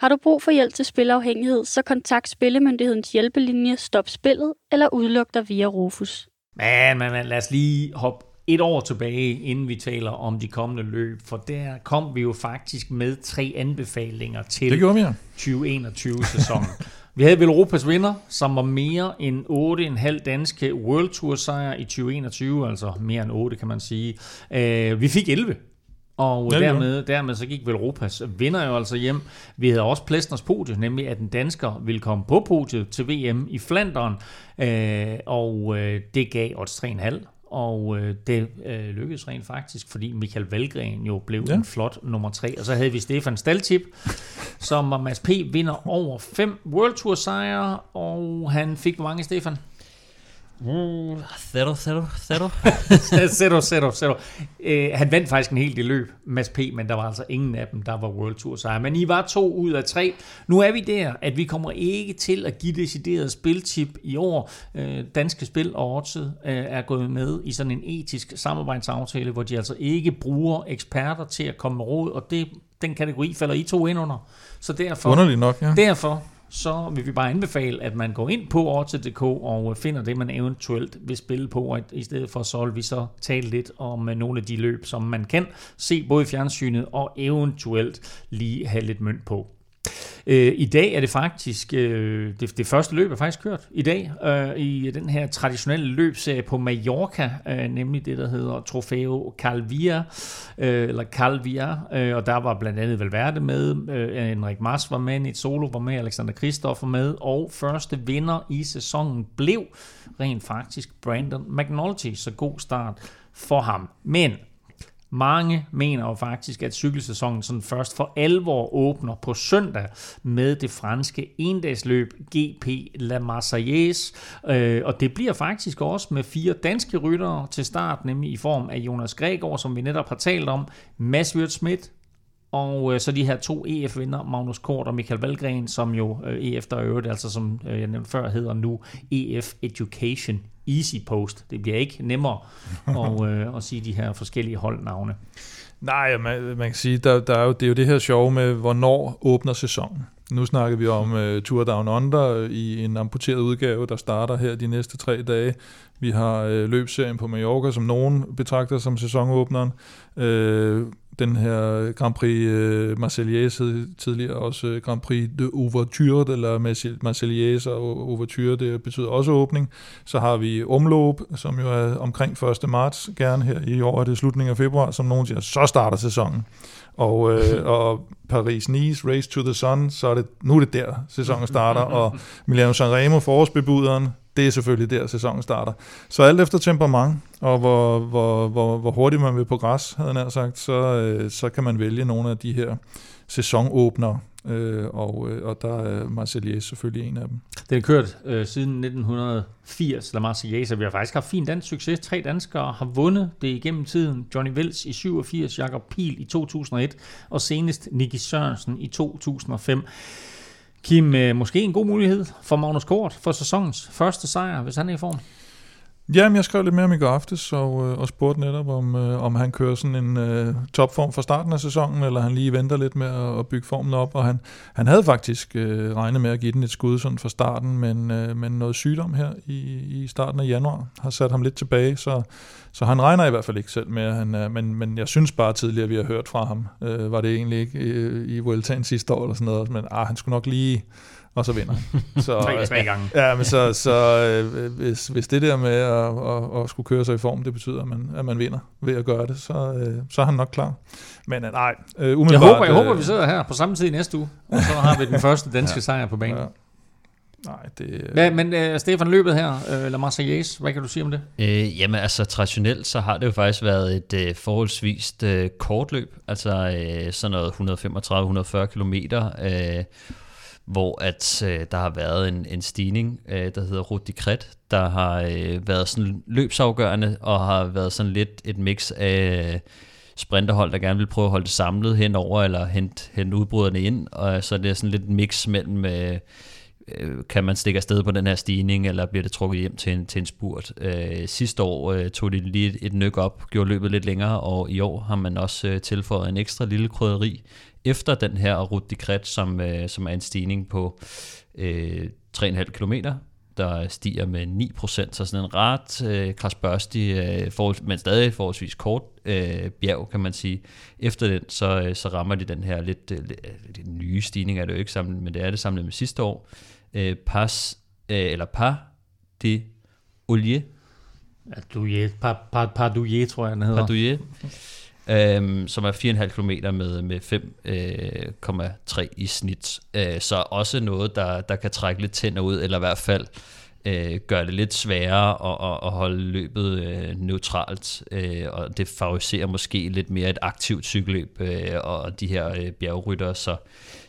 Har du brug for hjælp til spilafhængighed, så kontakt Spillemyndighedens hjælpelinje Stop Spillet eller udluk dig via Rufus. Men, men, men lad os lige hoppe et år tilbage, inden vi taler om de kommende løb, for der kom vi jo faktisk med tre anbefalinger til det gjorde vi, ja. 2021-sæsonen. Vi havde vel Europas vinder, som var mere end 8,5 danske World Tour sejre i 2021, altså mere end 8 kan man sige. Øh, vi fik 11 og Ja, dermed, dermed så gik Velropas vinder jo altså hjem. Vi havde også Plæstners podie, nemlig at en dansker ville komme på podiet til VM i Flandern, øh, og øh, det gav odds 3,5. Og øh, det øh, lykkedes rent faktisk, fordi Michael Valgren jo blev ja. Ja. en flot nummer 3. Og så havde vi Stefan Staltip, som var Mads P. vinder over fem World Tour sejre, og han fik hvor mange, Stefan? Zero, zero, zero. Sætter, sætter, sætter. Øh, han vandt faktisk en hel del løb, Mads P., men der var altså ingen af dem, der var World Tour sejre. Men I var to ud af tre. Nu er vi der, at vi kommer ikke til at give decideret spiltip i år. Øh, Danske Spil og Odset øh, er gået med i sådan en etisk samarbejdsaftale, hvor de altså ikke bruger eksperter til at komme med råd, og det, den kategori falder I to ind under. Så derfor... Underligt nok, ja. Derfor så vil vi bare anbefale, at man går ind på Odds.dk og øh, finder det, man eventuelt vil spille på, og i stedet for så vil vi så tale lidt om øh, nogle af de løb, som man kan se både i fjernsynet og eventuelt lige have lidt mønt på. Øh, I dag er det faktisk, øh, det, det første løb er faktisk kørt i dag, øh, i den her traditionelle løbserie på Mallorca, øh, nemlig det, der hedder Trofeo Calvia, øh, eller Calvia, øh, og der var blandt andet Valverde med, øh, Henrik Mars var med, et Solo var med, Alexander Kristoff var med, og første vinder i sæsonen blev rent faktisk Brandon McNulty, så god start for ham. Men mange mener jo faktisk, at cykelsæsonen sådan først for alvor åbner på søndag med det franske endagsløb GP La Marseillaise. Øh, og det bliver faktisk også med fire danske ryttere til start, nemlig i form af Jonas Gregor, som vi netop har talt om, Mads Wirt Schmidt, og øh, så de her to EF-vinder, Magnus Kort og Michael Valgren, som jo øh, EF der øvrigt, altså som øh, jeg nævnte før, hedder nu EF Education Easy Post. Det bliver ikke nemmere *laughs* at, øh, at sige de her forskellige holdnavne. Nej, man, man kan sige, der, der er jo, det er jo det her sjove med, hvornår åbner sæsonen. Nu snakker vi om uh, Tour Down Under i en amputeret udgave, der starter her de næste tre dage. Vi har uh, løbserien på Mallorca, som nogen betragter som sæsonåbneren. Uh, den her Grand Prix uh, Marseillaise tidligere også øh, Grand Prix de Ouverture, eller Marseillaise og Ouverture, det betyder også åbning. Så har vi Omloop, som jo er omkring 1. marts, gerne her i år er det slutningen af februar, som nogen siger, så starter sæsonen. Og, øh, og Paris-Nice, Race to the Sun, så er det, nu er det der, sæsonen starter, og Milano Sanremo, forårsbebuderen, det er selvfølgelig der, sæsonen starter. Så alt efter temperament, og hvor, hvor, hvor, hvor hurtigt man vil på græs, havde jeg sagt, så, øh, så kan man vælge nogle af de her sæsonåbnere, øh, og, øh, og der er Marseillaise selvfølgelig en af dem. Den er kørt øh, siden 1980, La Marseillaise, og vi har faktisk haft fin dansk succes. Tre danskere har vundet det igennem tiden. Johnny Vels i 87, Jakob Pil i 2001, og senest Nicky Sørensen i 2005. Kim, øh, måske en god mulighed for Magnus Kort for sæsonens første sejr, hvis han er i form. Jamen, jeg skrev lidt mere om i går aftes, og, øh, og spurgte netop, om, øh, om han kører sådan en øh, topform fra starten af sæsonen, eller han lige venter lidt med at, at bygge formen op. Og han, han havde faktisk øh, regnet med at give den et skud sådan fra starten, men, øh, men noget sygdom her i, i starten af januar har sat ham lidt tilbage, så, så han regner i hvert fald ikke selv med, at han er, men, men jeg synes bare tidligere, vi har hørt fra ham, øh, var det egentlig ikke øh, i Vueltaen sidste år eller sådan noget, men ah, han skulle nok lige og så vinder. *laughs* Så, Tre, tre gange. Ja, men så, så øh, hvis, hvis det der med at, at, at skulle køre sig i form, det betyder, at man, at man vinder ved at gøre det, så, øh, så er han nok klar. Men øh, nej, øh, Jeg umiddelbart... håber, jeg håber, øh, vi sidder her på samme tid næste uge, og så har vi den *laughs* første danske sejr på banen. Ja. Nej, det... Øh, Ja, men uh, Stefan, løbet her, uh, La Marseillaise, hvad kan du sige om det? Øh, jamen altså traditionelt så har det jo faktisk været et øh, forholdsvist øh, kort løb, altså øh, sådan noget 135-140 kilometer, øh, hvor at øh, der har været en, en stigning, øh, der hedder Route de Cret, der har øh, været sådan løbsafgørende og har været sådan lidt et mix af øh, sprinterhold, der gerne vil prøve at holde det samlet henover eller hente, hente udbryderne ind, og så er det sådan lidt et mix mellem øh, øh, Øh, kan man stikke afsted på den her stigning, eller bliver det trukket hjem til en, til en spurt. Øh, sidste år øh, tog de lige et, et nyk op, gjorde løbet lidt længere, og i år har man også øh, tilføjet en ekstra lille krydderi efter den her Route de Crête, som, øh, som er en stigning på øh, 3,5 km, der stiger med 9%, så sådan en ret øh, krasbørstig, øh, forhold, men stadig forholdsvis kort øh, bjerg, kan man sige. Efter den, så, øh, så rammer de den her lidt, øh, lidt, øh, nye stigning, er det jo ikke sammen, men det er det samlet med sidste år, øh, Pas, øh, eller Pas de Olier, Pardouillet, par, par, Pardouillet, tror jeg, den hedder. Pardouillet, øhm, som er 4,5 km med, med 5,3 øh, i snit. Øh, så også noget, der, der kan trække lidt tænder ud, eller i hvert fald øh, gøre det lidt sværere at, at, at holde løbet øh, neutralt, øh, og det favoriserer måske lidt mere et aktivt cykelløb øh, og de her øh, bjergrytter, så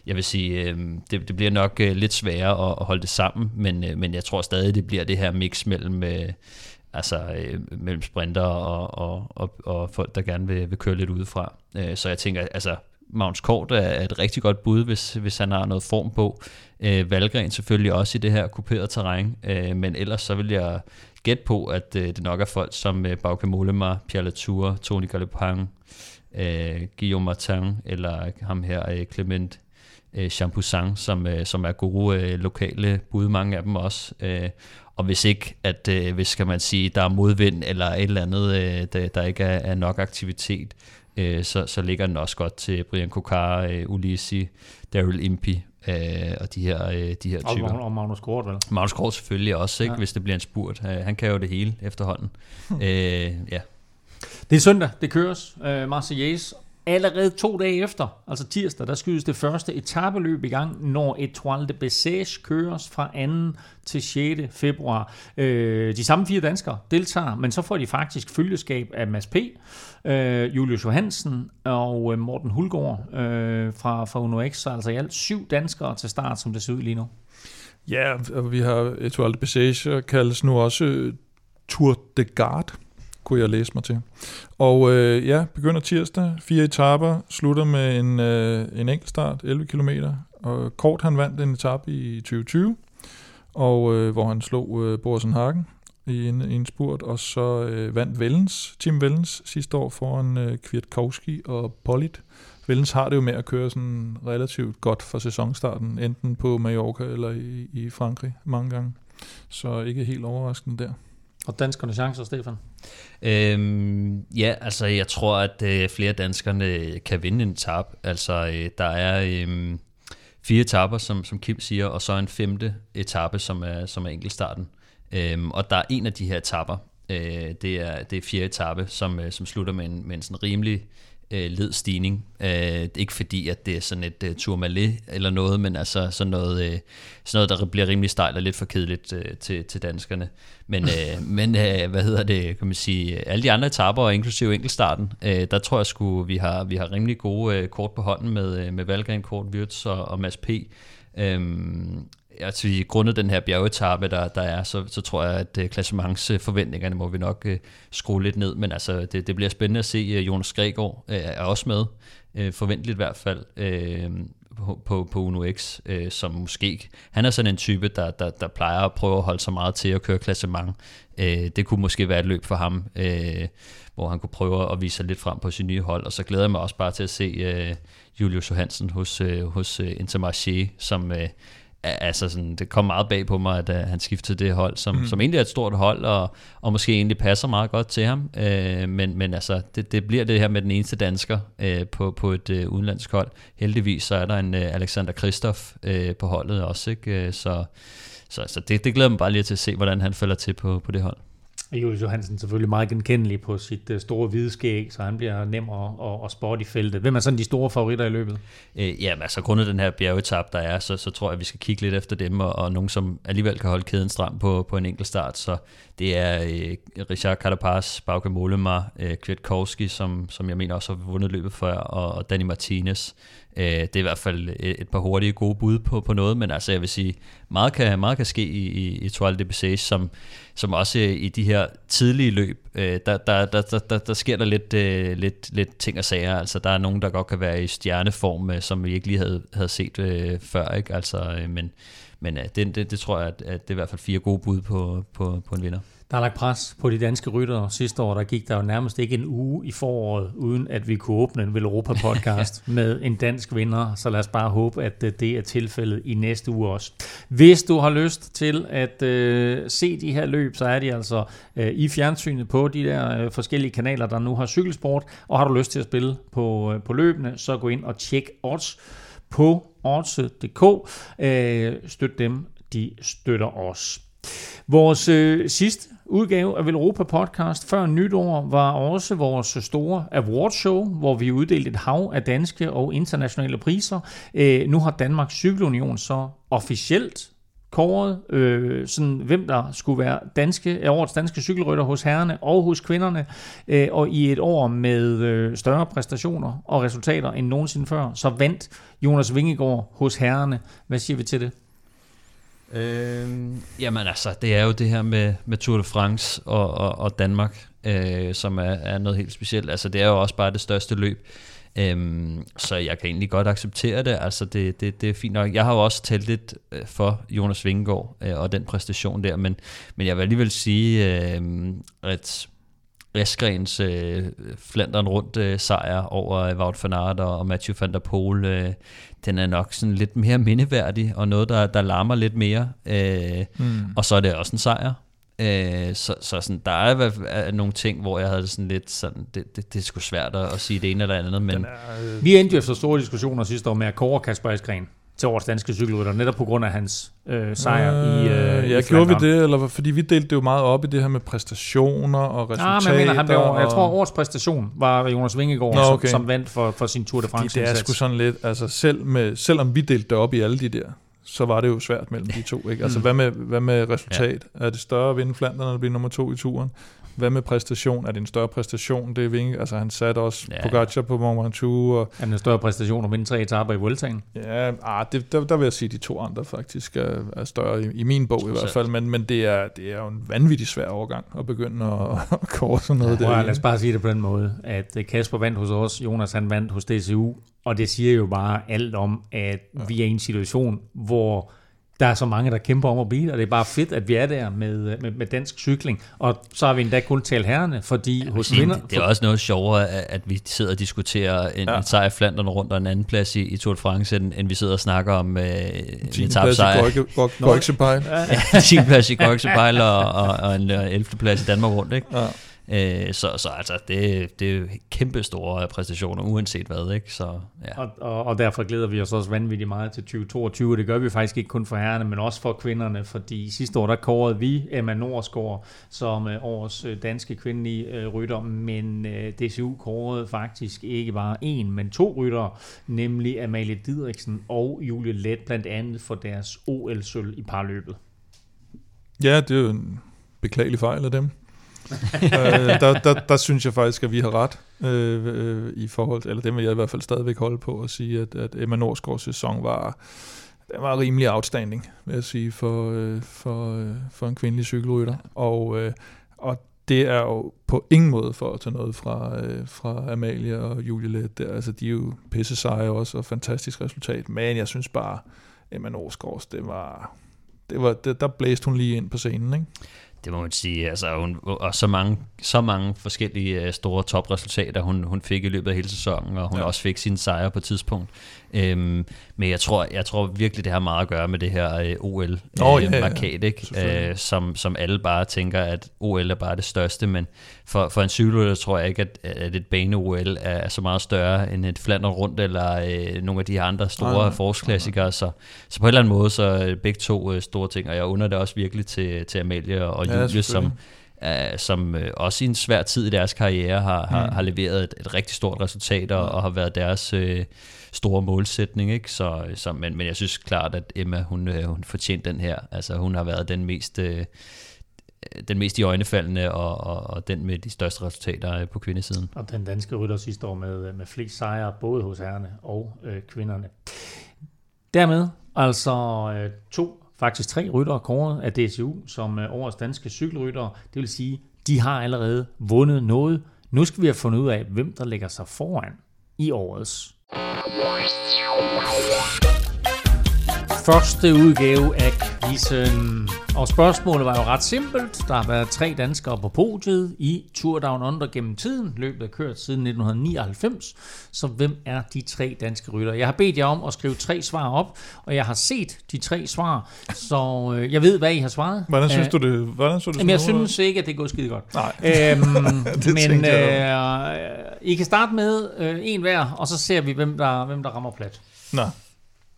jeg vil sige, øh, det, det bliver nok øh, lidt sværere at, at holde det sammen, men, øh, men jeg tror stadig, det bliver det her mix mellem... Øh, altså øh, mellem sprinter og, og, og, og folk, der gerne vil, vil køre lidt udefra. Øh, så jeg tænker, altså Magnus Kort er et rigtig godt bud, hvis, hvis han har noget form på. Øh, Valgren selvfølgelig også i det her kuperede terræn, øh, men ellers så vil jeg gætte på, at øh, det nok er folk som øh, Bauke Mollema, Pierre Latour, Tony Galopin, øh, Guillaume Martin, eller ham her øh, Clement øh, Champoussin, som, øh, som er gode øh, lokale bud, mange af dem også. Øh, og hvis ikke, at øh, hvis kan man sige, der er modvind eller et eller andet, øh, der, der ikke er, er nok aktivitet, øh, så, så ligger den også godt til Brian Kokar, øh, Ulisi, Daryl Impey øh, og de her, øh, de her typer. Og, og Magnus Kort, vel? Magnus Kort selvfølgelig også, ikke, ja. hvis det bliver en spurt. Øh, han kan jo det hele efterhånden. *laughs* øh, ja. Det er søndag, det køres. Øh, Marseillais Allerede to dage efter, altså tirsdag, der skydes det første etabeløb i gang, når Etoile de Bessage køres fra 2. til 6. februar. Øh, de samme fire danskere deltager, men så får de faktisk følgeskab af Mads P., øh, Julius Johansen og øh, Morten Hulgaard øh, fra, fra UNOX, så altså i alt syv danskere til start, som det ser ud lige nu. Ja, og vi har Etoile de Bessage, øh, kaldes nu også øh, Tour de Garde kunne jeg læse mig til. Og øh, ja, begynder tirsdag, fire etaper, slutter med en, øh, en enkelt start, 11 km. Og Kort han vandt en etape i 2020, og øh, hvor han slog øh, Borsen Hagen i en, i en spurt, og så øh, vandt Vellens, Tim Vellens sidste år foran øh, Kwiatkowski og Pollitt. Vellens har det jo med at køre sådan relativt godt for sæsonstarten, enten på Mallorca eller i, i Frankrig mange gange. Så ikke helt overraskende der. Og danskerne chancer, Stefan? Øhm, ja, altså jeg tror, at øh, flere danskerne øh, kan vinde en tab. Altså øh, der er øh, fire etapper, som, som Kim siger, og så en femte etape, som er, som er enkeltstarten. Øhm, og der er en af de her etapper, øh, det, er, det er fjerde etape, som, øh, som slutter med en, med en sådan rimelig øh, led stigning. Øh, ikke fordi, at det er sådan et uh, tourmalet eller noget, men altså sådan noget, øh, sådan noget, der bliver rimelig stejlt og lidt for kedeligt øh, til, til danskerne. Men, *laughs* øh, men øh, hvad hedder det, kan man sige, alle de andre etaper, inklusive enkeltstarten, øh, der tror jeg sgu, vi har, vi har rimelig gode øh, kort på hånden med, øh, med Valgren, Kort, Wirtz og, og Mads P. Øhm, jeg i grundet den her bjergetappe, der, der er, så, så tror jeg, at uh, klassementsforventningerne må vi nok øh, skrue lidt ned, men altså det, det bliver spændende at se, øh, Jonas Gregor øh, er også med, øh, forventeligt i hvert fald, Øh, på, på, på Uno X, øh, som måske, han er sådan en type, der, der, der plejer at prøve at holde sig meget til at køre klassement. Øh, det kunne måske være et løb for ham, øh, hvor han kunne prøve at vise sig lidt frem på sin nye hold, og så glæder jeg mig også bare til at se øh, Julius Johansen hos, øh, hos øh, Intermarché, som øh, altså sådan, det kom meget bag på mig, at uh, han skiftede det hold, som, mm. som egentlig er et stort hold, og, og måske egentlig passer meget godt til ham. Uh, men, men altså, det, det bliver det her med den eneste dansker uh, på, på et uh, udenlandsk hold. Heldigvis så er der en uh, Alexander Kristoff uh, på holdet også, ikke? Uh, så så, så det, det glæder mig bare lige til at se, hvordan han falder til på, på det hold. Julius Johansen selvfølgelig meget genkendelig på sit øh, store hvide skæg, så han bliver nem at, at, at spotte i feltet. Hvem er sådan de store favoritter i løbet? Øh, ja, altså grundet den her bjergetap, der er, så, så tror jeg, at vi skal kigge lidt efter dem, og, og nogen, som alligevel kan holde kæden stram på, på en enkelt start. Så det er øh, Richard Carapaz, Bauke Mollema, øh, Kwiatkowski, som, som jeg mener også har vundet løbet før, og, og Danny Martinez. Øh, det er i hvert fald et, et par hurtige gode bud på, på noget, men altså jeg vil sige, meget kan, meget kan ske i, i, i Toile de Bessage, som, som også øh, i de her tidlige løb, øh, der, der, der, der, der, der sker der lidt, øh, lidt, lidt ting og sager. Altså der er nogen, der godt kan være i stjerneform, øh, som vi ikke lige havde, havde set øh, før, ikke? Altså, øh, men, men øh, det, det, det tror jeg, at, at det er i hvert fald fire gode bud på, på, på en vinder. Der er lagt pres på de danske ryttere. Sidste år, der gik der jo nærmest ikke en uge i foråret, uden at vi kunne åbne en Europa podcast *laughs* med en dansk vinder. Så lad os bare håbe, at øh, det er tilfældet i næste uge også. Hvis du har lyst til at øh, se de her løb, så er de altså øh, i fjernsynet på de der øh, forskellige kanaler, der nu har cykelsport. Og har du lyst til at spille på, øh, på løbene, så gå ind og tjek odds på odds.dk. Øh, støt dem de støtter os. Vores øh, sidste udgave af Velropa Podcast før nytår var også vores store awardshow, hvor vi uddelte et hav af danske og internationale priser. Øh, nu har Danmarks Cykelunion så officielt kåret, øh, sådan, hvem der skulle være danske, årets danske cykelrytter hos herrerne og hos kvinderne, øh, og i et år med øh, større præstationer og resultater end nogensinde før, så vandt Jonas Vingegaard hos herrerne. Hvad siger vi til det? Øh, jamen altså, det er jo det her med, med Tour de France og, og, og Danmark, øh, som er, er noget helt specielt. Altså, det er jo også bare det største løb. Øhm, så jeg kan egentlig godt acceptere det. Altså det, det, det er fint nok. Jeg har jo også talt lidt øh, for Jonas Vingegaard øh, og den præstation der, men, men jeg vil alligevel sige, øh, at Esgrens øh, Flandern rundt øh, sejr over øh, Wout van Aert og, og Mathieu van der Poel, øh, den er nok sådan lidt mere mindeværdig, og noget, der, der larmer lidt mere. Øh, mm. Og så er det også en sejr. Øh, så, så sådan, der er, er nogle ting, hvor jeg havde det sådan lidt sådan, det, det, det er sgu svært at sige det ene eller andet, men... Er, øh... Vi endte jo efter store diskussioner sidste år med at kåre Kasper Eskren til årets danske cykelrytter, netop på grund af hans øh, sejr øh, i øh, Ja, i gjorde vi det, eller fordi vi delte det jo meget op i det her med præstationer og resultater. Ja, men jeg, mener, han blev, og... jeg tror, årets præstation var Jonas Vingegaard, Nå, okay. som, som vandt for, for sin Tour de France. Det er sgu sådan lidt, altså selv med, selvom vi delte det op i alle de der så var det jo svært mellem de to. Ikke? Altså, mm. hvad, med, hvad med resultat? Ja. Er det større at vinde Flandern, at blive nummer to i turen? Hvad med præstation? Er det en større præstation? Det er Vinge. Altså, han satte også ja. Pogacar på Mont Ventoux. Og, er det en større præstation at vinde tre etaper i Vueltaen? Ja, ah, det, der, der, vil jeg sige, at de to andre faktisk er, er større i, i min bog i hvert fald. Men, men det, er, det er jo en vanvittig svær overgang at begynde at, *laughs* at kåre sådan noget. Ja, der. Lad os bare sige det på den måde, at Kasper vandt hos os, Jonas han vandt hos DCU, og det siger jo bare alt om, at ja. vi er i en situation, hvor der er så mange, der kæmper om at blive, og det er bare fedt, at vi er der med, med, med dansk cykling. Og så har vi endda kun talt herrene, fordi ja, hos vinder... Det er også noget sjovere, at vi sidder og diskuterer en, ja. en sejr Flandern rundt og en anden plads i, i Tour de France, end, end vi sidder og snakker om øh, en tabsejr. 10. plads i Gorksepejl. Ja, 10. plads i Gorksepejl og, og, og en 11. plads i Danmark rundt, ikke? Ja. Øh, så, så altså, det, det er kæmpe store præstationer, uanset hvad. Ikke? Så, ja. og, og, og derfor glæder vi os også vanvittigt meget til 2022. Det gør vi faktisk ikke kun for herrerne, men også for kvinderne, fordi sidste år der kårede vi Emma Norsgaard som øh, årets øh, danske kvindelige øh, rytter, men øh, DCU kårede faktisk ikke bare en, men to rytter, nemlig Amalie Didriksen og Julie Let, blandt andet for deres OL-sølv i parløbet. Ja, det er jo en beklagelig fejl af dem øh, der, der, der synes jeg faktisk, at vi har ret øh, øh, i forhold til, eller det vil jeg i hvert fald stadigvæk holde på at sige, at, at Emma Norsgaards sæson var, den var rimelig outstanding, vil jeg sige, for, øh, for, øh, for en kvindelig cykelrytter. Og, øh, og det er jo på ingen måde for at tage noget fra, øh, fra Amalie og Julie Let. Der. Altså, de er jo pisse seje også, og fantastisk resultat. Men jeg synes bare, Emma Norsgaards, det var, det var, det, der blæste hun lige ind på scenen, ikke? Det må man sige, altså hun, og så mange, så mange forskellige uh, store topresultater, hun, hun fik i løbet af hele sæsonen, og hun ja. også fik sin sejre på et tidspunkt. Øhm, men jeg tror, jeg tror virkelig, det har meget at gøre med det her uh, OL oh, øh, ja, ikke? Uh, som, som alle bare tænker, at OL er bare det største, men for, for en cykelrytter tror jeg ikke, at, at et bane-OL er så meget større end et flander rundt, eller uh, nogle af de andre store ah, forårsklassikere, så, så på en eller anden måde, så begge to uh, store ting, og jeg under det også virkelig til, til Amalie og Julie, ja, som uh, som uh, også i en svær tid i deres karriere har, mm. har, har leveret et, et rigtig stort resultat og, og har været deres uh, store målsætning. Ikke? Så, så, men, men jeg synes klart, at Emma hun, uh, hun fortjente den her. Altså hun har været den mest... Uh, den mest i øjnefaldende og, og, og den med de største resultater på kvindesiden. Og den danske rytter sidste år med, med flest sejre, både hos herrene og øh, kvinderne. Dermed altså øh, to faktisk tre ryttere kåret af DCU som øh, årets danske cykelryttere. Det vil sige, de har allerede vundet noget. Nu skal vi have fundet ud af, hvem der lægger sig foran i årets. Første udgave af quizzen. Og spørgsmålet var jo ret simpelt. Der har været tre danskere på podiet i Tour Down Under gennem tiden. Løbet er kørt siden 1999. Så hvem er de tre danske rytter? Jeg har bedt jer om at skrive tre svar op, og jeg har set de tre svar, så øh, jeg ved, hvad I har svaret. Hvordan synes du det? Hvordan synes du Jamen, jeg synes ikke, at det gået skide godt. Nej. Øhm, *laughs* men øh, I kan starte med øh, en hver, og så ser vi, hvem der, hvem der rammer plat. Nå.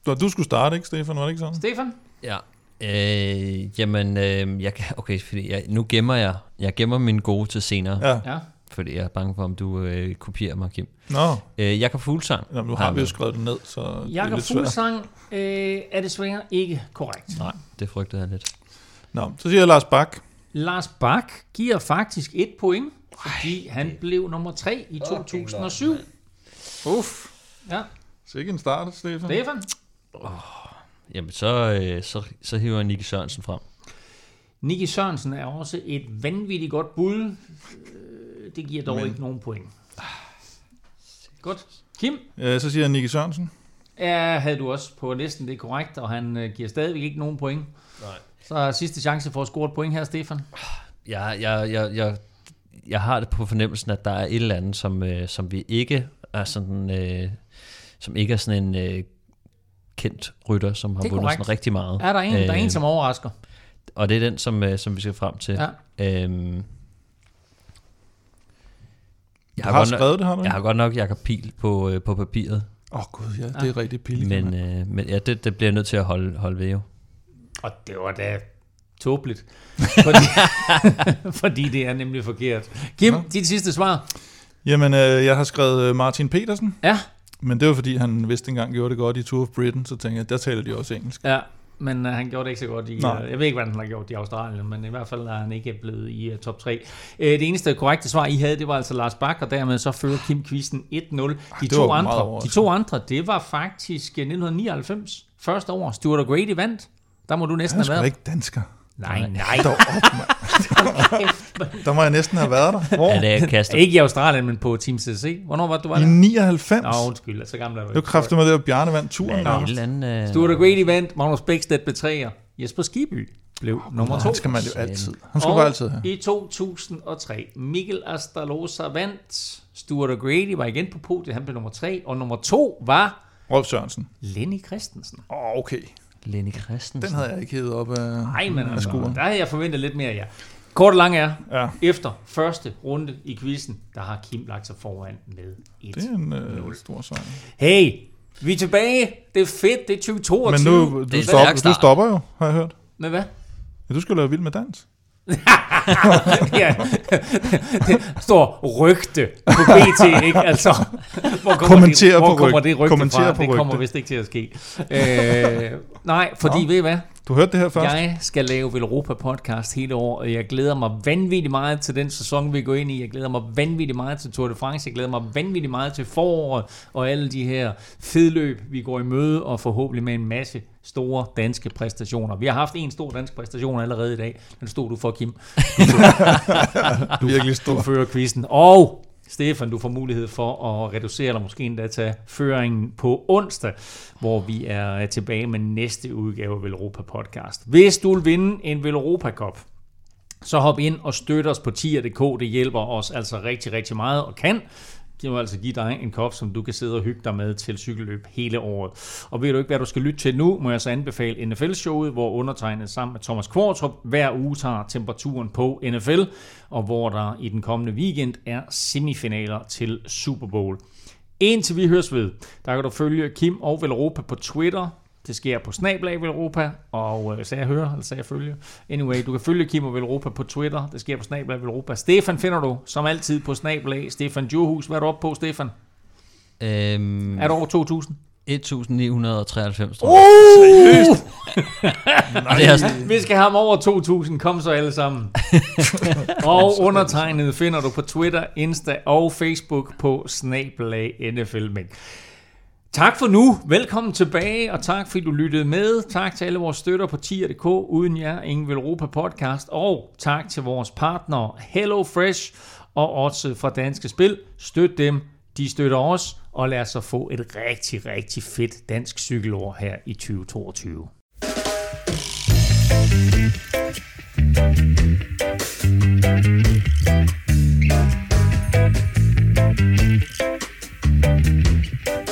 Du skulle starte, ikke, Stefan? Var det ikke sådan? Stefan? Ja. Øh, jamen, øh, jeg okay, fordi jeg, nu gemmer jeg, jeg gemmer min gode til senere, ja. Ja. Fordi jeg er bange for, om du øh, kopierer mig, Kim. Nå, Øh, Jakob Fuglsang. Jamen, nu har har vi jo skrevet det ned, så det er Jakob lidt svært. Fuglsang øh, er desværre ikke korrekt. Nej, det frygtede jeg lidt. Nå, så siger jeg Lars Bak. Lars Bak giver faktisk et point, fordi han blev nummer 3 i 2007. Uff. Ja, Så ikke en start, Stefan. Stefan? Jamen, så, øh, så, så hiver jeg Nicky Sørensen frem. Nicky Sørensen er også et vanvittigt godt bud. Øh, Det giver dog Men- ikke nogen point. Godt. Kim? Øh, så siger jeg Nicky Sørensen. Ja, havde du også på næsten det er korrekt, og han øh, giver stadigvæk ikke nogen point. Nej. Så er sidste chance for at score et point her, Stefan. Jeg, jeg, jeg, jeg, jeg har det på fornemmelsen, at der er et eller andet, som, øh, som vi ikke er sådan, øh, som ikke er sådan en øh, kendt rytter, som har Det vundet sådan rigtig meget. Er der en, der er en, Øh, som overrasker? Og det er den, som, øh, som vi skal frem til. Ja. Øhm, jeg, Du har har nok, skrevet det, har du jeg har godt nok Jakob Pil på, øh, på papiret, Åh oh, gud, ja, det er rigtig billigt. men, øh, men ja, det, det bliver jeg nødt til at holde, holde ved jo. Og det var da tåbeligt. *laughs* Fordi, fordi det er nemlig forkert. Kim, Nå. dit sidste svar. Jamen, øh, jeg har skrevet øh, Martin Petersen, Ja, men det var fordi, han vist engang gjorde det godt i Tour of Britain, så tænkte jeg, der taler de også engelsk. ja. Men uh, han gjorde det ikke så godt i... Uh, Nej. jeg ved ikke, hvad han har gjort i Australien, men i hvert fald er han ikke blevet i uh, top 3. Uh, det eneste korrekte svar, I havde, det var altså Lars Bak, og dermed så fører Kim quizzen 1-0. De, det var to andre, de to andre, det var faktisk uh, 1999. Første år. Stuart O'Grady vandt. Der må du næsten er have været. da ikke dansker. Nej, nej. Dog op, mand. *laughs* *laughs* *laughs* Der må jeg næsten have været der. Hvor? Er det kastet? Ikke i Australien, men på Team CC. Hvornår var du var I der? 99? Nå, undskyld, så gammel er du Det var kraftigt med det, at Bjarne vandt turen. Ja, Ja, et eller andet, øh, Stuart O'Grady vandt, Magnus Bækstedt blev træer. Jesper Skiby blev nummer to. Han skal man jo altid. Han skal og altid have. i 2003, Mikkel Astalosa vandt. Stuart O'Grady var igen på podiet, han blev nummer tre. Og nummer to var Rolf Sørensen. Lenny Christensen. Åh, oh, okay. Lenny Christensen. Den havde jeg ikke hævet op af, Nej, men af altså, skuren. der havde jeg forventet lidt mere, ja. Kort og lang er, Ja, efter første runde i quizzen, der har Kim lagt sig foran med et. det er en øh, stor sejr. Hey, vi er tilbage. Det er fedt, det er 2022. Men nu, Det du, er stop, stærk du stopper jo, har jeg hørt. Med hvad? Ja, du skal lave vild med dans. *laughs* ja, det står rygte på BT, ikke? Altså, hvor kommer Kommentere det, hvor på kommer rygte. det rygte Kommentere fra? på det kommer rygte. vist ikke til at ske. Øh, nej, fordi Nå. ved I hvad? Du hørte det her først? Jeg skal lave Velropa podcast hele år, og jeg glæder mig vanvittigt meget til den sæson, vi går ind i. Jeg glæder mig vanvittigt meget til Tour de France. Jeg glæder mig vanvittigt meget til foråret og alle de her fedløb, vi går i møde, og forhåbentlig med en masse store danske præstationer. Vi har haft en stor dansk præstation allerede i dag. Den stod du for, Kim. *laughs* Du er virkelig Du stor. fører quizzen. Og Stefan, du får mulighed for at reducere, eller måske endda tage føringen på onsdag, hvor vi er tilbage med næste udgave af Velropa Podcast. Hvis du vil vinde en Velropa Cup, så hop ind og støt os på tier.dk. Det hjælper os altså rigtig, rigtig meget og kan det vil altså give dig en kop, som du kan sidde og hygge dig med til cykelløb hele året. Og ved du ikke, hvad du skal lytte til nu, må jeg så anbefale NFL-showet, hvor undertegnet sammen med Thomas Kvartrup hver uge tager temperaturen på NFL, og hvor der i den kommende weekend er semifinaler til Super Bowl. Indtil vi høres ved, der kan du følge Kim og Velropa på Twitter. Det sker på Snablag Velropa, og øh, sagde jeg høre, eller sagde jeg følge? Anyway, du kan følge Kim og Velropa på Twitter. Det sker på Snablag Velropa. Stefan finder du, som altid, på Snablag. Stefan Djurhus, hvad er du oppe på, Stefan? Øhm, Er du over 2000? 1993, tror Uh! *laughs* jeg. Og det er sådan, Vi skal have ham over 2000. Kom så alle sammen. *laughs* og undertegnet finder du på Twitter, Insta og Facebook på Snablag NFL. Tak for nu. Velkommen tilbage, og tak fordi du lyttede med. Tak til alle vores støtter på tier.dk, uden jer ingen vil Europa podcast. Og tak til vores partnere Hello Fresh og Odds fra Danske Spil. Støt dem, de støtter os, og lad os så få et rigtig, rigtig fedt dansk cykelår her i 2022. Thank you.